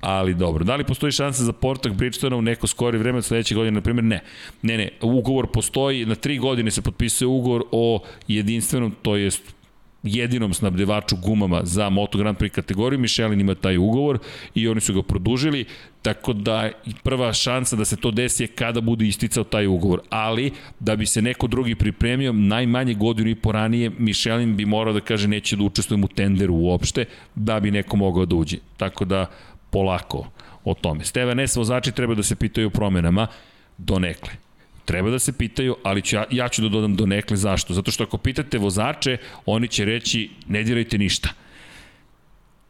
ali dobro. Da li postoji šansa za Portak Bridgestone u neko skori vreme od sledeće godine, na primjer? Ne. Ne, ne, ugovor postoji, na tri godine se potpisuje ugovor o jedinstvenom, to jest jedinom snabdevaču gumama za Moto Grand Prix kategoriju. Michelin ima taj ugovor i oni su ga produžili, tako da prva šansa da se to desi je kada bude isticao taj ugovor. Ali, da bi se neko drugi pripremio, najmanje godinu i po ranije, Michelin bi morao da kaže neće da učestvujem u tenderu uopšte, da bi neko mogao da uđe. Tako da, polako o tome. Stevan S. vozači treba da se pitaju o promenama, donekle. Treba da se pitaju, ali ću ja, ja ću da dodam do nekle zašto. Zato što ako pitate vozače, oni će reći ne dirajte ništa.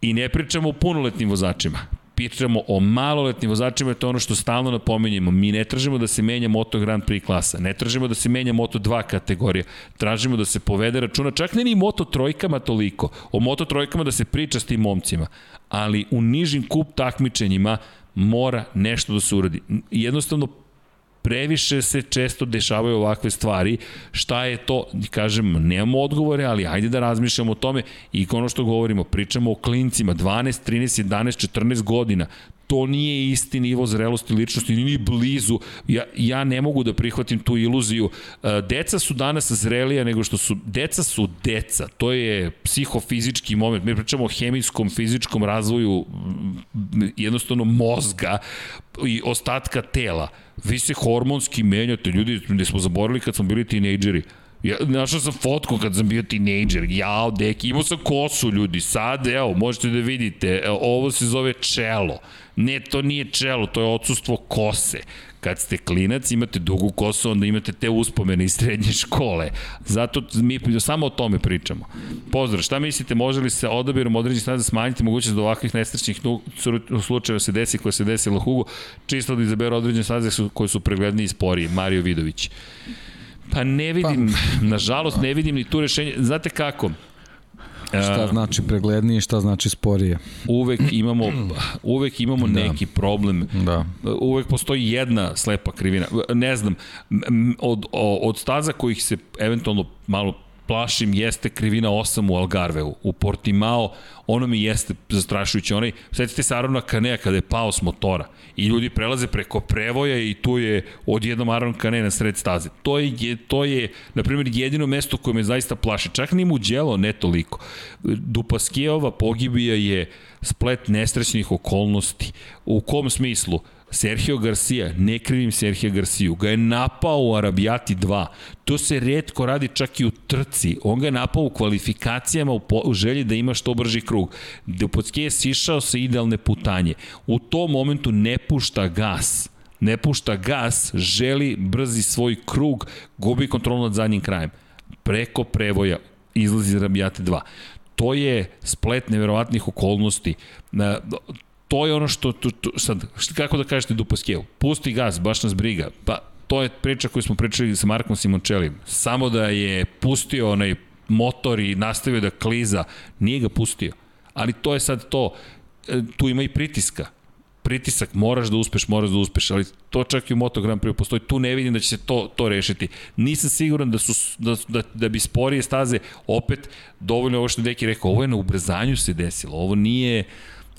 I ne pričamo o punoletnim vozačima. Pričamo o maloletnim vozačima, to je ono što stalno napominjemo. Mi ne tražimo da se menja Moto Grand Prix klasa, ne tražimo da se menja Moto 2 kategorija, tražimo da se povede računa, čak ne ni Moto trojkama toliko, o Moto trojkama da se priča s tim momcima, ali u nižim kup takmičenjima mora nešto da se uradi. Jednostavno previše se često dešavaju ovakve stvari. Šta je to? Kažem, nemamo odgovore, ali ajde da razmišljamo o tome i ono što govorimo, pričamo o klincima, 12, 13, 11, 14 godina to nije isti nivo zrelosti ličnosti, ni blizu. Ja, ja ne mogu da prihvatim tu iluziju. E, deca su danas zrelija nego što su... Deca su deca. To je psihofizički moment. Mi pričamo o hemijskom, fizičkom razvoju jednostavno mozga i ostatka tela. Vi se hormonski menjate. Ljudi, ne smo zaboravili kad smo bili tinejdžeri. Ja, našao sam fotku kad sam bio tinejdžer, jao, deki, imao sam kosu ljudi, sad, evo, možete da vidite, evo, ovo se zove čelo. Ne, to nije čelo, to je odsustvo kose. Kad ste klinac, imate dugu kosu, onda imate te uspomene iz srednje škole. Zato mi samo o tome pričamo. Pozdrav, šta mislite, može li se odabirom određenih staza smanjiti mogućnost da ovakvih nesrećnih slučajeva se desi koje se desilo Hugo, čisto da izaberu određene staze koje su preglednije i sporije, Mario Vidović. Pa ne vidim, pa. nažalost ne vidim ni tu rešenje. Znate kako? Šta znači preglednije, šta znači sporije? Uvek imamo, uvek imamo da. neki problem. Da. Uvek postoji jedna slepa krivina. Ne znam, od, od staza kojih se eventualno malo plašim jeste krivina 8 u Algarveu. U Portimao ono mi jeste zastrašujuće. Onaj, setite se Arona Kanea kada je pao s motora i ljudi prelaze preko prevoja i tu je odjednom Aron Kane na sred staze. To je, to je na primjer, jedino mesto koje me zaista plaši. Čak ni mu djelo, ne toliko. Dupaskijeva pogibija je splet nesrećnih okolnosti. U kom smislu? Sergio Garcia, ne krivim Sergio Garciju, ga je napao u Arabijati 2. To se redko radi čak i u trci. On ga je napao u kvalifikacijama u, po, u želji da ima što brži krug. Dupotski je sišao sa idealne putanje. U tom momentu ne pušta gas ne pušta gas, želi brzi svoj krug, gubi kontrolu nad zadnjim krajem. Preko prevoja izlazi Arabijate 2 to je splet neverovatnih okolnosti to je ono što, to, to, sad, kako da kažete Dupaskijel, pusti gas, baš nas briga, pa to je priča koju smo pričali sa Markom Simončelim, samo da je pustio onaj motor i nastavio da kliza, nije ga pustio, ali to je sad to, e, tu ima i pritiska, pritisak, moraš da uspeš, moraš da uspeš, ali to čak i u Moto Grand Prix postoji, tu ne vidim da će se to, to rešiti. Nisam siguran da, su, da, da, da bi sporije staze, opet, dovoljno ovo što je Deki rekao, ovo je na ubrzanju se desilo, ovo nije,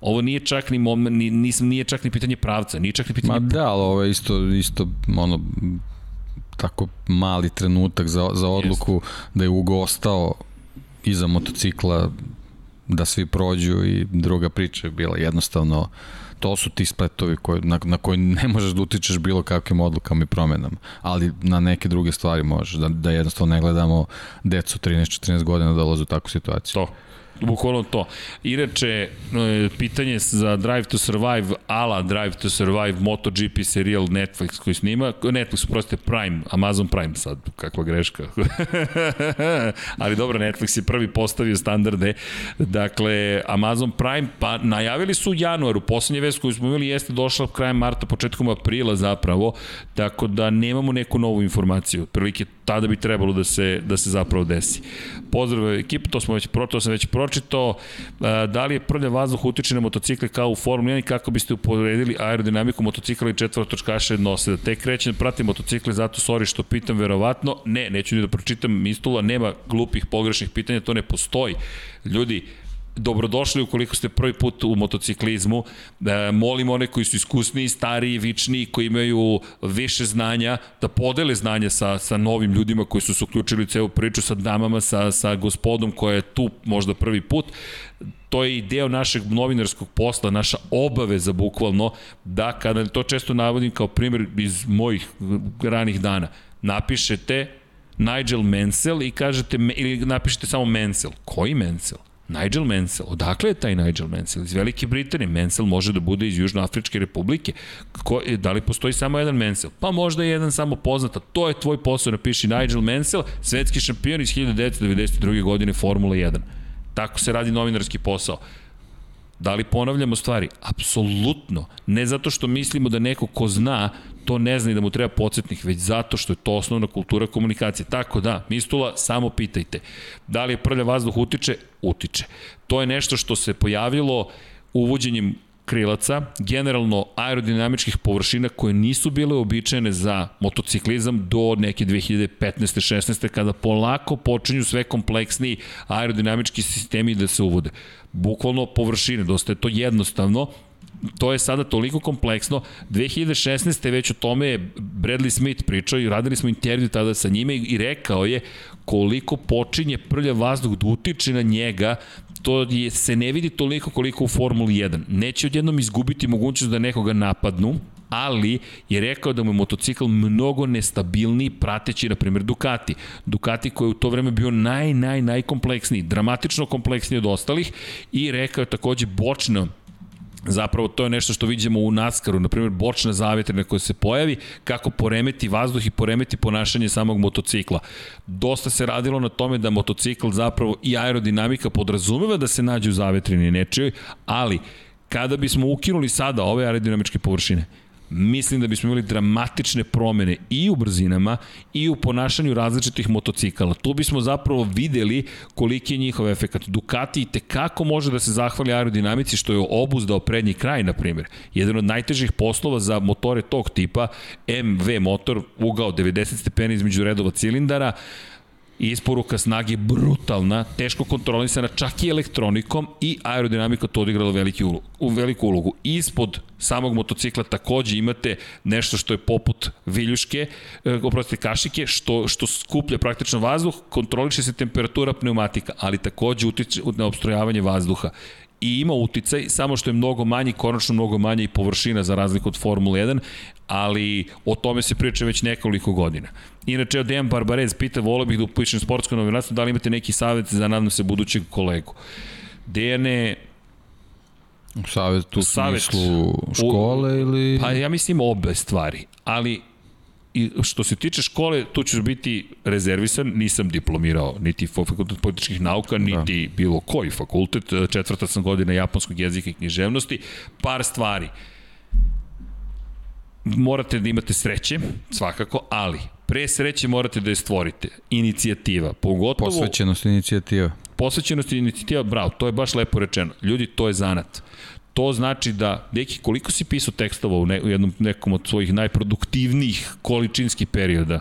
Ovo nije čak ni, mom, ni nisam, nije čak ni pitanje pravca, nije čak ni pitanje... Ma da, ali ovo je isto, isto ono, tako mali trenutak za, za odluku Jest. da je Ugo ostao iza motocikla da svi prođu i druga priča je bila jednostavno to su ti spletovi koji, na, na koji ne možeš da utičeš bilo kakvim odlukama i promenama, ali na neke druge stvari možeš, da, da jednostavno ne gledamo decu 13-14 godina da dolaze u takvu situaciju. To, bukvalno to. Inače, e, pitanje za Drive to Survive, ala Drive to Survive MotoGP serijal Netflix koji snima, Netflix, proste Prime, Amazon Prime sad, kakva greška. [laughs] Ali dobro, Netflix je prvi postavio standarde. Dakle, Amazon Prime, pa najavili su u januaru, poslednje vest koju smo imali jeste došla krajem marta, početkom aprila zapravo, tako da nemamo neku novu informaciju. Prilike tada bi trebalo da se, da se zapravo desi. Pozdrav ekipa, to, smo već, to sam već pročitao. Da li je prlja vazduh utiče na motocikle kao u Formula 1 i kako biste uporedili aerodinamiku motocikla i četvorotočkaša jednose? Da te krećem, pratim motocikle, zato sorry što pitam, verovatno. Ne, neću ni da pročitam Mistula, nema glupih, pogrešnih pitanja, to ne postoji. Ljudi, dobrodošli ukoliko ste prvi put u motociklizmu. E, molim one koji su iskusniji, stariji, vičniji, koji imaju više znanja, da podele znanje sa, sa novim ljudima koji su se uključili u celu priču, sa damama, sa, sa gospodom koja je tu možda prvi put to je i deo našeg novinarskog posla, naša obaveza bukvalno, da kada to često navodim kao primjer iz mojih ranih dana, napišete Nigel Mansell i kažete, ili napišete samo Mansell. Koji Mansell? Nigel Mansell. Odakle je taj Nigel Mansell? Iz Velike Britanije. Mansell može da bude iz Južnoafričke republike. Ko, da li postoji samo jedan Mansell? Pa možda jedan samo poznata. To je tvoj posao, napiši Nigel Mansell, svetski šampion iz 1992. godine Formula 1. Tako se radi novinarski posao. Da li ponavljamo stvari? Apsolutno. Ne zato što mislimo da neko ko zna to ne zna i da mu treba podsjetnik, već zato što je to osnovna kultura komunikacije. Tako da, Mistula, samo pitajte. Da li je prlja vazduh utiče? Utiče. To je nešto što se pojavilo uvođenjem krilaca, generalno aerodinamičkih površina koje nisu bile običajene za motociklizam do neke 2015. 16. kada polako počinju sve kompleksniji aerodinamički sistemi da se uvode. Bukvalno površine, dosta je to jednostavno, to je sada toliko kompleksno. 2016. već o tome je Bradley Smith pričao i radili smo intervju tada sa njime i rekao je koliko počinje prlja vazduh da utiče na njega to je, se ne vidi toliko koliko u Formuli 1. Neće odjednom izgubiti mogućnost da nekoga napadnu, ali je rekao da mu je motocikl mnogo nestabilniji prateći, na primjer, Ducati. Ducati koji je u to vreme bio naj, naj, najkompleksniji, dramatično kompleksniji od ostalih i rekao je takođe bočno Zapravo to je nešto što vidimo u NASCAR-u, na primjer bočna zavetrina koja se pojavi, kako poremeti vazduh i poremeti ponašanje samog motocikla. Dosta se radilo na tome da motocikl zapravo i aerodinamika podrazumeva da se nađe u zavetrini nečijoj, ali kada bismo ukinuli sada ove aerodinamičke površine, mislim da bismo imali dramatične promene i u brzinama i u ponašanju različitih motocikala. Tu bismo zapravo videli koliki je njihov efekt. Ducati i tekako može da se zahvali aerodinamici što je obuzdao prednji kraj, na primjer. Jedan od najtežih poslova za motore tog tipa, MV motor, ugao 90 stepeni između redova cilindara, isporuka snage brutalna, teško kontrolisana čak i elektronikom i aerodinamika to odigrala veliki ulogu, u veliku ulogu. Ispod samog motocikla takođe imate nešto što je poput viljuške, e, oprostite kašike, što, što skuplja praktično vazduh, kontroliše se temperatura pneumatika, ali takođe utiče na obstrojavanje vazduha i ima uticaj, samo što je mnogo manji, konačno mnogo manje i površina za razliku od Formule 1, ali o tome se priča već nekoliko godina. Inače, Dejan Barbarez pita, volio bih da upišem sportsko novinarstvo, da li imate neki savjet za, nadam se, budućeg kolegu. Dejane, Savet u Savet, smislu škole u, ili... Pa ja mislim obe stvari, ali I što se tiče škole, tu ćeš biti rezervisan, nisam diplomirao niti fakultet političkih nauka, da. niti da. bilo koji fakultet, četvrta sam godina japanskog jezika i književnosti, par stvari. Morate da imate sreće, svakako, ali pre sreće morate da je stvorite. Inicijativa, pogotovo... Posvećenost inicijativa. Posvećenost inicijativa, bravo, to je baš lepo rečeno. Ljudi, to je zanat. To znači da, deki, koliko si pisao tekstova u, ne, u jednom nekom od svojih najproduktivnijih količinskih perioda?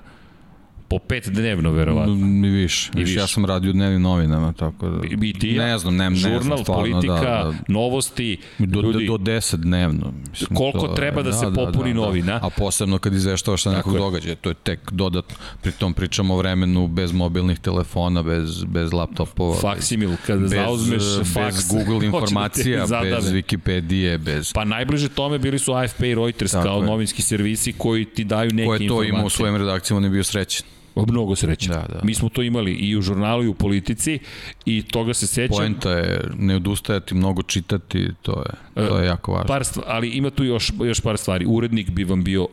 Po pet dnevno, verovatno. I više. I više. Ja sam radio u dnevnim novinama, tako da... I ti ja? Ne znam, ne, ne Žurnal, znam, stvarno, politika, da, da. novosti. Do, ljudi, do, do deset dnevno. Mislim, koliko to, treba da, da se da, popuni da, da, novina. A posebno kad izveštavaš sa nekog događaja, to je tek dodatno. Pritom pričamo o vremenu bez mobilnih telefona, bez, bez laptopova. Faksimil, kada bez, zauzmeš faks. [laughs] Bez Google informacija, [laughs] bez Wikipedije, bez... Pa najbliže tome bili su AFP i Reuters tako kao je. novinski servisi koji ti daju neke informacije. Ko je to imao u svojim redakcijama, on je bio srećen. Mnogo sreće. Da, da. Mi smo to imali i u žurnalu i u politici i toga se sećam. Poenta je ne odustajati, mnogo čitati, to je, to je jako važno. Par stvari, ali ima tu još, još par stvari. Urednik bi vam bio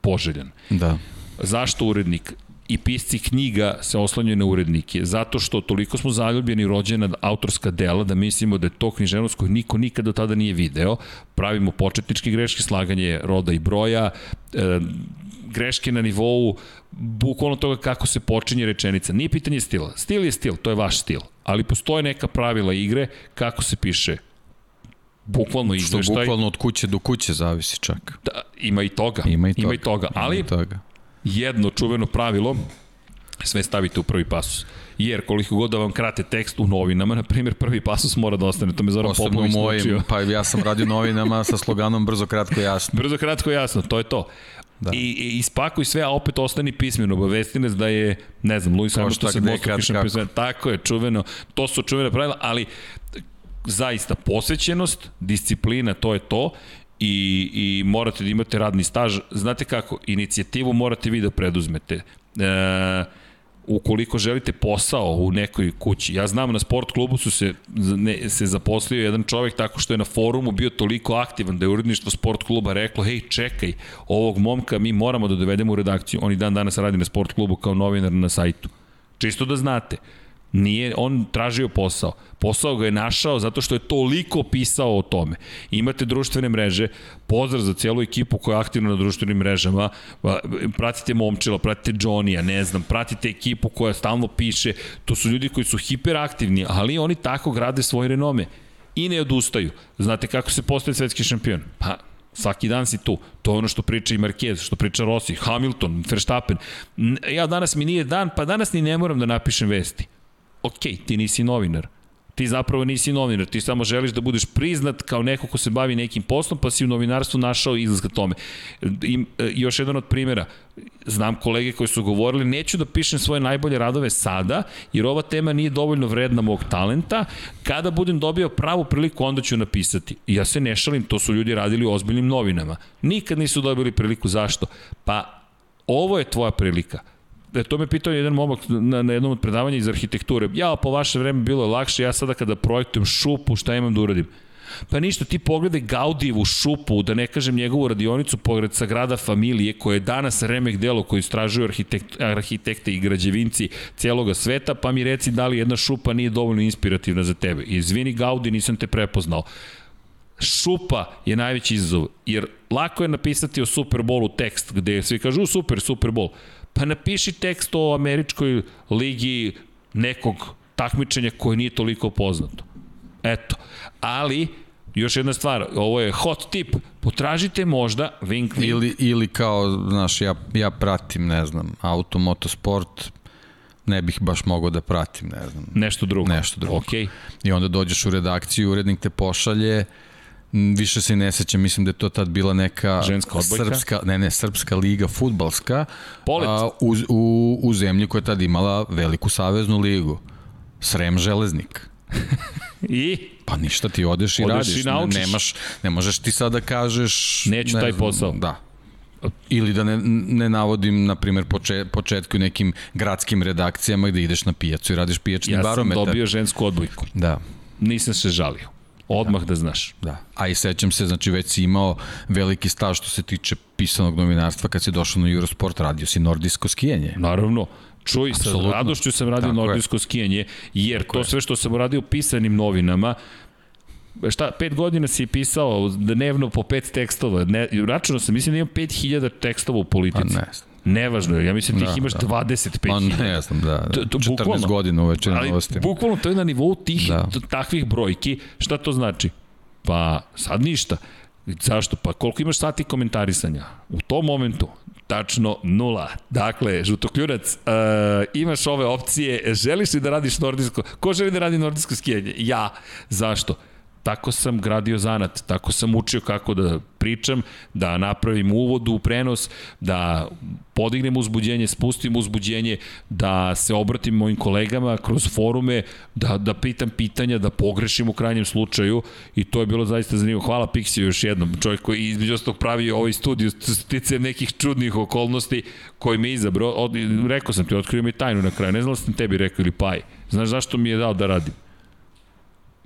poželjan. Da. Zašto urednik? i pisci knjiga se oslanjaju na urednike, zato što toliko smo zaljubljeni rođena autorska dela da mislimo da je to književnost koju niko nikada do tada nije video, pravimo početničke greške, slaganje roda i broja, e, greške na nivou bukvalno toga kako se počinje rečenica. Nije pitanje stila. Stil je stil, to je vaš stil. Ali postoje neka pravila igre kako se piše bukvalno izveštaj. Što bukvalno od kuće do kuće zavisi čak. Da, ima i toga. Ima i toga. Ima i toga. Ali Ima i toga. jedno čuveno pravilo, sve stavite u prvi pasus. Jer koliko god da vam krate tekst u novinama, na primjer, prvi pasus mora da ostane. To me Zoran Posebno Popović mojim, naučio. pa ja sam radio novinama sa sloganom brzo, kratko, jasno. [laughs] Brzo, kratko, jasno, to je to. Da. I, I ispakuj sve, a opet ostani pismeno. Obavesti nas da je, ne znam, Luis Hamilton se gde, dvostruki kad, šampion kako. sveta. Tako je, čuveno. To su čuvene pravila, ali zaista posvećenost, disciplina, to je to i, i morate da imate radni staž. Znate kako, inicijativu morate vi da preduzmete. E, ukoliko želite posao u nekoj kući. Ja znam na sport klubu su se, ne, se zaposlio jedan čovek tako što je na forumu bio toliko aktivan da je uredništvo sport kluba reklo hej čekaj, ovog momka mi moramo da dovedemo u redakciju. On i dan danas radi na sport klubu kao novinar na sajtu. Čisto da znate. Nije on tražio posao. Posao ga je našao zato što je toliko pisao o tome. Imate društvene mreže, pozdrav za celu ekipu koja je aktivna na društvenim mrežama, pratite Momčila, pratite Johnny-a, ne znam, pratite ekipu koja stalno piše, to su ljudi koji su hiperaktivni, ali oni tako grade svoj renome i ne odustaju. Znate kako se postaje svetski šampion? Pa, svaki dan si tu. To je ono što priča i Marquez, što priča Rossi, Hamilton, Verstappen. Ja danas mi nije dan, pa danas ni ne moram da napišem vesti ok, ti nisi novinar. Ti zapravo nisi novinar, ti samo želiš da budeš priznat kao neko ko se bavi nekim poslom, pa si u novinarstvu našao izlaz ka tome. I, e, još jedan od primjera, znam kolege koji su govorili, neću da pišem svoje najbolje radove sada, jer ova tema nije dovoljno vredna mog talenta, kada budem dobio pravu priliku, onda ću napisati. Ja se ne šalim, to su ljudi radili u ozbiljnim novinama. Nikad nisu dobili priliku, zašto? Pa, ovo je tvoja prilika da to me pitao jedan momak na, na jednom od predavanja iz arhitekture. Ja, po vaše vreme bilo je lakše, ja sada kada projektujem šupu, šta imam da uradim? Pa ništa, ti pogledaj Gaudijevu šupu, da ne kažem njegovu radionicu pored Sagrada Familije, koja je danas remek delo koji istražuju arhitekt, arhitekte i građevinci celoga sveta, pa mi reci da li jedna šupa nije dovoljno inspirativna za tebe. Izvini Gaudi, nisam te prepoznao šupa je najveći izazov, jer lako je napisati o Superbolu tekst gde svi kažu super, Superbol. Pa napiši tekst o američkoj ligi nekog takmičenja koje nije toliko poznato. Eto, ali još jedna stvar, ovo je hot tip, potražite možda wink, wink. Ili, ili kao, znaš, ja, ja pratim, ne znam, auto, motosport, ne bih baš mogao da pratim, ne znam. nešto drugo. Nešto drugo. Okay. I onda dođeš u redakciju, urednik te pošalje, više se ne sećam, mislim da je to tad bila neka Ženska odbojka? srpska, ne, ne, srpska liga futbalska Polet. a, u, u, u zemlji koja je tad imala veliku saveznu ligu. Srem železnik. [laughs] I Pa ništa, ti odeš i Odeš radiš. i naučiš. Nemaš, ne možeš ti sada da kažeš... Neću ne taj posao. Da. Ili da ne, ne navodim, na primjer, poče, početku nekim gradskim redakcijama gde ideš na pijacu i radiš pijačni ja sam barometar. dobio žensku odbojku. Da. Nisam se žalio. Odmah da, da znaš. Da. A i sećam se, znači već si imao veliki staž što se tiče pisanog novinarstva kad si došao na Eurosport, radio si nordijsko skijanje. Naravno. Čuj, Absolutno. sa radošću sam radio Tako nordijsko skijanje, jer Tako to sve što sam radio pisanim novinama, šta, pet godina si pisao dnevno po pet tekstova, ne, računao sam, mislim da imam 5000 tekstova u politici. Pa ne. Nevažno je, ja mislim da, Da, ih imaš da. 25.000. Pa ne znam, da, da. To- to 14 bukvalno. godina u večernjim Ali novostima. bukvalno to je na nivou tih, Da. da. takvih brojki. Šta to znači? Pa sad ništa. Zašto? Pa koliko imaš sati komentarisanja? U tom momentu tačno nula. Dakle, žutokljunac, uh, imaš ove opcije, želiš li da radiš nordijsko? Ko želi da radi nordijsko skijanje? Ja. Zašto? Tako sam gradio zanat, tako sam učio kako da pričam, da napravim uvod u prenos, da podignem uzbuđenje, spustim uzbuđenje, da se obratim mojim kolegama kroz forume, da, da pitam pitanja, da pogrešim u krajnjem slučaju i to je bilo zaista zanimljivo. Hvala Pixiju još jednom, čovjek koji između ostalog pravi ovaj studiju stice nekih čudnih okolnosti koji me izabrao. Od, rekao sam ti, otkrio mi tajnu na kraju, ne znam da sam tebi rekao ili paj. Znaš zašto mi je dao da radim?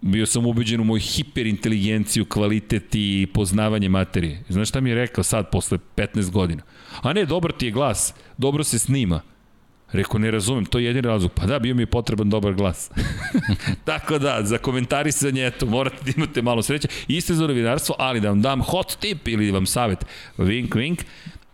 Bio sam ubeđen u moju hiperinteligenciju, kvalitet i poznavanje materije. Znaš šta mi je rekao sad, posle 15 godina? A ne, dobar ti je glas, dobro se snima. Rekao, ne razumem, to je jedin razlog. Pa da, bio mi je potreban dobar glas. [laughs] Tako da, za komentarisanje, eto, morate da imate malo sreće. Iste za novinarstvo, ali da vam dam hot tip ili vam savet, wink, wink,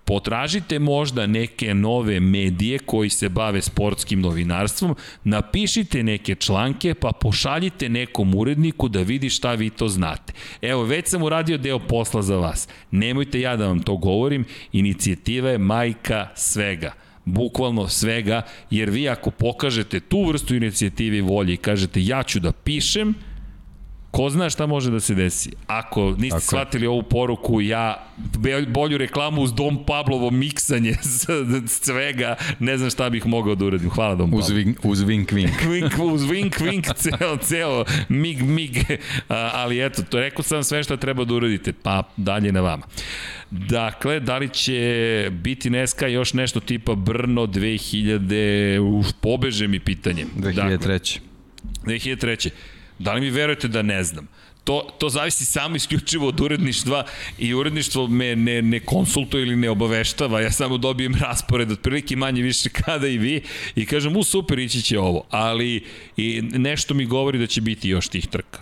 Potražite možda neke nove medije koji se bave sportskim novinarstvom, napišite neke članke pa pošaljite nekom uredniku da vidi šta vi to znate. Evo, već sam uradio deo posla za vas. Nemojte ja da vam to govorim, inicijativa je majka svega bukvalno svega, jer vi ako pokažete tu vrstu inicijative i volje i kažete ja ću da pišem, ko zna šta može da se desi. Ako niste Tako shvatili ovu poruku, ja bolju reklamu uz Dom Pablovo miksanje [laughs] svega, ne znam šta bih mogao da uradim. Hvala Dom Pablo. Uz, vink, uz vink vink. [laughs] vink uz vink vink, ceo, ceo, mig mig. ali eto, to rekao sam sve šta treba da uradite, pa dalje na vama. Dakle, da li će biti Neska još nešto tipa Brno 2000, uf, pobeže mi pitanje. 2003. Dakle, 2003. Da li mi verujete da ne znam? To, to zavisi samo isključivo od uredništva i uredništvo me ne, ne konsultuje ili ne obaveštava, ja samo dobijem raspored otprilike manje više kada i vi i kažem u super ići će ovo, ali i nešto mi govori da će biti još tih trka.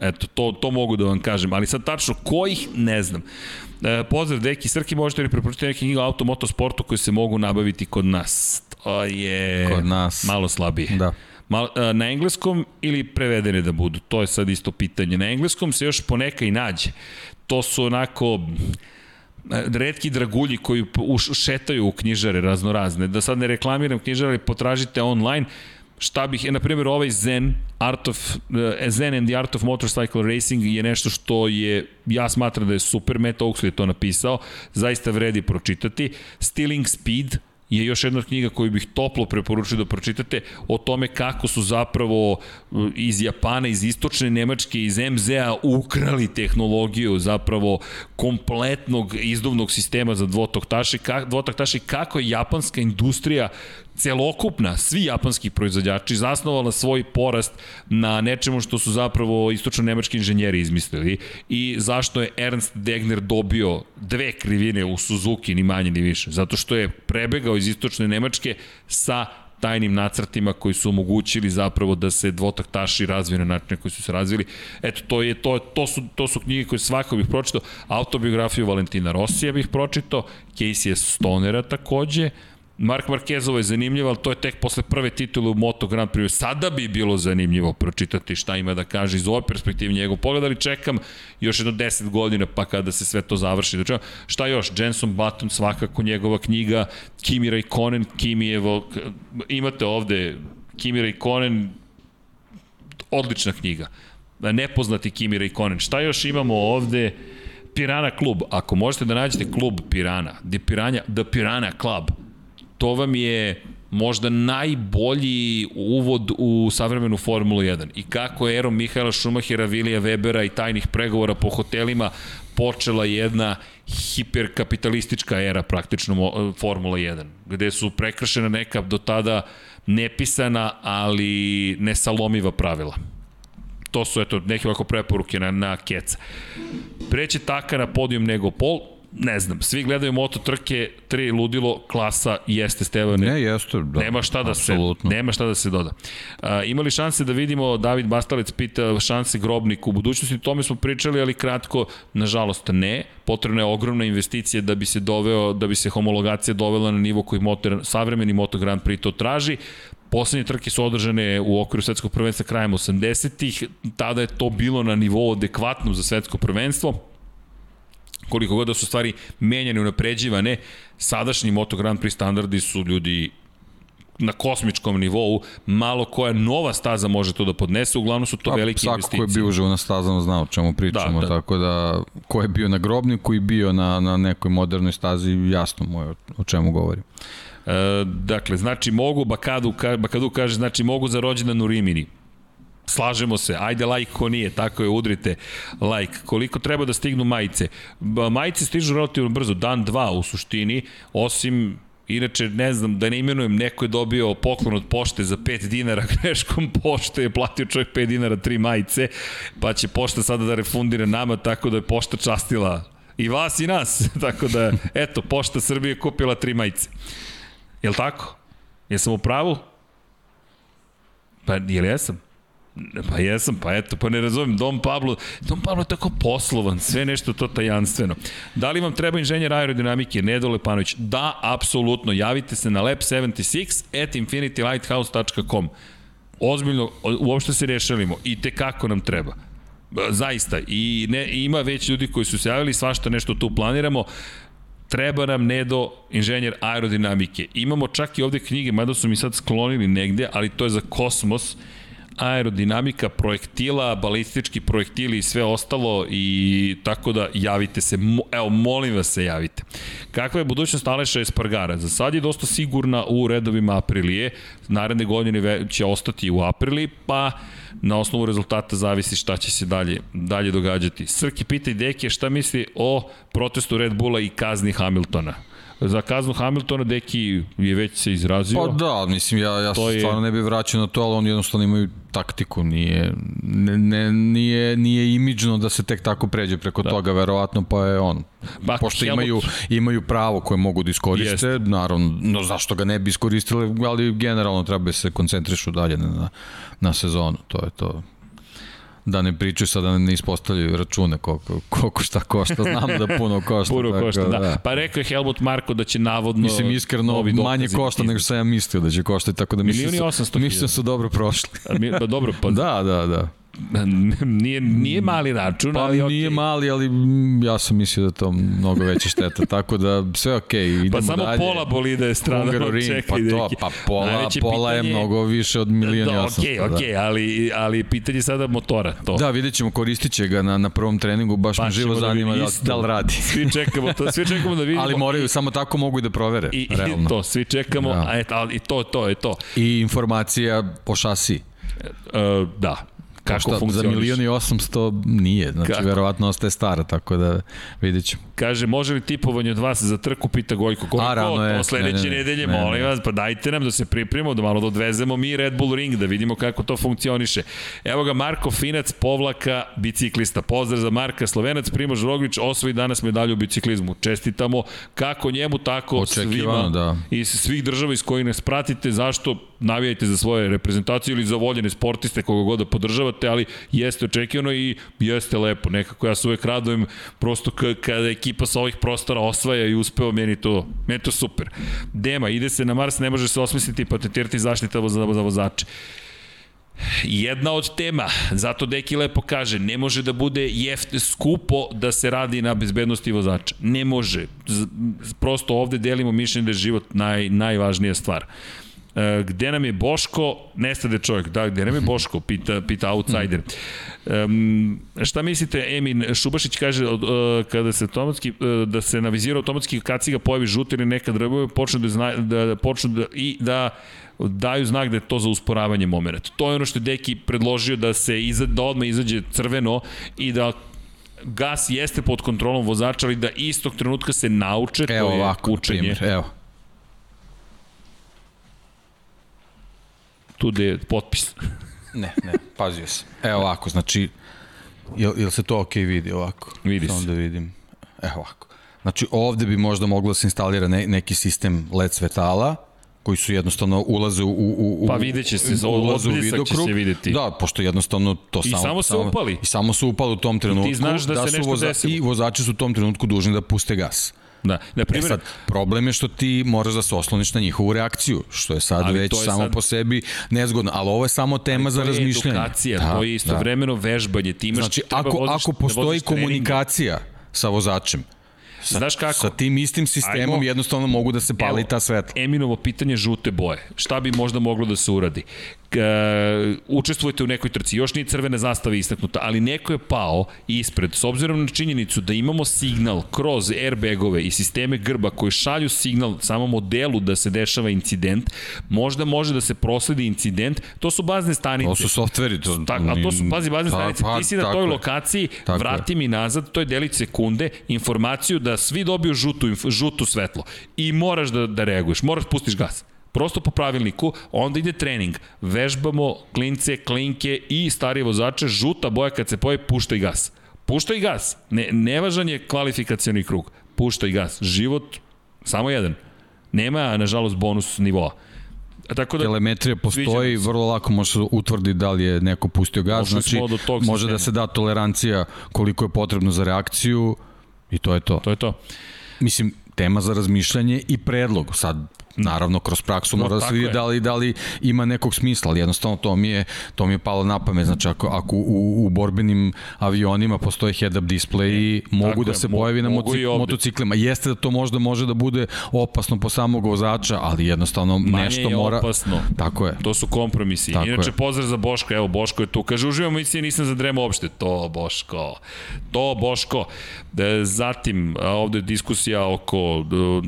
Eto, to, to mogu da vam kažem, ali sad tačno kojih ne znam. E, pozdrav, deki, Srki, možete li preporučiti neke knjiga o automotosportu koje se mogu nabaviti kod nas? To je kod nas. malo slabije. Da. Mal, na engleskom ili prevedene da budu? To je sad isto pitanje. Na engleskom se još poneka i nađe. To su onako redki dragulji koji šetaju u knjižare raznorazne. Da sad ne reklamiram knjižare, potražite online šta bih, na primjer ovaj Zen, Art of, Zen and the Art of Motorcycle Racing je nešto što je, ja smatram da je super, Matt Oaksley je to napisao, zaista vredi pročitati. Stealing Speed, je još jedna knjiga koju bih toplo preporučio da pročitate o tome kako su zapravo uh, iz Japana, iz istočne Nemačke, iz MZ-a ukrali tehnologiju zapravo kompletnog izduvnog sistema za dvotaktaši, dvotaktaši kako je japanska industrija celokupna, svi japanski proizvođači zasnovala svoj porast na nečemu što su zapravo istočno-nemački inženjeri izmislili i zašto je Ernst Degner dobio dve krivine u Suzuki, ni manje ni više. Zato što je prebegao iz istočne Nemačke sa tajnim nacrtima koji su omogućili zapravo da se dvotaktaši razvije na način koji su se razvili. Eto, to, je, to, to, su, to su knjige koje svako bih pročitao. Autobiografiju Valentina Rosija bih pročitao, Casey Stonera takođe, Mark Marquezovo je zanimljivo, ali to je tek posle prve titule u Moto Grand Prix. Sada bi bilo zanimljivo pročitati šta ima da kaže iz ove perspektive njegov pogled, ali čekam još jedno 10 godina pa kada se sve to završi. Znači, šta još? Jenson Button, svakako njegova knjiga, Kimi Raikkonen, Kimijevo, imate ovde Kimi Raikkonen, odlična knjiga. Nepoznati Kimi Raikkonen. Šta još imamo ovde? Pirana klub. Ako možete da nađete klub Pirana, The Pirana, The Pirana Club, to vam je možda najbolji uvod u savremenu Formulu 1 i kako je erom Mihajla Šumahira, Vilija Webera i tajnih pregovora po hotelima počela jedna hiperkapitalistička era praktično Formula 1, gde su prekršena neka do tada nepisana, ali nesalomiva pravila. To su eto neke ovako preporuke na, na keca. Preće taka na podijum nego pol, ne znam, svi gledaju moto trke, tri ludilo, klasa jeste Stevane. Ne, jeste, da. Nema šta da Absolutno. se nema šta da se doda. A, imali šanse da vidimo David Bastalec pita šanse grobnik u budućnosti, o tome smo pričali, ali kratko, nažalost ne. Potrebna je ogromna investicija da bi se doveo, da bi se homologacija dovela na nivo koji motor, savremeni Moto Grand Prix to traži. Poslednje trke su održane u okviru svetskog prvenstva krajem 80-ih, tada je to bilo na nivou adekvatnom za svetsko prvenstvo koliko god da su stvari menjane, unapređivane, sadašnji Moto Grand Prix standardi su ljudi na kosmičkom nivou, malo koja nova staza može to da podnese, uglavnom su to Pa, velike svako investicije. ko je bio uživo na stazama zna o čemu pričamo, Da, da, tako da ko je bio na grobniku i bio na, na nekoj modernoj stazi, jasno mu je o, o čemu govorim. E, dakle, znači mogu, Bakadu, ka, Bakadu kaže, znači mogu za rođendan u Rimini. Slažemo se, ajde like ko nije, tako je, udrite like. Koliko treba da stignu majice? Majice stižu relativno brzo, dan, dva u suštini, osim Inače, ne znam, da ne imenujem, neko je dobio poklon od pošte za 5 dinara [laughs] greškom pošte, je platio čovjek 5 dinara, tri majice, pa će pošta sada da refundira nama, tako da je pošta častila i vas i nas. [laughs] tako da, eto, pošta Srbije kupila tri majice. Jel tako? Jesam u pravu? Pa, jel jesam? Pa jesam, pa eto, pa ne razumem, Dom Pablo, Dom Pablo je tako poslovan, sve nešto to tajanstveno. Da li vam treba inženjer aerodinamike, Nedole Panović? Da, apsolutno, javite se na lab76 at infinitylighthouse.com. Ozbiljno, uopšte se rešalimo i te kako nam treba. Zaista, i ne, ima već ljudi koji su se javili, svašta nešto tu planiramo treba nam Nedo, inženjer aerodinamike. Imamo čak i ovde knjige, mada su mi sad sklonili negde, ali to je za kosmos, aerodinamika projektila, balistički projektili i sve ostalo i tako da javite se, evo molim vas se javite. Kakva je budućnost Aleša Espargara? Za sad je dosta sigurna u redovima Aprilije, naredne godine će ostati u Aprili, pa na osnovu rezultata zavisi šta će se dalje, dalje događati. Srki pita i Deke šta misli o protestu Red Bulla i kazni Hamiltona. Za kaznu Hamiltona Deki je već se izrazio. Pa da, mislim, ja, ja To se je- stvarno ne bih vraćao na to, ali oni jednostavno imaju taktiku, nije, ne, ne, nije, nije imidžno da se tek tako pređe preko da. toga, verovatno, pa je on. Pa, Pošto Helmut- imaju, imaju pravo koje mogu da iskoriste, Jeste. naravno, no zašto ga ne bi iskoristili, ali generalno treba da se koncentrišu dalje na, na sezonu, to je to da ne pričaju sada da ne ispostavljaju račune koliko, koliko šta košta, znam da puno košta. Puro tako košta, da. Pa rekao je Helmut Marko da će navodno Mislim, iskreno, manje košta nego što sam ja mislio da će koštati, tako da mislim, da su, 800 mislim da su dobro prošli. A mi- Pa dobro, pa [laughs] da, da, da. [laughs] nije, nije mali račun, Pa ali nije okej. mali, ali mm, ja sam mislio da je to mnogo veća šteta, tako da sve okej, okay, idemo Pa samo dalje. pola bolida je stradalo, čekaj, pa to, pa pola, Najveće pola je pitanje- mnogo više od milijona i Da, osamsto. okej, okej, ali, ali pitanje je sada motora, to. Da, vidjet ćemo, koristit će ga na, na prvom treningu, baš Pa me živo da zanima da, da li radi. Svi čekamo to, svi čekamo da vidimo. Ali moraju, samo tako mogu i da provere, I, i realno. to, svi čekamo, Da. a et, ali i to, to je to. I informacija o šasiji. Uh, da, kako Šta, za funkcioniš. milion i osamsto nije, znači Kako? verovatno ostaje stara, tako da vidjet ćemo. Kaže, može li tipovanje od vas za trku, pita Gojko. Koliko? A, rano je. Sledeće Ne, ne, ne. nedelje, Ne, ne. molim vas, pa dajte nam da se pripremimo, da malo da odvezemo mi Red Bull Ring, da vidimo kako to funkcioniše. Evo ga Marko Finac, povlaka biciklista. Pozdrav za Marka Slovenac, Primož Roglić, osvoji danas medalju u biciklizmu. Čestitamo kako njemu, tako Očekivano, svima da. iz svih država iz kojih nas pratite, zašto navijajte za svoje reprezentacije ili za voljene sportiste koga god da podržavate, ali jeste očekivano i jeste lepo. Nekako ja se uvek radujem prosto kada ekipa sa ovih prostora osvaja i uspeva, meni to, meni to super. Dema, ide se na Mars, ne može se osmisliti i patentirati zaštita za, za vozače. Jedna od tema, zato Deki lepo kaže, ne može da bude jeft, skupo da se radi na bezbednosti vozača. Ne može. Prosto ovde delimo mišljenje da je život naj, najvažnija stvar. E, gde nam je Boško? Nestade čovjek. Da, gde nam je Boško? Pita, pita outsider. Um, šta mislite, Emin Šubašić kaže uh, kada se automatski, uh, da se na viziru automatski kaciga pojavi žuti ili neka drbovi, počne da, zna, da, da počnu da, i da daju znak da je to za usporavanje momenta. To je ono što je Deki predložio da se iza, da odmah izađe crveno i da gas jeste pod kontrolom vozača, ali da istog trenutka se nauče, Evo to je ovako, učenje. primjer, evo. Tu gde je potpis. [laughs] Ne, ne, pazio sam. Evo ovako, znači, jel, jel se to ok vidi ovako? Vidi Samo se. da vidim. Evo ovako. Znači, ovde bi možda moglo da se instalira ne, neki sistem LED svetala, koji su jednostavno ulaze u, u, u Pa vidjet će se, ulaze u odbljesak će vidokrug. se videti. Da, pošto jednostavno to I samo... samo se upali. I samo se upali u tom trenutku. znaš da se su nešto desilo. I vozači su u tom trenutku dužni da puste gas. Da, na E primjer, sad, problem je što ti moraš da se osloniš na njihovu reakciju, što je sad Ali već je samo sad- po sebi nezgodno, ali ovo je samo tema za to je razmišljanje. edukacija, da, to je istovremeno da. vežbanje. Ti imaš, Znači, treba ako, voziš, ako da postoji treninge. komunikacija sa vozačem, Sa, Znaš kako? Sa tim istim sistemom Ajmo. jednostavno mogu da se pali Evo, ta svetla. Eminovo pitanje žute boje. Šta bi možda moglo da se uradi? K, učestvujete u nekoj trci, još nije crvena zastava istaknuta, ali neko je pao ispred, s obzirom na činjenicu da imamo signal kroz airbagove i sisteme grba koji šalju signal samom modelu da se dešava incident, možda može da se prosledi incident, to su bazne stanice. To su softveri. To, Tako, a to su, pazi, bazne Pa, stanice, pa, ti si na toj je. lokaciji, Tako vrati mi nazad, to je delić sekunde, informaciju da svi dobiju žutu, žutu svetlo. I moraš da, da reaguješ, moraš pustiš gas. Prosto po pravilniku, onda ide trening. Vežbamo klince, klinke i starije vozače, žuta boja kad se poje, puštaj gas. Puštaj gas. Ne, nevažan je kvalifikacioni krug. Puštaj gas. Život, samo jedan. Nema, nažalost, bonus nivoa. A Tako da, Telemetrija postoji, vrlo lako može se utvrdi da li je neko pustio gas, Došli znači može da se da tolerancija koliko je potrebno za reakciju i to je to. to je to. Mislim, tema za razmišljanje i predlog. Sad, naravno, kroz praksu No, mora da se vidi je. da li, da li ima nekog smisla, ali jednostavno to mi je, to mi je palo na pamet. Znači, ako, ako u, u borbenim avionima postoje head-up display mogu tako da je, se mo- pojavi na mogu i moci, motociklima. Jeste da to možda može da bude opasno po samog vozača, ali jednostavno Manje nešto je mora... opasno. Tako je. To su kompromisi. Tako Inače, je. pozdrav za Boška. Evo, Boško je tu. Kaže, uživam emisije, nisam zadremao uopšte. To, Boško. To, Boško. E, zatim, ovde je diskusija oko e,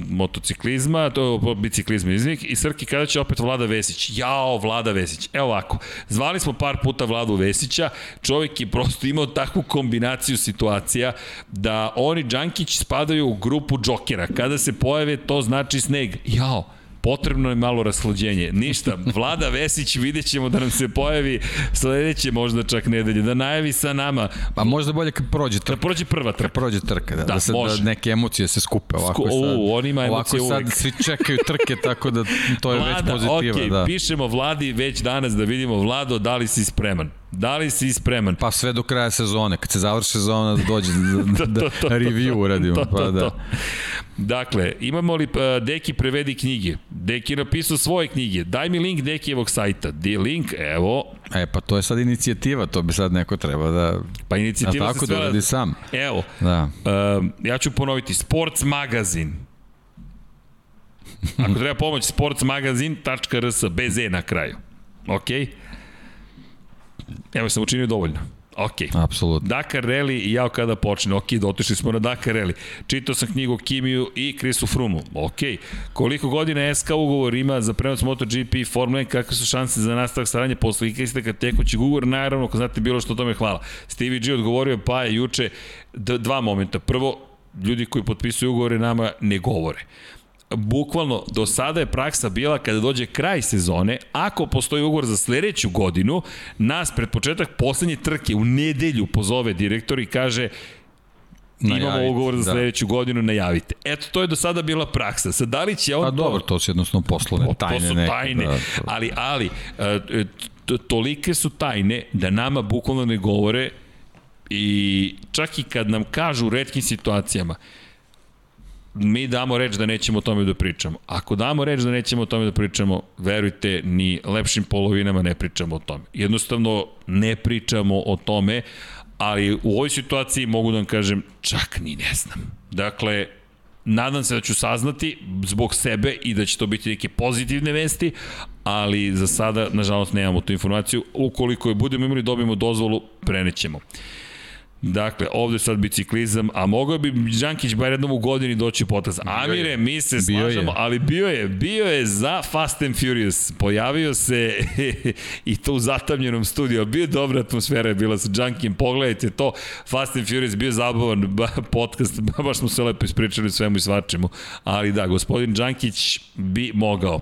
motociklizma, to, biciklizma, izvik, i Srki, kada će opet Vlada Vesić? Jao, Vlada Vesić. Evo ovako, zvali smo par puta Vladu Vesića, čovjek je prosto imao takvu kombinaciju situacija da oni Đankić spadaju u grupu džokera. Kada se pojave, to znači sneg. Jao, potrebno je malo raslađenje. Ništa, Vlada Vesić vidjet ćemo da nam se pojavi sledeće možda čak nedelje, da najavi sa nama, Pa možda bolje kad prođe da trka. prođe prva Kad trka. prođe trka, da, da, Da, se, može. da neke emocije se skupe. Ovako Sku- sad, u, on ima ovako sad uvek. svi čekaju trke, tako da to je već pozitiva. okay, da. pišemo Vladi već danas da vidimo, Vlado, da li si spreman? Da li si spreman? Pa sve do kraja sezone, kad se završi sezona da dođe da, [laughs] da, to, to, to, review uradimo. To, to, pa da. to. Dakle, imamo li uh, Deki prevedi knjige? Deki je napisao svoje knjige. Daj mi link Dekijevog sajta. Di link, evo, E, pa to je sad inicijativa, to bi sad neko treba da... pa inicijativa tako se da sve... uradi sam. Evo, Da. uh, ja ću ponoviti, Sports Magazin. Ako treba pomoć, sportsmagazin.rs, bez e na kraju. Ok? Evo sam učinio dovoljno. Ok. Apsolutno. Dakar Rally i jao kada počne. Ok, dotišli smo na Dakar Rally. Čitao sam knjigu Kimiju i Chrisu Frumu. Ok. Koliko godina SK ugovor ima za prenos MotoGP i Formula 1, kakve su šanse za nastavak saradnje posle isteka tekućeg ugovora? Naravno, ako znate bilo što o tome, hvala. Stevie G odgovorio pa je juče dva momenta. Prvo, ljudi koji potpisuju ugovore nama ne govore bukvalno do sada je praksa bila kada dođe kraj sezone, ako postoji ugovor za sledeću godinu, nas pred početak poslednje trke u nedelju pozove direktor i kaže imamo Najavite, ugovor za da. sledeću godinu, najavite. Eto, to je do sada bila praksa. Sad, da li će on Pa dobro, to su jednostavno poslovne tajne. to su neke, tajne, Da, to- ali, ali, e, e, to- tolike su tajne da nama bukvalno ne govore i čak i kad nam kažu u redkim situacijama, mi damo reč da nećemo o tome da pričamo. Ako damo reč da nećemo o tome da pričamo, verujte, ni lepšim polovinama ne pričamo o tome. Jednostavno, ne pričamo o tome, ali u ovoj situaciji mogu da vam kažem, čak ni ne znam. Dakle, nadam se da ću saznati zbog sebe i da će to biti neke pozitivne vesti, ali za sada, nažalost, nemamo tu informaciju. Ukoliko je budemo imali, dobijemo dozvolu, prenećemo. Dakle, ovde sad biciklizam, a mogao bi Đankić bar jednom u godini doći u potas. Amire, mi se slažemo, ali bio je, bio je za Fast and Furious. Pojavio se [laughs] i to u zatamljenom studiju. Bio dobra atmosfera je bila sa Đankijem. Pogledajte to, Fast and Furious bio zabavan ba, podcast, ba, baš smo se lepo ispričali svemu i svačemu. Ali da, gospodin Đankić bi mogao.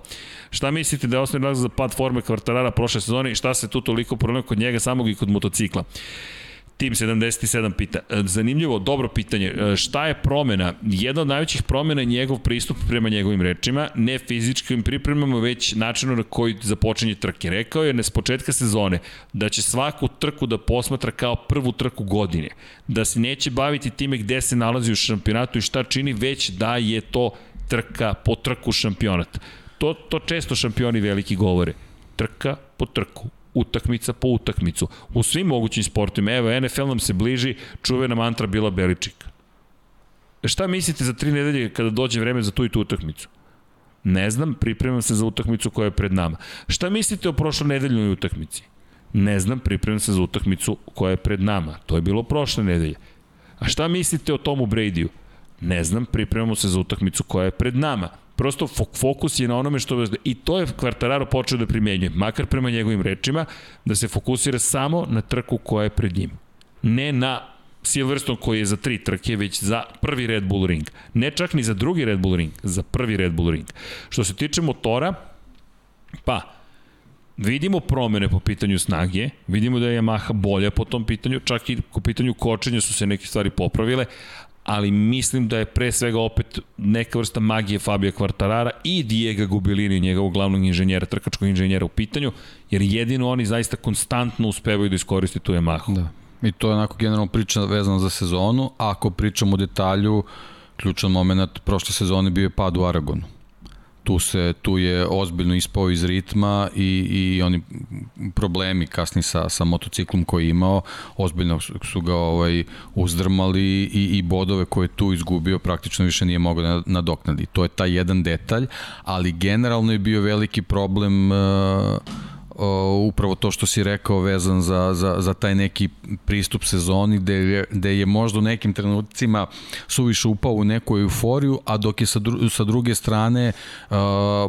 Šta mislite da je osnovni razlog za pad forme kvartarara prošle sezone i šta se tu toliko promenilo kod njega samog i kod motocikla? Tim 77 pita. E, Zanimljivo, dobro pitanje. E, Šta je promena? Jedna od najvećih promena je njegov pristup prema njegovim rečima, ne fizičkim pripremama, već načinu na koji započinje trke. Rekao je ne s početka sezone da će svaku trku da posmatra kao prvu trku godine. Da se neće baviti time gde se nalazi u šampionatu i šta čini, već da je to trka po trku šampionat. To, to često šampioni veliki govore. Trka po trku utakmica po utakmicu. U svim mogućim sportima, evo, NFL nam se bliži, čuvena mantra bila Beličik. Šta mislite za tri nedelje kada dođe vreme za tu i tu utakmicu? Ne znam, pripremam se za utakmicu koja je pred nama. Šta mislite o prošloj nedeljnoj utakmici? Ne znam, pripremam se za utakmicu koja je pred nama. To je bilo prošle nedelje. A šta mislite o Tomu Bradyu? Ne znam, pripremamo se za utakmicu koja je pred nama. Prosto fokus je na onome što... I to je Kvartararo počeo da primenjuje, makar prema njegovim rečima, da se fokusira samo na trku koja je pred njim. Ne na Silverstone koji je za tri trke, već za prvi Red Bull ring. Ne čak ni za drugi Red Bull ring, za prvi Red Bull ring. Što se tiče motora, pa, vidimo promene po pitanju snage, vidimo da je Yamaha bolja po tom pitanju, čak i po pitanju kočenja su se neke stvari popravile, ali mislim da je pre svega opet neka vrsta magije Fabio Quartarara i Diego Gubilini, njegovog glavnog inženjera, trkačkog inženjera u pitanju, jer jedino oni zaista konstantno uspevaju da iskoristi tu Yamahu. Da. I to je onako generalno priča vezana za sezonu. Ako pričamo o detalju, ključan moment prošle sezone bio je pad u Aragonu. Tu, se, tu je ozbiljno ispao iz ritma i, i oni problemi kasni sa, sa motociklom koji je imao, ozbiljno su ga ovaj, uzdrmali i, i bodove koje je tu izgubio praktično više nije mogao nadoknadi. To je taj jedan detalj, ali generalno je bio veliki problem uh, uh, upravo to što si rekao vezan za, za, za taj neki pristup sezoni gde je, gde je možda u nekim trenucima suviše upao u neku euforiju, a dok je sa, dru, sa druge strane uh,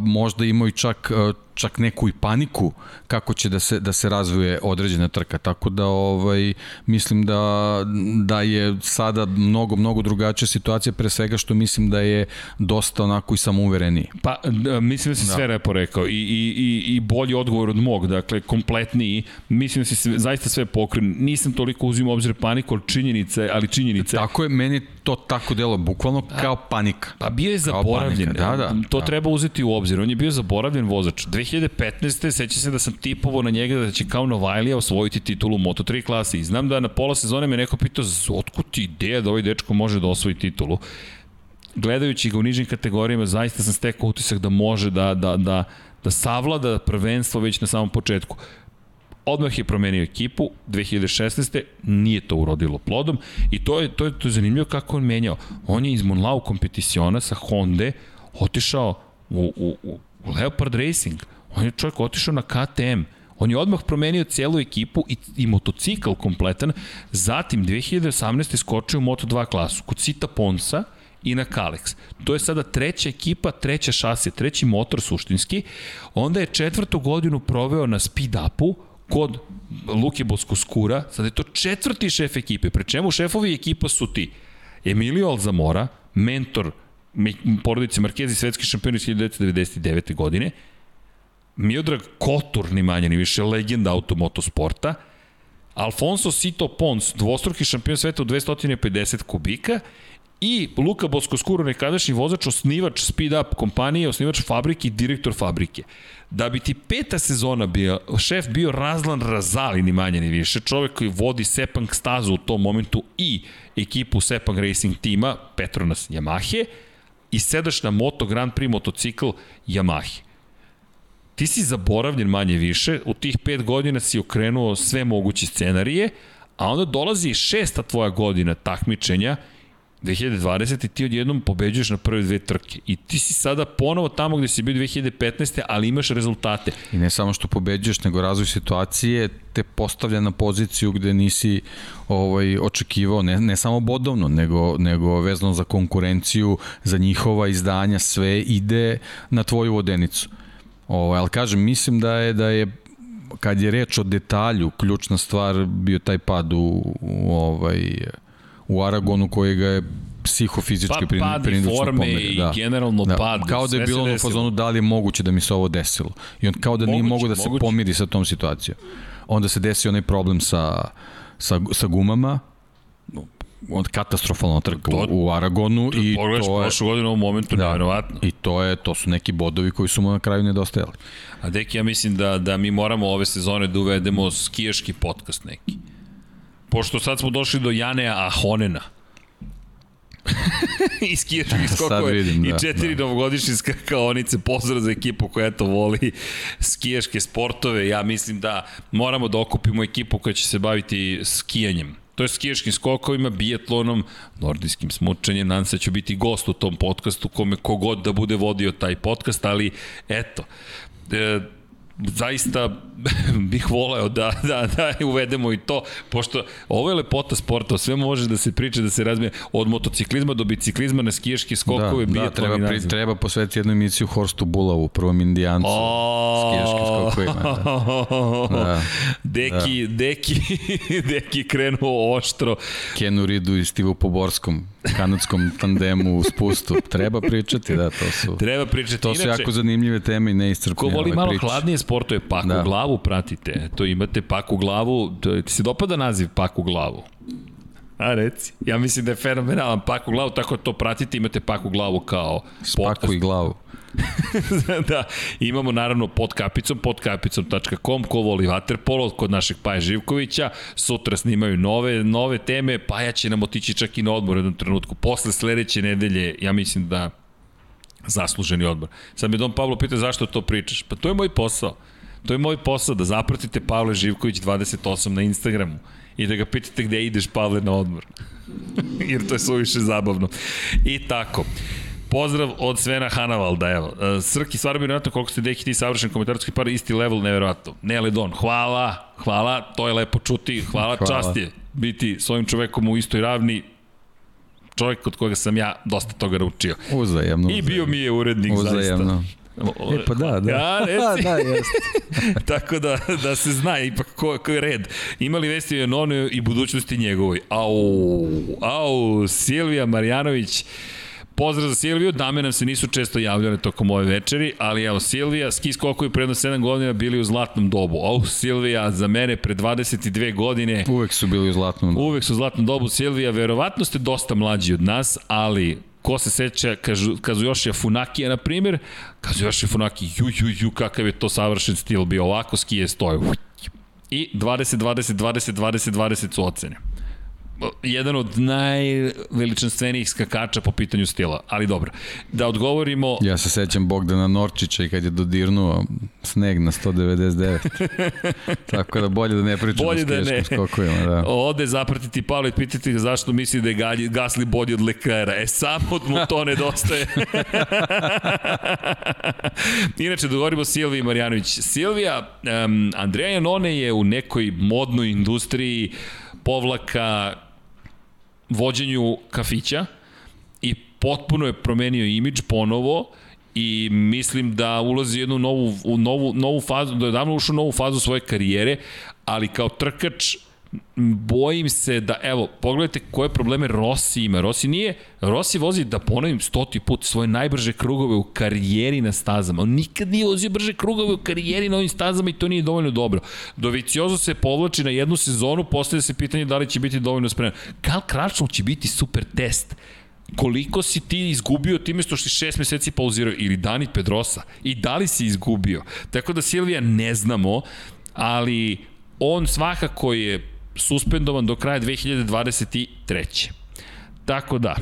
možda imao i čak uh, čak neku i paniku kako će da se da se razvije određena trka tako da ovaj mislim da da je sada mnogo mnogo drugačija situacija pre svega što mislim da je dosta onako i samouvereniji. Pa mislim da si da. sve lepo rekao i, i, i, i bolji odgovor od mog, dakle kompletniji, mislim da si sve, zaista sve pokren. Nisam toliko uzimao obzir paniku, ali činjenice, ali činjenice. Tako je, meni to tako delo bukvalno kao panika. Pa bio je zaboravljen. Da, da, to da. treba uzeti u obzir. On je bio zaboravljen vozač. 2015. seća se da sam tipovao na njega da će kao Novajlija osvojiti titulu Moto3 klase i znam da na pola sezone me neko pitao otkud ti ideja da ovaj dečko može da osvoji titulu. Gledajući ga u nižim kategorijama, zaista sam stekao utisak da može da, da, da, da savlada prvenstvo već na samom početku. Odmah je promenio ekipu, 2016. nije to urodilo plodom i to je, to je, to je zanimljivo kako on menjao. On je iz Monlau kompeticiona sa Honda otišao u, u, u Leopard Racing. On je čovjek otišao na KTM. On je odmah promenio celu ekipu i, i motocikl kompletan. Zatim 2018. skočio u Moto2 klasu kod Sita Ponsa i na Kalex. To je sada treća ekipa, treća šasija, treći motor suštinski. Onda je četvrtu godinu proveo na speed upu kod Luke Boskoskura, sada je to četvrti šef ekipe, pre čemu šefovi ekipa su ti Emilio Alzamora, mentor porodice Markezi, svetski šampion iz 1999. godine, Miodrag Kotur, ni manje ni više, legenda automotosporta, Alfonso Sito Pons, dvostruki šampion sveta u 250 kubika i Luka Boskoskuro, nekadašnji vozač, osnivač Speed Up kompanije, osnivač fabrike i direktor fabrike. Da bi ti peta sezona bio, šef bio Razlan Razali, ni manje ni više, čovek koji vodi Sepang stazu u tom momentu i ekipu Sepang Racing tima, Petronas Yamahe, i sedaš na Moto Grand Prix motocikl Yamahe. Ti si zaboravljen manje više, u tih pet godina si okrenuo sve moguće scenarije, a onda dolazi šesta tvoja godina takmičenja 2020. ti odjednom pobeđuješ na prve dve trke i ti si sada ponovo tamo gde si bio 2015. ali imaš rezultate. I ne samo što pobeđuješ, nego razvoj situacije te postavlja na poziciju gde nisi ovaj, očekivao, ne, ne samo bodovno, nego, nego vezano za konkurenciju, za njihova izdanja, sve ide na tvoju vodenicu. Ovaj, ali kažem, mislim da je, da je kad je reč o detalju, ključna stvar bio taj pad u, u ovaj, u Aragonu koji ga je psihofizički pa, i forme i da. generalno da. pad. Kao da je bilo u fazonu da li je moguće da mi se ovo desilo. I on kao da moguće, nije mogo da se moguće. pomiri sa tom situacijom. Onda se desio onaj problem sa, sa, sa gumama, od katastrofalno trka to, u, Aragonu to, i to je prošle godine u momentu da, nevjerovatno. I to je to su neki bodovi koji su mu na kraju nedostajali. A deki ja mislim da da mi moramo ove sezone da uvedemo skijaški podcast neki pošto sad smo došli do Janea Ahonena, i skijaških skokova vidim, i da, četiri da. novogodišnje skakaonice, pozdrav za ekipu koja eto voli skijaške sportove, ja mislim da moramo da okupimo ekipu koja će se baviti skijanjem. To je skijaškim skokovima, bijetlonom, nordijskim smučanjem, nadam se da ću biti gost u tom podcastu, kome kogod da bude vodio taj podcast, ali eto, e, zaista [laughs] bih voleo da, da, da uvedemo i to, pošto ovo je lepota sporta, sve može da se priča, da se razmije od motociklizma do biciklizma na skijaške skokove, da, da, treba, pri, treba posvetiti jednu emisiju Horstu Bulavu, prvom indijancu, skijaškim skokovima. Da. [laughs] da. Deki, da. deki, [laughs] deki krenuo oštro. Kenu Ridu i Stivu Poborskom, kanadskom tandemu u spustu. Treba pričati, da, to su... Treba pričati. To su Inače, jako zanimljive teme i neiscrpne. Ko voli malo priče. hladnije sportuje, pak da. u glavu pratite. To imate pak u glavu, to, ti se dopada naziv pak u glavu? A reci. Ja mislim da je fenomenalan pak u glavu, tako to pratite, imate pak u glavu kao podcast. Spaku i glavu. [laughs] da, imamo naravno pod kapicom, podkapicom.com, ko voli vaterpolo, kod našeg Paja Živkovića, sutra snimaju nove, nove teme, Paja će nam otići čak i na odmor u jednom trenutku. Posle sledeće nedelje, ja mislim da zasluženi odmor. Sad me Don Pavlo pita zašto to pričaš. Pa to je moj posao. To je moj posao, da zapratite Pavle Živković 28 na Instagramu i da ga pitate gde ideš Pavle na odmor. [laughs] Jer to je suviše zabavno. I tako. Pozdrav od Svena Hanavalda, evo. E, Srki, stvarno mi vjerojatno koliko ste deki ti savršen komentarski par, isti level, nevjerojatno. Ne Ledon, hvala, hvala, to je lepo čuti, hvala, hvala. čast je biti s ovim čovekom u istoj ravni, čovjek od koga sam ja dosta toga naučio. Uzajemno. I bio mi je urednik, uzajemno. zaista. E pa da, da. Ja, reci. da, jeste. [laughs] Tako da, da se zna ipak ko, ko je red. Imali vesti o Nonu i budućnosti njegovoj. Au, au, Silvija Marjanović, Pozdrav za Silviju, dame nam se nisu često javljale tokom ove večeri, ali evo Silvija, ski skokovi predno 7 godina bili u zlatnom dobu. Au, Silvija, za mene pre 22 godine... Uvek su bili u zlatnom dobu. Uvek su u zlatnom dobu. Silvija, verovatno ste dosta mlađi od nas, ali ko se seća Kazuyoshi Funakija, na primjer, Kazuyoshi Funaki, ju, ju, ju, kakav je to savršen stil bio, ovako skije stoje. I 20, 20, 20, 20, 20 su ocene jedan od najveličanstvenijih skakača po pitanju stila, ali dobro. Da odgovorimo... Ja se sećam Bogdana Norčića i kad je dodirnuo sneg na 199. [laughs] Tako da bolje da ne pričamo bolje da ne. skokovima. Da. Ode zapratiti Pavle i pitati ga zašto misli da je galji, gasli bolji od lekara. E, samo mu to [laughs] nedostaje. Inače, dogovorimo Silviji Marjanović. Silvija, um, Andreja Janone je u nekoj modnoj industriji povlaka vođenju kafića i potpuno je promenio imidž ponovo i mislim da ulazi jednu novu, u novu, novu fazu, da je davno ušao u novu fazu svoje karijere, ali kao trkač bojim se da, evo, pogledajte koje probleme Rossi ima. Rossi nije, Rossi vozi, da ponovim stoti put, svoje najbrže krugove u karijeri na stazama. On nikad nije vozio brže krugove u karijeri na ovim stazama i to nije dovoljno dobro. Doviciozo se povlači na jednu sezonu, postavlja se pitanje da li će biti dovoljno spreman. Kal Kračnov će biti super test koliko si ti izgubio time što si šest meseci pauzirao ili Dani Pedrosa i da li si izgubio. Tako da Silvija ne znamo, ali on svakako je suspendovan do kraja 2023. Tako da,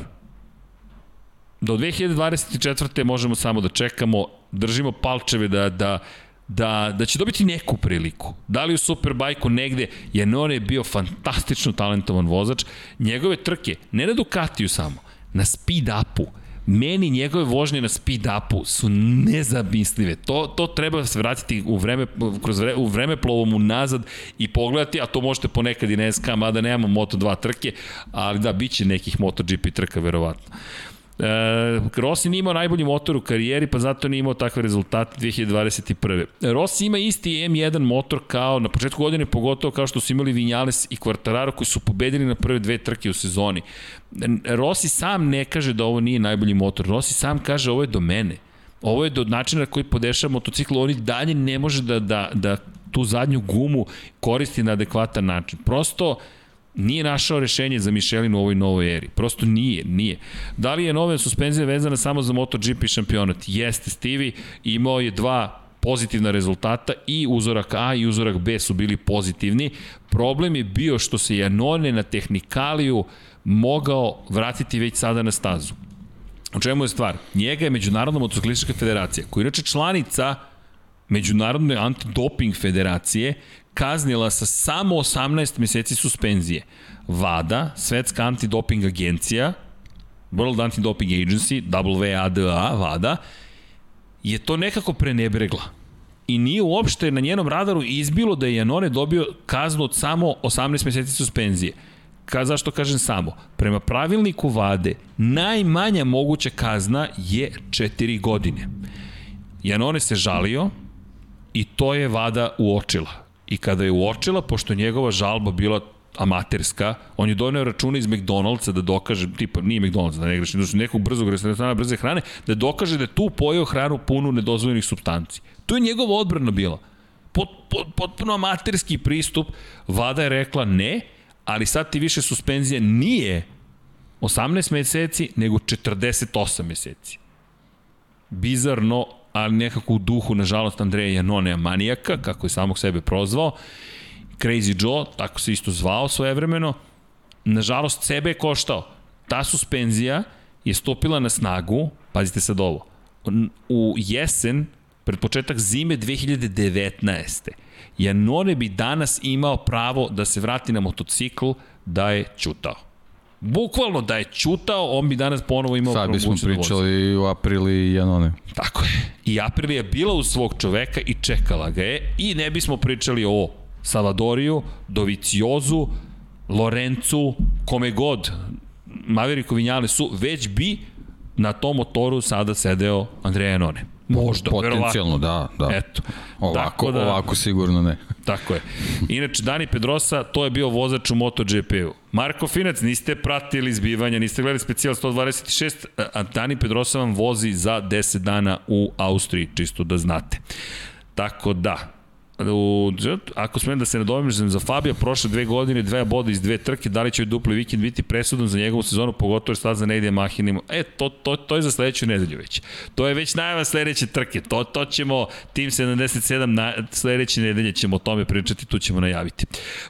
do 2024. možemo samo da čekamo, držimo palčeve da, da, da, da će dobiti neku priliku. Da li u Superbajku negde, jer on je bio fantastično talentovan vozač, njegove trke, ne na Ducatiju samo, na speed upu, meni njegove vožnje na speed upu su nezamislive. To, to treba se vratiti u vreme, kroz vre, u vreme plovom unazad i pogledati, a to možete ponekad i na SK, mada nemamo Moto2 trke, ali da, bit će nekih MotoGP trka verovatno. E, Rossi nije imao najbolji motor u karijeri, pa zato nije imao takve rezultate 2021. Rossi ima isti M1 motor kao na početku godine, pogotovo kao što su imali Vinales i Quartararo koji su pobedili na prve dve trke u sezoni. Rossi sam ne kaže da ovo nije najbolji motor, Rossi sam kaže ovo je do mene. Ovo je do načina koji podešava motocikl, on i dalje ne može da, da, da tu zadnju gumu koristi na adekvatan način. Prosto, nije našao rešenje za Mišelin u ovoj novoj eri. Prosto nije, nije. Da li je nove suspenzija vezana samo za MotoGP šampionat? Jeste, Stivi imao je dva pozitivna rezultata i uzorak A i uzorak B su bili pozitivni. Problem je bio što se Janone na tehnikaliju mogao vratiti već sada na stazu. U čemu je stvar? Njega je Međunarodna motociklistička federacija, koja je inače članica Međunarodne antidoping federacije, kaznila sa samo 18 meseci suspenzije. VADA, Svetska antidoping agencija, World Anti-Doping Agency, WADA, VADA, je to nekako prenebregla. I nije uopšte na njenom radaru izbilo da je Janone dobio kaznu od samo 18 meseci suspenzije. Ka, zašto kažem samo? Prema pravilniku vade, najmanja moguća kazna je 4 godine. Janone se žalio i to je vada uočila. I kada je uočila, pošto njegova žalba bila amaterska, on je doneo račune iz McDonald'sa da dokaže, tipa nije McDonald's, da ne grešim, su nekog brzog restorana brze hrane, da dokaže da je tu pojeo hranu punu nedozvoljenih substanci. To je njegova odbrana bila. Pot, pot, potpuno amaterski pristup. Vada je rekla ne, ali sad ti više suspenzija nije 18 meseci, nego 48 meseci. Bizarno, ali nekako u duhu, nažalost, Andreja Janonea manijaka, kako je samog sebe prozvao, Crazy Joe, tako se isto zvao svojevremeno, nažalost sebe je koštao. Ta suspenzija je stopila na snagu, pazite sad ovo, u jesen, pred početak zime 2019. Janone bi danas imao pravo da se vrati na motocikl da je čutao. Bukvalno da je čutao, on bi danas ponovo imao Sad bismo da pričali u Aprili i Janone. Tako je. I Aprili je bila u svog čoveka i čekala ga je i ne bismo pričali o Salvadoriju, Doviciozu, Lorencu, kome god, Maverico Vinjale su, već bi na tom motoru sada sedeo Andreja Janone. Možda, Potencijalno, da, da. Eto. Ovako, da, ovako sigurno ne. [laughs] Tako je. Inače, Dani Pedrosa, to je bio vozač u MotoGP-u. Marko Finac, niste pratili zbivanja, niste gledali specijal 126, a Dani Pedrosa vam vozi za 10 dana u Austriji, čisto da znate. Tako da, u, ako smijem da se nadomišljam za Fabio, prošle dve godine, dve boda iz dve trke, da li će dupli vikend biti presudan za njegovu sezonu, pogotovo je za ne ide Mahinim. E, to, to, to je za sledeću nedelju već. To je već najava sledeće trke. To, to ćemo, tim 77, na, sledeće nedelje ćemo o tome pričati, tu ćemo najaviti.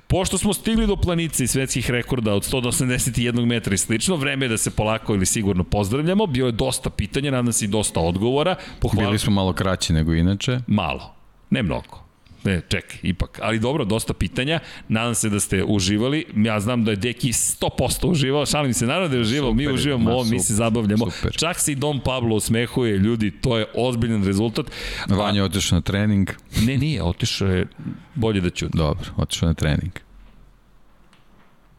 Pošto smo stigli do planice i svetskih rekorda od 181 metra i slično, vreme je da se polako ili sigurno pozdravljamo. Bilo je dosta pitanja, nadam se i dosta odgovora. Pohvala... Bili smo malo kraći nego inače. Malo, ne mnogo. Ne, čekaj, ipak. Ali dobro, dosta pitanja. Nadam se da ste uživali. Ja znam da je Deki 100% uživao. Šalim se, naravno da je uživao. Super, mi uživamo ovo, mi se zabavljamo. Super. Čak se i Dom Pablo osmehuje. Ljudi, to je ozbiljan rezultat. Vanja je otišao na trening. Ne, nije, otišao je bolje da ću. Dobro, otišao na trening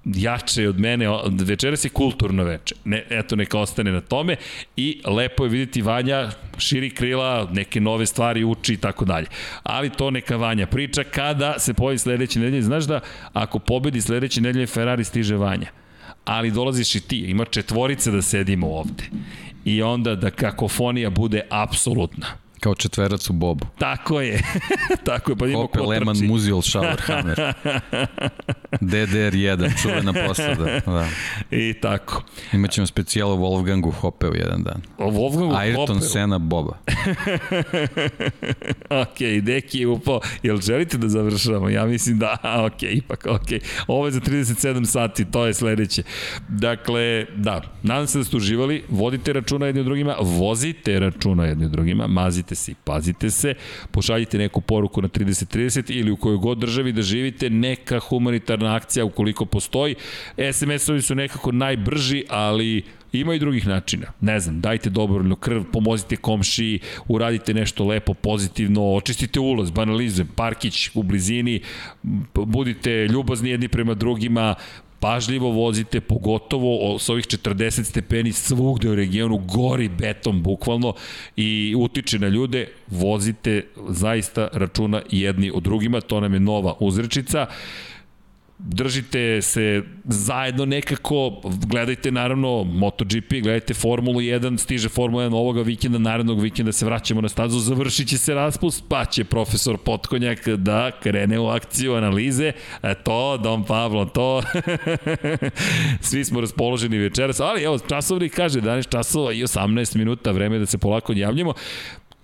jače od mene, večeras je kulturno veče. Ne, eto, neka ostane na tome i lepo je videti Vanja širi krila, neke nove stvari uči i tako dalje. Ali to neka Vanja priča kada se pojavi sledeće nedelje. Znaš da ako pobedi sledeće nedelje Ferrari stiže Vanja ali dolaziš i ti, ima četvorice da sedimo ovde. I onda da kakofonija bude apsolutna. Kao četverac u Bobu. Tako je. [laughs] Tako je, pa ima Hope, Lehman, Muziol, Schauerhammer. [laughs] DDR1, čuvena posada. Da. I tako. Imaćemo specijalo Wolfgangu Hopeu jedan dan. O Wolfgangu Ayrton Hopeu? Sena Boba. [laughs] ok, deki je upao. Jel želite da završamo? Ja mislim da, ok, ipak, ok. Ovo je za 37 sati, to je sledeće. Dakle, da, nadam se da ste uživali, vodite računa jedni drugima, vozite računa jedni drugima, mazite se i pazite se, pošaljite neku poruku na 3030 ili u kojoj god državi da živite, neka humanitarna akcija ukoliko postoji. SMS-ovi su nekako najbrži, ali Ima i drugih načina. Ne znam, dajte dobrovoljno krv, pomozite komši, uradite nešto lepo, pozitivno, očistite ulaz, banalizujem, parkić u blizini, budite ljubazni jedni prema drugima, pažljivo vozite, pogotovo s ovih 40 stepeni svugde u regionu, gori beton bukvalno i utiče na ljude, vozite zaista računa jedni od drugima, to nam je nova uzrečica držite se zajedno nekako, gledajte naravno MotoGP, gledajte Formulu 1, stiže Formula 1 ovoga vikenda, narednog vikenda se vraćamo na stazu, završit će se raspust, pa će profesor Potkonjak da krene u akciju analize, e, to, Dom Pavlo, to, [laughs] svi smo raspoloženi večeras, ali evo, časovnik kaže 11 časova i 18 minuta, vreme da se polako javljamo,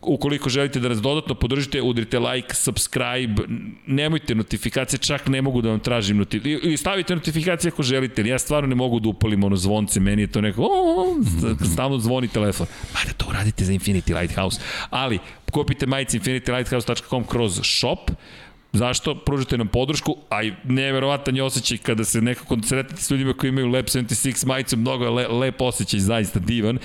Ukoliko želite da nas dodatno podržite, udrite like, subscribe, nemojte notifikacije, čak ne mogu da vam tražim notifikacije, ili stavite notifikacije ako želite, ja stvarno ne mogu da upalim ono zvonce, meni je to neko, o, stalno zvoni telefon. da to uradite za Infinity Lighthouse. Ali, kupite majice infinitylighthouse.com kroz shop, Zašto? Pružite nam podršku, a i neverovatan je osjećaj kada se nekako sretnete s ljudima koji imaju Lab 76 majicu, mnogo je le, lep osjećaj, zaista divan.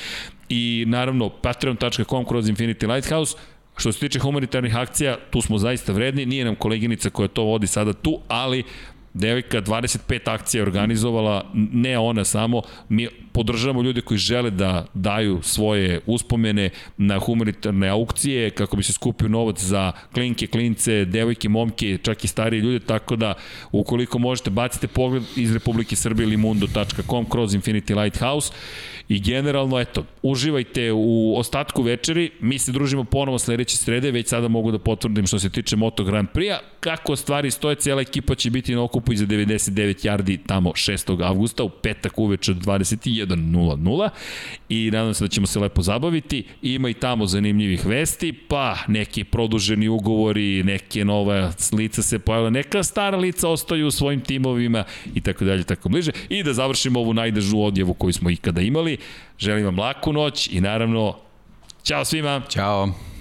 I naravno, patreon.com kroz Infinity Lighthouse, Što se tiče humanitarnih akcija, tu smo zaista vredni, nije nam koleginica koja to vodi sada tu, ali devojka 25 akcija organizovala, ne ona samo, mi podržavamo ljude koji žele da daju svoje uspomene na humanitarne aukcije kako bi se skupio novac za klinke, klince, devojke, momke, čak i starije ljude, tako da ukoliko možete bacite pogled iz Republike Srbije ili mundo.com kroz Infinity Lighthouse. I generalno, eto, uživajte u ostatku večeri, mi se družimo ponovo sledeće srede, već sada mogu da potvrdim što se tiče Moto Grand Prix-a, kako stvari stoje, cijela ekipa će biti na okupu iza 99 yardi tamo 6. avgusta u petak uveče od 21 1.00 i nadam se da ćemo se lepo zabaviti. Ima i tamo zanimljivih vesti, pa neki produženi ugovori, neke nove lica se pojavila, neka stara lica ostaju u svojim timovima i tako dalje, tako bliže. I da završimo ovu najdežu odjevu koju smo ikada imali. Želim vam laku noć i naravno, čao svima! Ćao!